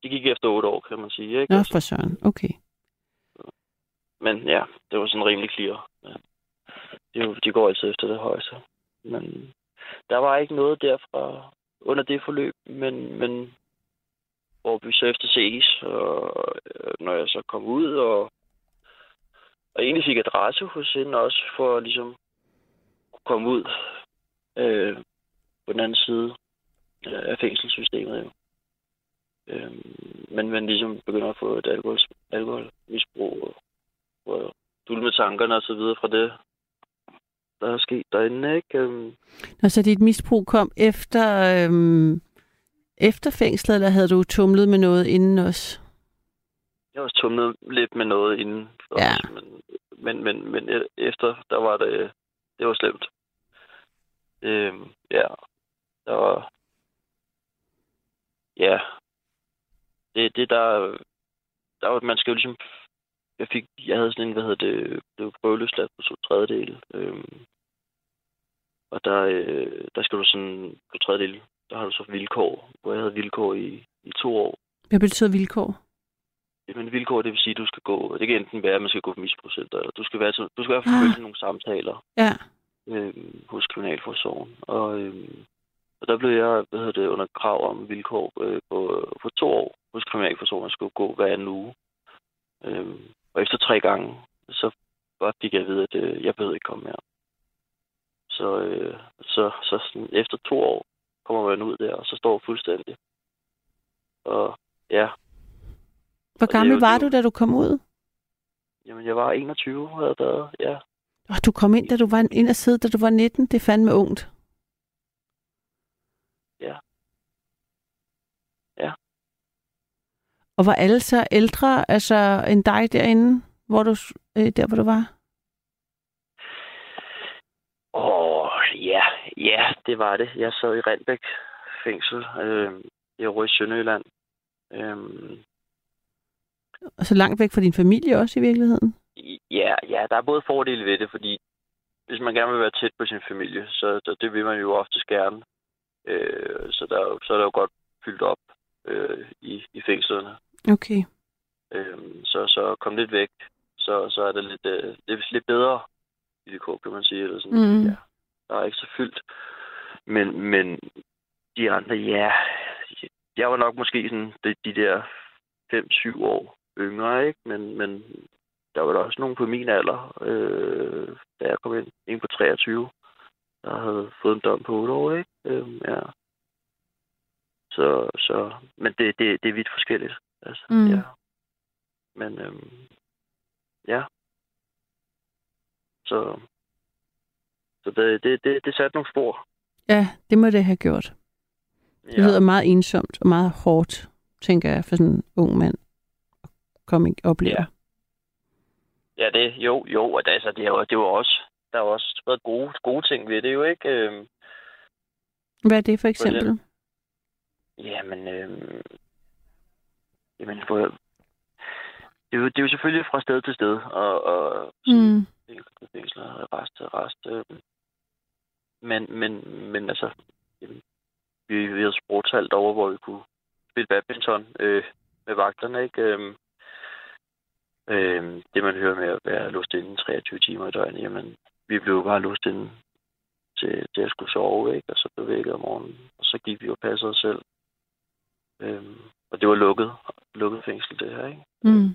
Speaker 9: det gik efter otte år, kan man sige, ikke?
Speaker 3: Nå,
Speaker 9: Altså,
Speaker 3: for søren. Okay.
Speaker 9: Men ja, det var sådan rimelig clear. Ja. De, jo- de går altid efter det højeste. Men der var ikke noget derfra under det forløb, men, men hvor vi så efter ses, og øh, når jeg så kom ud, og, og egentlig fik adresse hos hende også, for at ligesom kunne komme ud øh, på den anden side af fængselssystemet. Jo. Øh, men man ligesom begynder at få et alkohol, alkoholmisbrug, og og dulme tankerne og så videre fra det, der er sket derinde, ikke? Øhm,
Speaker 3: Nå, så dit misbrug kom efter, øhm, efter fængslet, eller havde du tumlet med noget inden også?
Speaker 9: jeg har også tumlet lidt med noget inden,
Speaker 3: Ja.
Speaker 9: også, men, men, men, men e- efter, der var det, det var slemt. Øhm, ja, der var, ja, det, det der, der var, man skal jo ligesom, jeg fik, jeg havde sådan en, hvad hedder det, blev prøveløsladt på to tredjedele, øhm, og der, øh, der skal du sådan, på tredjedele, der har du så vilkår, hvor jeg havde vilkår i, i to år.
Speaker 3: Hvad betyder vilkår?
Speaker 9: Jamen vilkår, det vil sige, at du skal gå, det kan enten være, at man skal gå på misbrugscenter, eller du skal være, til- du skal fald
Speaker 3: Ah.
Speaker 9: nogle samtaler
Speaker 3: Ja.
Speaker 9: øh, hos Kriminalforsorgen. Og, øh, og der blev jeg, hvad hedder det, under krav om vilkår øh, på, på to år hos Kriminalforsorgen. Jeg skulle gå hver anden uge. Øh, og efter tre gange, så bare fik jeg at vide, at øh, jeg behøvede ikke komme mere. Så, øh, så, så sådan, efter to år kommer man ud der, og så står fuldstændig. Og ja,
Speaker 3: Hvor gammel var du, da du kom ud?
Speaker 9: jamen jeg var 21, havde jeg været, ja.
Speaker 3: Og du kom ind, da du var ind og sidde, da du var 19. Det er fandme ungt.
Speaker 9: Ja. Ja.
Speaker 3: Og var alle så ældre altså, end dig derinde, hvor du, øh, der hvor du var?
Speaker 9: Åh, ja, ja, det var det. Jeg sad i Randbæk fængsel øh, i i Sønderjylland.
Speaker 3: Og så langt væk fra din familie også i virkeligheden?
Speaker 9: ja, ja, der er både fordele ved det, fordi hvis man gerne vil være tæt på sin familie, så, så det vil man jo oftest gerne. Øh, så, der, er så er der jo godt fyldt op øh, i, i fængslerne.
Speaker 3: Okay.
Speaker 9: Øhm, så, så komme lidt væk, så, så er det lidt, øh, det er lidt bedre vilkår, kan man sige. Eller sådan.
Speaker 3: Mm.
Speaker 9: Ja, der er ikke så fyldt. Men, men de andre, ja, jeg var nok måske sådan de, de der 5-7 år yngre, ikke? Men, men der var der også nogen på min alder, øh, da jeg kom ind. En på 23, der havde fået en dom på 8 år, ikke? Øhm, ja. Så, så, men det, det, det er vidt forskelligt. Altså,
Speaker 3: Mm.
Speaker 9: ja. Men øhm, ja. Så, så det, det, det, det satte nogle spor.
Speaker 3: Ja, det må det have gjort. Det
Speaker 9: Ja.
Speaker 3: lyder meget ensomt og meget hårdt, tænker jeg, for sådan en ung mand at komme og opleve.
Speaker 9: Ja. Ja, det, jo, jo, og altså, det, er det var også, der har også været gode, gode ting ved det jo, ikke? Øhm,
Speaker 3: Hvad er det for eksempel?
Speaker 9: Jamen, øhm, jamen, for, det, er jo, det er jo selvfølgelig fra sted til sted, og, og
Speaker 3: Mm.
Speaker 9: fængsler, rest til rest. Øhm, men, men, men altså, jamen, vi, vi havde sportshalt over, hvor vi kunne spille badminton øh, med vagterne, ikke? Øhm, øh, det, man hører med at være låst inde 23 timer i døgnet, jamen, vi blev bare låst inde til, til at skulle sove, ikke? Og så blev vækket om morgenen, og så gik vi og passede os selv. Øhm, og det var lukket, lukket fængsel, det her, ikke?
Speaker 3: Mm.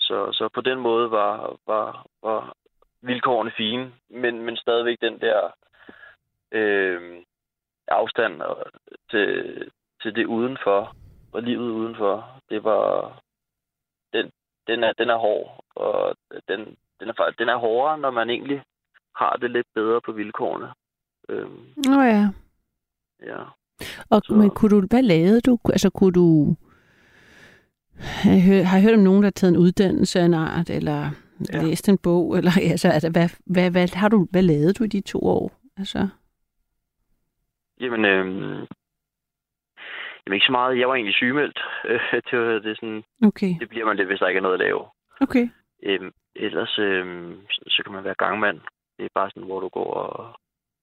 Speaker 9: Så, så på den måde var, var, var vilkårene fine, men, men stadigvæk den der øh, afstand og- til, til det udenfor, og livet udenfor, det var, den, den, er, den er hård, og den, den, er, den er hårdere, når man egentlig har det lidt bedre på vilkårene. Øhm,
Speaker 3: Nå ja.
Speaker 9: ja.
Speaker 3: Og
Speaker 9: Så-
Speaker 3: men kunne du, hvad lavede du? Altså kunne du... Har jeg, har jeg hørt om nogen, der har taget en uddannelse af en art, eller ja. Læst en bog, eller altså, altså hvad, hvad, hvad, har du, hvad lavede du i de to år? Altså,
Speaker 9: Jamen, øhm, jamen ikke så meget. Jeg var egentlig sygemeldt. det, var, det, er sådan,
Speaker 3: okay,
Speaker 9: det bliver man lidt, hvis der ikke er noget at lave.
Speaker 3: okay.
Speaker 9: Øhm, ellers øhm, så, så kan man være gangmand. Det er bare sådan, hvor du går og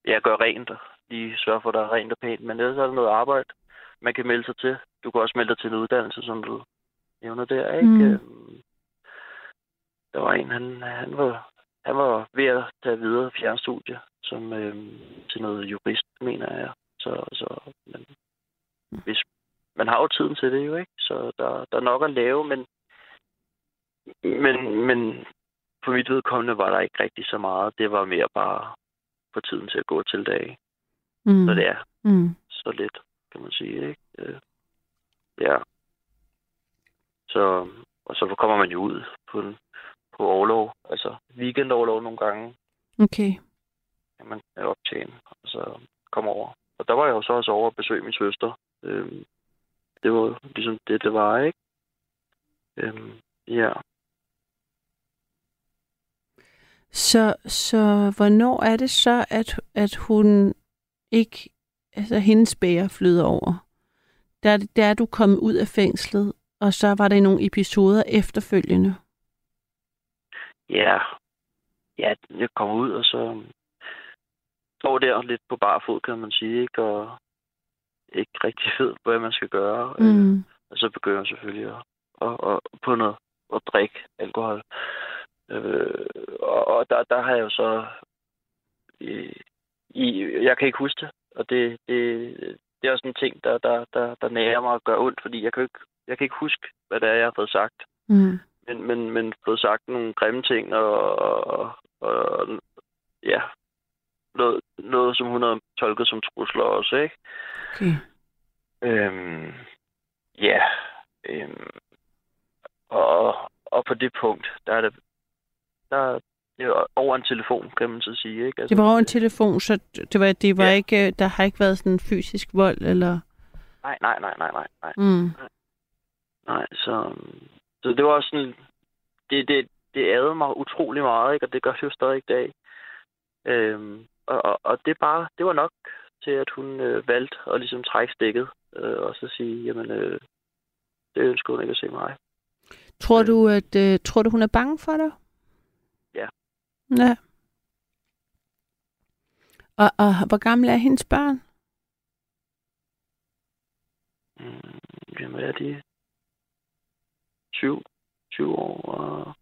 Speaker 9: ja, gør rent og lige sørger for, at der er rent og pænt. Men ellers er der noget arbejde, man kan melde sig til. Du kan også melde dig til en uddannelse, som du nævner der, ikke?
Speaker 3: Mm.
Speaker 9: Øhm, der var en, han, han, var, han var ved at tage videre fjernstudie som, øhm, til noget jurist, mener jeg. Så, så men, hvis, man har jo tiden til det jo, ikke? Så der, der er nok at lave, men men, men for mit vedkommende var der ikke rigtig så meget. Det var mere bare på tiden til at gå til dag.
Speaker 3: Mm.
Speaker 9: Så det er
Speaker 3: Mm.
Speaker 9: så lidt, kan man sige. Ikke? Øh, ja. Så, og så kommer man jo ud på, en, på overlov. Altså weekendoverlov nogle gange,
Speaker 3: Okay.
Speaker 9: kan man optjene. Og så komme over. Og der var jeg jo så også over at besøge min søster. Øhm, det var ligesom det, det var, ikke? Øhm, ja.
Speaker 3: Så, så hvornår er det så, at, at hun ikke, altså hendes bære flyder over? Der, der er du kommet ud af fængslet, og så var der nogle episoder efterfølgende.
Speaker 9: Ja, ja, jeg kommer ud, og så står der lidt på bar fod, kan man sige, ikke? Og ikke rigtig ved, hvad man skal gøre. Øh,
Speaker 3: Mm.
Speaker 9: og så begynder jeg selvfølgelig at, at, at, på noget at drikke alkohol. Øh, og og der, der har jeg jo så... I, i, jeg kan ikke huske det, og det, det, det er også en ting, der, der, der, der nærer mig at gøre ondt, fordi jeg kan, ikke, jeg kan ikke huske, hvad det er, jeg har fået sagt
Speaker 3: Mm.
Speaker 9: men, men, men fået sagt nogle grimme ting, og, og, og ja, noget, noget, som hun har tolket som trusler også, ikke?
Speaker 3: Okay.
Speaker 9: Øhm, ja, øhm, og, og på det punkt, der er det, der, er over en telefon, kan man så sige, ikke? Altså,
Speaker 3: Det var over en telefon, så det var, det var
Speaker 9: Ja.
Speaker 3: ikke, øh, der har ikke været sådan fysisk vold, eller...
Speaker 9: Nej, nej, nej, nej, nej, nej.
Speaker 3: Mm.
Speaker 9: Nej, så, så det var sådan, det, det, det ærede mig utrolig meget, ikke? og det gør det jo stadig i dag. Øhm, og, og, og det bare, det var nok til, at hun øh, valgte at ligesom trække stikket, øh, og så sige, jamen, øh, det ønsker hun ikke at se mig.
Speaker 3: Tror du, at øh, tror du, hun er bange for dig?
Speaker 9: Ja.
Speaker 3: Og, og hvor gamle er hendes børn?
Speaker 9: Mm, jamen, hvad er de? 7, 20 år og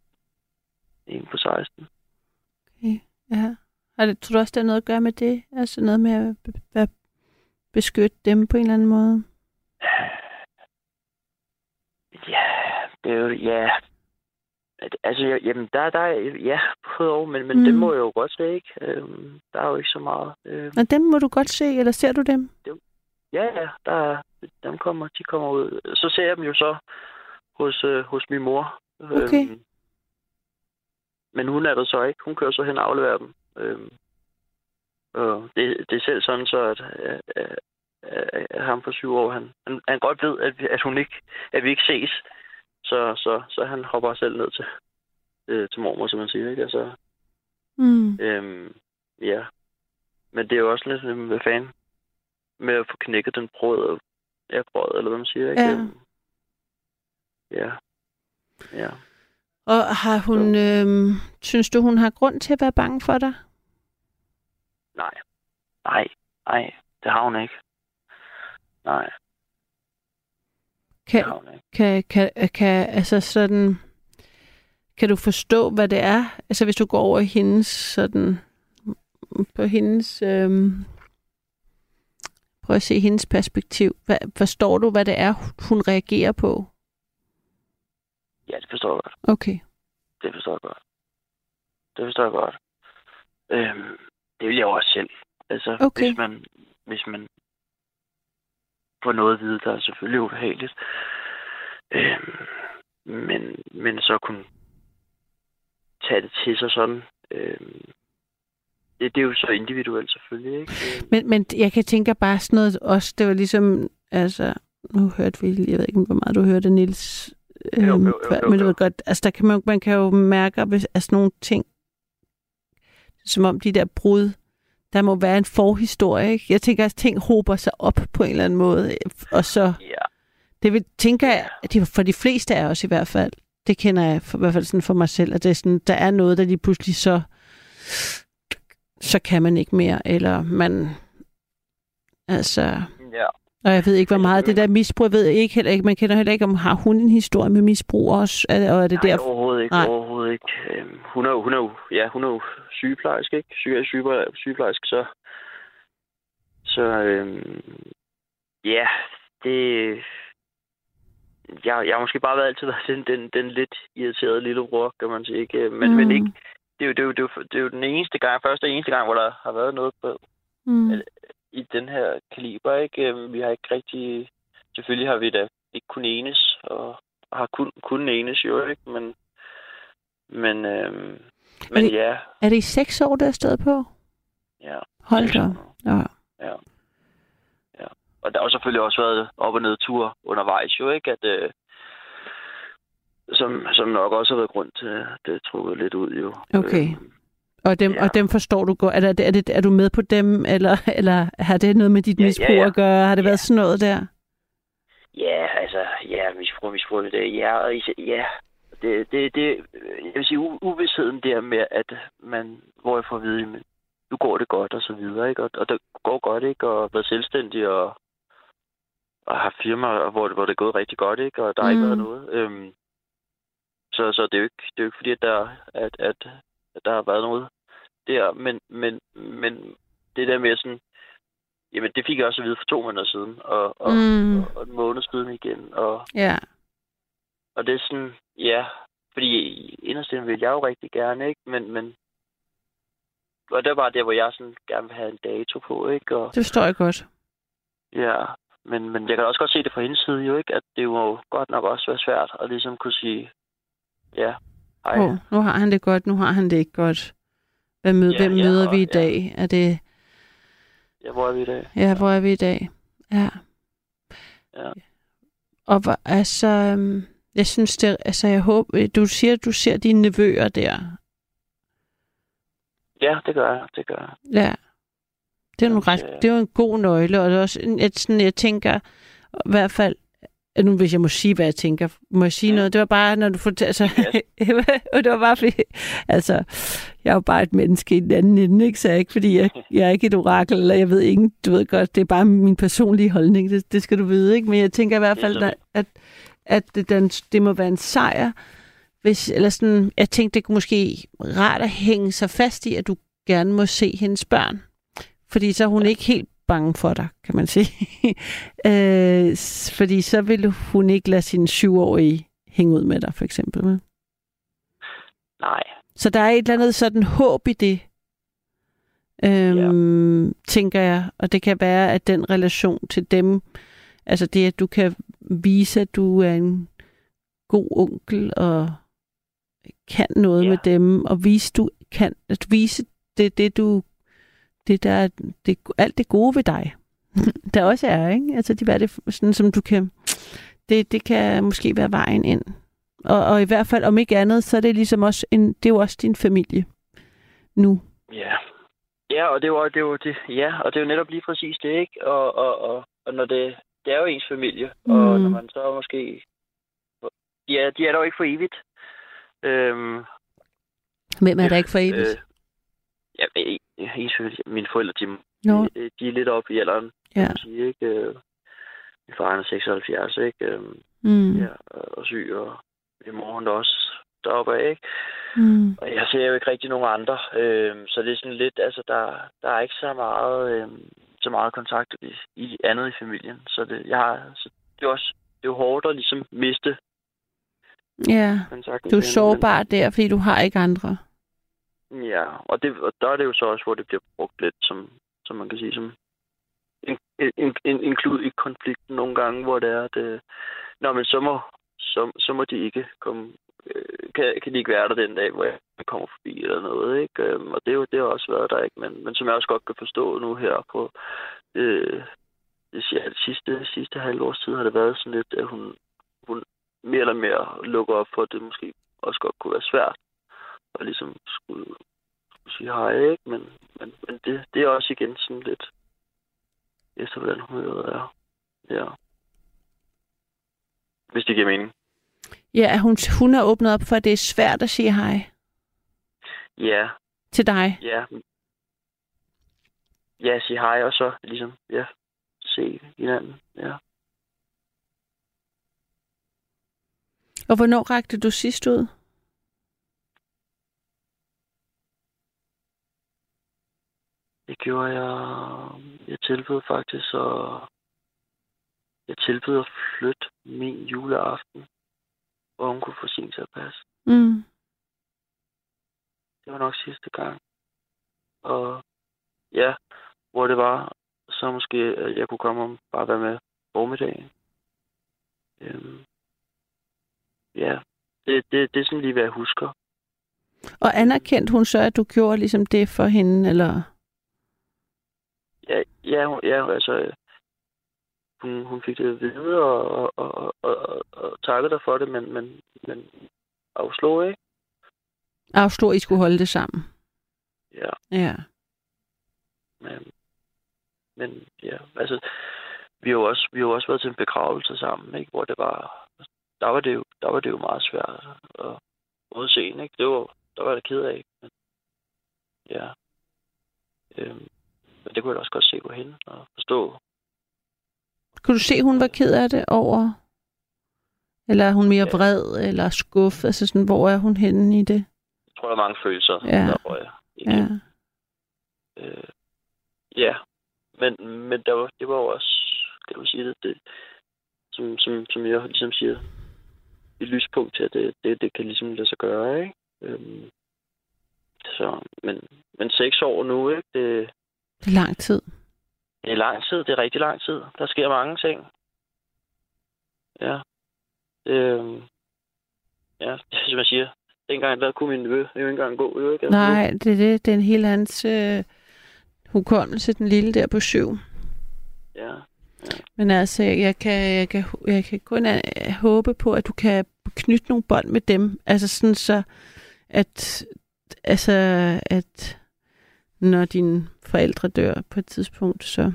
Speaker 9: en på 16.
Speaker 3: Ja. Og det, tror du også, det har noget at gøre med det? Altså noget med at be- be- beskytte dem på en eller anden måde?
Speaker 9: Ja, det er jo, ja. Altså, ja, jamen, der, der er, ja, både og, men, men
Speaker 3: Mm.
Speaker 9: det må jeg jo godt se, ikke? Øhm, der er jo ikke så meget. Øhm,
Speaker 3: Og dem må du godt se, eller ser du dem?
Speaker 9: ja, ja, der er, dem kommer, de kommer ud. Så ser jeg dem jo så hos, øh, hos min mor.
Speaker 3: Okay.
Speaker 9: Øhm, men hun er der så ikke. Hun kører så hen og afleverer dem. Øhm, og det, det er selv sådan så, at, at, at, at, ham for syv år, han, han, han godt ved, at, at, hun ikke, at vi ikke ses. Så, så, så han hopper selv ned til, øh, til mormor, som man siger. Ikke? Altså,
Speaker 3: Mm.
Speaker 9: øhm, ja. Men det er jo også lidt, sådan, hvad fanden, med at få knækket den brød, ja, brød, eller hvad man siger. Ikke?
Speaker 3: Ja.
Speaker 9: Øhm, ja. Ja.
Speaker 3: Og har hun, øhm, synes du, hun har grund til at være bange for dig?
Speaker 9: Nej. Nej. Nej, det har hun ikke. Nej,
Speaker 3: Kan, kan, kan, kan, altså sådan, kan du forstå, hvad det er? Altså hvis du går over hendes sådan, på hendes, øhm, prøv at se hendes perspektiv. Hvad, forstår du, hvad det er, hun reagerer på?
Speaker 9: Ja, det forstår jeg godt.
Speaker 3: Okay.
Speaker 9: Det forstår jeg godt. Det forstår jeg godt. Øhm, det vil jeg også selv. Altså,
Speaker 3: Okay.
Speaker 9: hvis man, hvis man får noget at vide, der er selvfølgelig ubehageligt. Øhm, men, men så kunne tage det til sig sådan. Øhm, det, det er jo så individuelt selvfølgelig, ikke? Øhm,
Speaker 3: Men, men jeg kan tænke bare sådan noget også, det var ligesom, altså, nu hørte vi, jeg ved ikke, hvor meget du hørte Nils
Speaker 9: Jo, jo,
Speaker 3: øhm,
Speaker 9: jo,
Speaker 3: før,
Speaker 9: jo,
Speaker 3: men det var godt, altså der kan man, man kan jo mærke, hvis, altså nogle ting, som om de der brud, der må være en forhistorie, ikke? Jeg tænker, at ting hober sig op på en eller anden måde, og så,
Speaker 9: ja,
Speaker 3: det vil, tænker jeg, for de fleste af os i hvert fald, det kender jeg for, i hvert fald sådan for mig selv, at det er sådan, der er noget, der lige pludselig så, så kan man ikke mere, eller man, altså,
Speaker 9: ja.
Speaker 3: og jeg ved ikke, hvor meget det der misbrug, jeg ved ikke heller ikke, man kender heller ikke, om har hun en historie med misbrug også, og er det
Speaker 9: Nej,
Speaker 3: der,
Speaker 9: overhovedet ikke.
Speaker 3: Nej.
Speaker 9: Overhovedet ikke. Øhm, hun, er hun, er ja, hun er sygeplejerske, ikke? Syge, syge, sygeplejerske, så... Så, øhm, ja, det... Jeg, jeg har måske bare været altid været den, den, den lidt irriterede lillebror, kan man sige, ikke? Men, mm. men ikke... Det er, jo, det, er jo, det, er jo, det er jo den eneste gang, første og eneste gang, hvor der har været noget på,
Speaker 3: mm,
Speaker 9: i den her kaliber, ikke? Øhm, Vi har ikke rigtig... Selvfølgelig har vi da ikke kun enes, og har kun, kun enes jo, ikke? Men, men, øhm, men
Speaker 3: det-
Speaker 9: ja,
Speaker 3: er det i seks år, der er stadig på?
Speaker 9: ja.
Speaker 3: Hold da. op. Ja.
Speaker 9: Og der har selvfølgelig også været op- og ned tur undervejs jo, ikke? At, øh, som, som nok også har været grund til, at det er trukket lidt ud jo.
Speaker 3: Okay.
Speaker 9: Øhm,
Speaker 3: Og dem,
Speaker 9: Ja.
Speaker 3: og dem forstår du godt. Er, der, er, det, er du med på dem, eller, eller har det noget med dit
Speaker 9: Ja, ja,
Speaker 3: misbrug
Speaker 9: ja.
Speaker 3: at gøre? Har det
Speaker 9: Ja.
Speaker 3: været sådan noget der?
Speaker 9: Ja, altså, ja, misbrug, misbrug, det, ja, og ja, det, det, det, jeg vil sige, uvidsheden der med, at man, hvor jeg får at vide, men nu går det godt, og så videre, ikke, og, og det går godt, ikke, og været selvstændig, og, og har firma, hvor, det- hvor det er gået rigtig godt, ikke, og der har ikke
Speaker 3: Mm.
Speaker 9: været noget, øhm, så, så det er jo ikke, det er jo ikke fordi, at der, at, at, at der har været noget der, men, men, men det der med sådan, jamen det fik jeg også at vide for to måneder siden, og, og,
Speaker 3: Mm.
Speaker 9: og, og en måned siden igen, og
Speaker 3: Ja.
Speaker 9: og det er sådan, ja, fordi inderst inde vil jeg jo rigtig gerne, ikke? Men, men og det er bare der, hvor jeg sådan gerne vil have en dato på, ikke? Og,
Speaker 3: Det forstår jeg godt.
Speaker 9: ja, men, men jeg kan også godt se det fra hendes side jo, ikke? At det jo godt nok også være svært at ligesom kunne sige, ja, hej.
Speaker 3: Oh, nu har han det godt, nu har han det ikke godt. Hvem, mød,
Speaker 9: Ja,
Speaker 3: hvem
Speaker 9: ja,
Speaker 3: møder
Speaker 9: og-
Speaker 3: vi i
Speaker 9: ja.
Speaker 3: dag? Er det,
Speaker 9: Ja, hvor er vi i dag?
Speaker 3: ja, hvor er vi i dag? Ja.
Speaker 9: Ja.
Speaker 3: Og altså, øhm, jeg synes det, altså jeg håber, du siger, at du ser dine nevøer der.
Speaker 9: Ja, det gør jeg, det gør jeg.
Speaker 3: Ja. Det er, en ret,
Speaker 9: det-
Speaker 3: er jo en god nøgle, og det er også et, sådan, jeg tænker, i hvert fald, øh, nu hvis jeg må sige, hvad jeg tænker, må jeg sige
Speaker 9: Ja.
Speaker 3: noget? Det var bare, når du fortalte, altså, og det var bare fordi, altså, jeg er jo bare et menneske i den anden ende, ikke? Så jeg ikke, fordi jeg, jeg er ikke et orakel, eller jeg ved ikke, du ved godt, det er bare min personlige holdning, det, det skal du vide, ikke? Men jeg tænker i hvert
Speaker 9: er
Speaker 3: fald, at, at, at det, den, det må være en sejr, hvis, eller sådan, jeg tænkte, det kunne måske rart at hænge sig fast i, at du gerne må se hendes børn. Fordi så er hun ikke helt bange for dig, kan man sige. øh, fordi så ville hun ikke lade sin syvårige hænge ud med dig, for eksempel.
Speaker 9: Nej,
Speaker 3: Så der er et eller andet sådan håb i det, øhm, ja. tænker jeg. Og det kan være, at den relation til dem, altså det, at du kan vise, at du er en god onkel og kan noget
Speaker 9: Ja.
Speaker 3: med dem, og vise, du kan, at vise det, det du, det der, er- det, alt det gode ved dig, der også er, ikke? Altså det er det, sådan, som du kan, det, det kan måske være vejen ind. Og, og i hvert fald, om ikke andet, så er det ligesom også en, det er jo også din familie nu.
Speaker 9: Ja. Ja, og det var det var det. Ja, og det er jo netop lige præcis det, ikke? Og, og, og, og når det, det er jo ens familie, mm. og når man så måske... Ja, de er der jo ikke for evigt. Øhm,
Speaker 3: Hvem er der ikke for evigt?
Speaker 9: øh, ja, ens familie, mine forældre, de,
Speaker 3: Nå,
Speaker 9: de, de er lidt oppe i alderen, kan
Speaker 3: ja.
Speaker 9: man sige, ikke? Øh, min far er 76, ikke? Øhm,
Speaker 3: Mm.
Speaker 9: ja, og, syg, og min mor hun er også deroppe af, ikke?
Speaker 3: Mm.
Speaker 9: Og jeg ser jo ikke rigtig nogen andre, øhm, så det er sådan lidt, altså der, der er ikke så meget, øhm, så meget kontakt i, i andet i familien, så det, jeg har, så det er også, det er hårdt at ligesom miste
Speaker 3: Ja,
Speaker 9: kontakten.
Speaker 3: du er sårbar der, fordi du har ikke andre.
Speaker 9: Ja, og, det, og der er det jo så også, hvor det bliver brugt lidt som, som man kan sige, som en, en, en, en klud i konflikten nogle gange, hvor det er, at øh, Nå, men så må, så, så må de ikke komme, Øh, kan, kan de ikke være der den dag, hvor jeg kommer forbi eller noget, ikke? Øhm, og det, er jo, det har også været der, ikke? Men, men som jeg også godt kan forstå nu her på øh, det, siger, det sidste, sidste halve års tid, har det været sådan lidt, at hun, hun mere eller mere lukker op for, at det måske også godt kunne være svært at ligesom skulle, skulle sige hej, ikke? Men, men, men det, det er også igen sådan lidt efter, hvordan humøret er. Ja. Hvis det giver mening.
Speaker 3: Ja, hun, hun er åbnet op for, at det er svært at sige hej
Speaker 9: Ja,
Speaker 3: til dig.
Speaker 9: ja. Ja, sige hej, og så ligesom, ja, se hinanden, ja.
Speaker 3: Og hvornår rakte du sidst ud?
Speaker 9: Det gjorde jeg, jeg tilbød faktisk, og jeg tilbød at flytte min juleaften, hvor hun kunne få sin til at passe.
Speaker 3: Mm.
Speaker 9: Det var nok sidste gang. Og ja, hvor det var, så måske, at jeg kunne komme og bare være med formiddagen. Øhm, ja, det, det, det er sådan lige, hvad jeg husker.
Speaker 3: Og anerkendte hun så, at du gjorde ligesom det for hende, eller?
Speaker 9: Ja, ja, ja altså, hun, hun fik det at vide og, og, og, og, og, takkede dig for det, men, men, men afslog, ikke?
Speaker 3: Afslog, I skulle holde det sammen.
Speaker 9: Ja,
Speaker 3: Ja.
Speaker 9: men, men ja, altså, vi har jo også, vi har jo også været til en begravelse sammen, ikke? Hvor det var, der var det jo, der var det jo meget svært at modse, ikke? Det var, der var jeg ked af, men, ja. Øhm, men det kunne jeg da også godt se på hende og forstå.
Speaker 3: Kunne du se, hun var ked af det over? Eller er hun mere
Speaker 9: Ja.
Speaker 3: vred eller skuffet? Altså sådan, hvor er hun henne i det?
Speaker 9: Jeg tror, der er mange følelser,
Speaker 3: Ja.
Speaker 9: der røg igen.
Speaker 3: Ja.
Speaker 9: Øh, ja, men, men der var, det var også, kan du sige det, det som, som, som jeg ligesom siger, et lyspunkt til, at det, det, det kan ligesom lade sig gøre, ikke? Øhm, så, men, men seks år nu, ikke? Det,
Speaker 3: Det er lang tid.
Speaker 9: Det er lang tid, det er rigtig lang tid. Der sker mange ting. Ja. Øhm, ja, som jeg siger, dengang der kunne min nevø jo ikke engang gå, nu-
Speaker 3: Nej, det er det. Det er en helt andens øh, hukommelse, den lille der på syv.
Speaker 9: Ja,
Speaker 3: Men altså, jeg kan, jeg kan, jeg kan kun øh, håbe på, at du kan knytte nogle bånd med dem. Altså sådan så, at, altså, at når dine forældre dør på et tidspunkt, så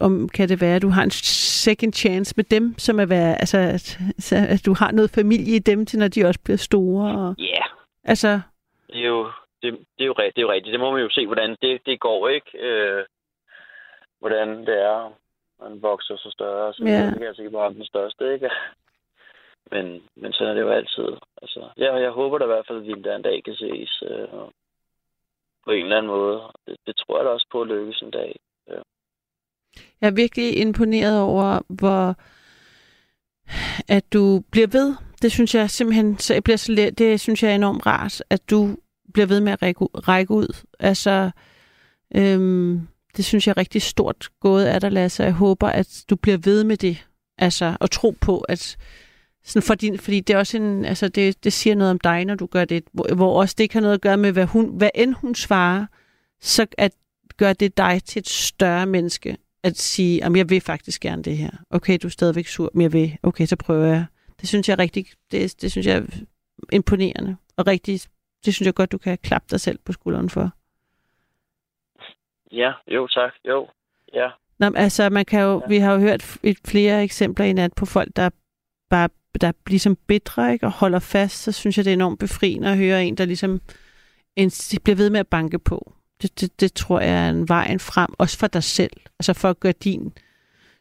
Speaker 3: om kan det være, at du har en second chance med dem, som er være, altså, at, at du har noget familie i dem, til når de også bliver store. Og,
Speaker 9: Ja,
Speaker 3: altså,
Speaker 9: det er jo, det, det er jo, rigtigt, det er jo rigtigt. Det må man jo se, hvordan det, det går, ikke? Øh, hvordan det er, man vokser så større. Så
Speaker 3: Ja.
Speaker 9: ja. det kan jeg sikkert bare den største, ikke? Men, men sådan er det jo altid. Altså, ja, jeg håber da i hvert fald, at vi en en dag kan ses øh, på en eller anden måde. Det, det tror jeg da også på at lykkes en dag.
Speaker 3: Jeg er virkelig imponeret over, hvor at du bliver ved. Det synes jeg simpelthen, så jeg bliver så let, det synes jeg er enormt rart, at du bliver ved med at række, ud- række ud. Altså, øhm, det synes jeg er rigtig stort gået af dig, Lasse. Jeg håber, at du bliver ved med det. Altså, og tro på, at sådan for din, fordi det er også en, altså det, det siger noget om dig, når du gør det, hvor, hvor også det ikke har noget at gøre med, hvad, hun, hvad end hun svarer, så at gør det dig til et større menneske, at sige, at jeg vil faktisk gerne det her. Okay, du er stadigvæk sur, men jeg vil. Okay, så prøver jeg. Det synes jeg er rigtig, det, det synes jeg er imponerende. Og rigtig, det synes jeg godt, du kan klappe dig selv på skulderen for.
Speaker 9: Ja, jo tak. Jo, ja.
Speaker 3: Nå, altså, man kan jo, ja. vi har jo hørt flere eksempler i nat på folk, der bare der ligesom som ikke, og holder fast, så synes jeg, det er enormt befriende at høre en, der ligesom en, bliver ved med at banke på. Det, det, det tror jeg er en vej frem, også for dig selv. Altså for at gøre din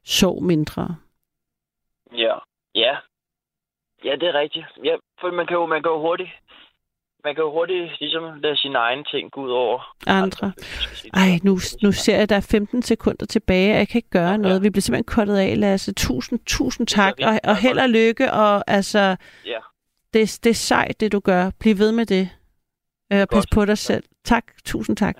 Speaker 3: sorg mindre.
Speaker 9: Ja. Ja. Ja, det er rigtigt. Ja, for man kan jo, man kan jo hurtigt, man kan jo hurtigt ligesom lade sine egne ting gå ud over
Speaker 3: Andre. Ej, nu, nu ser jeg, at der er 15 sekunder tilbage, og jeg kan ikke gøre
Speaker 9: Ja.
Speaker 3: noget. Vi bliver simpelthen kottet af, Lasse. Tusind, tusind tak, og, og held og lykke, og altså,
Speaker 9: Ja,
Speaker 3: det, det er sejt, det du gør. Bliv ved med det. Øh, pas på dig selv. Tak, tusind tak.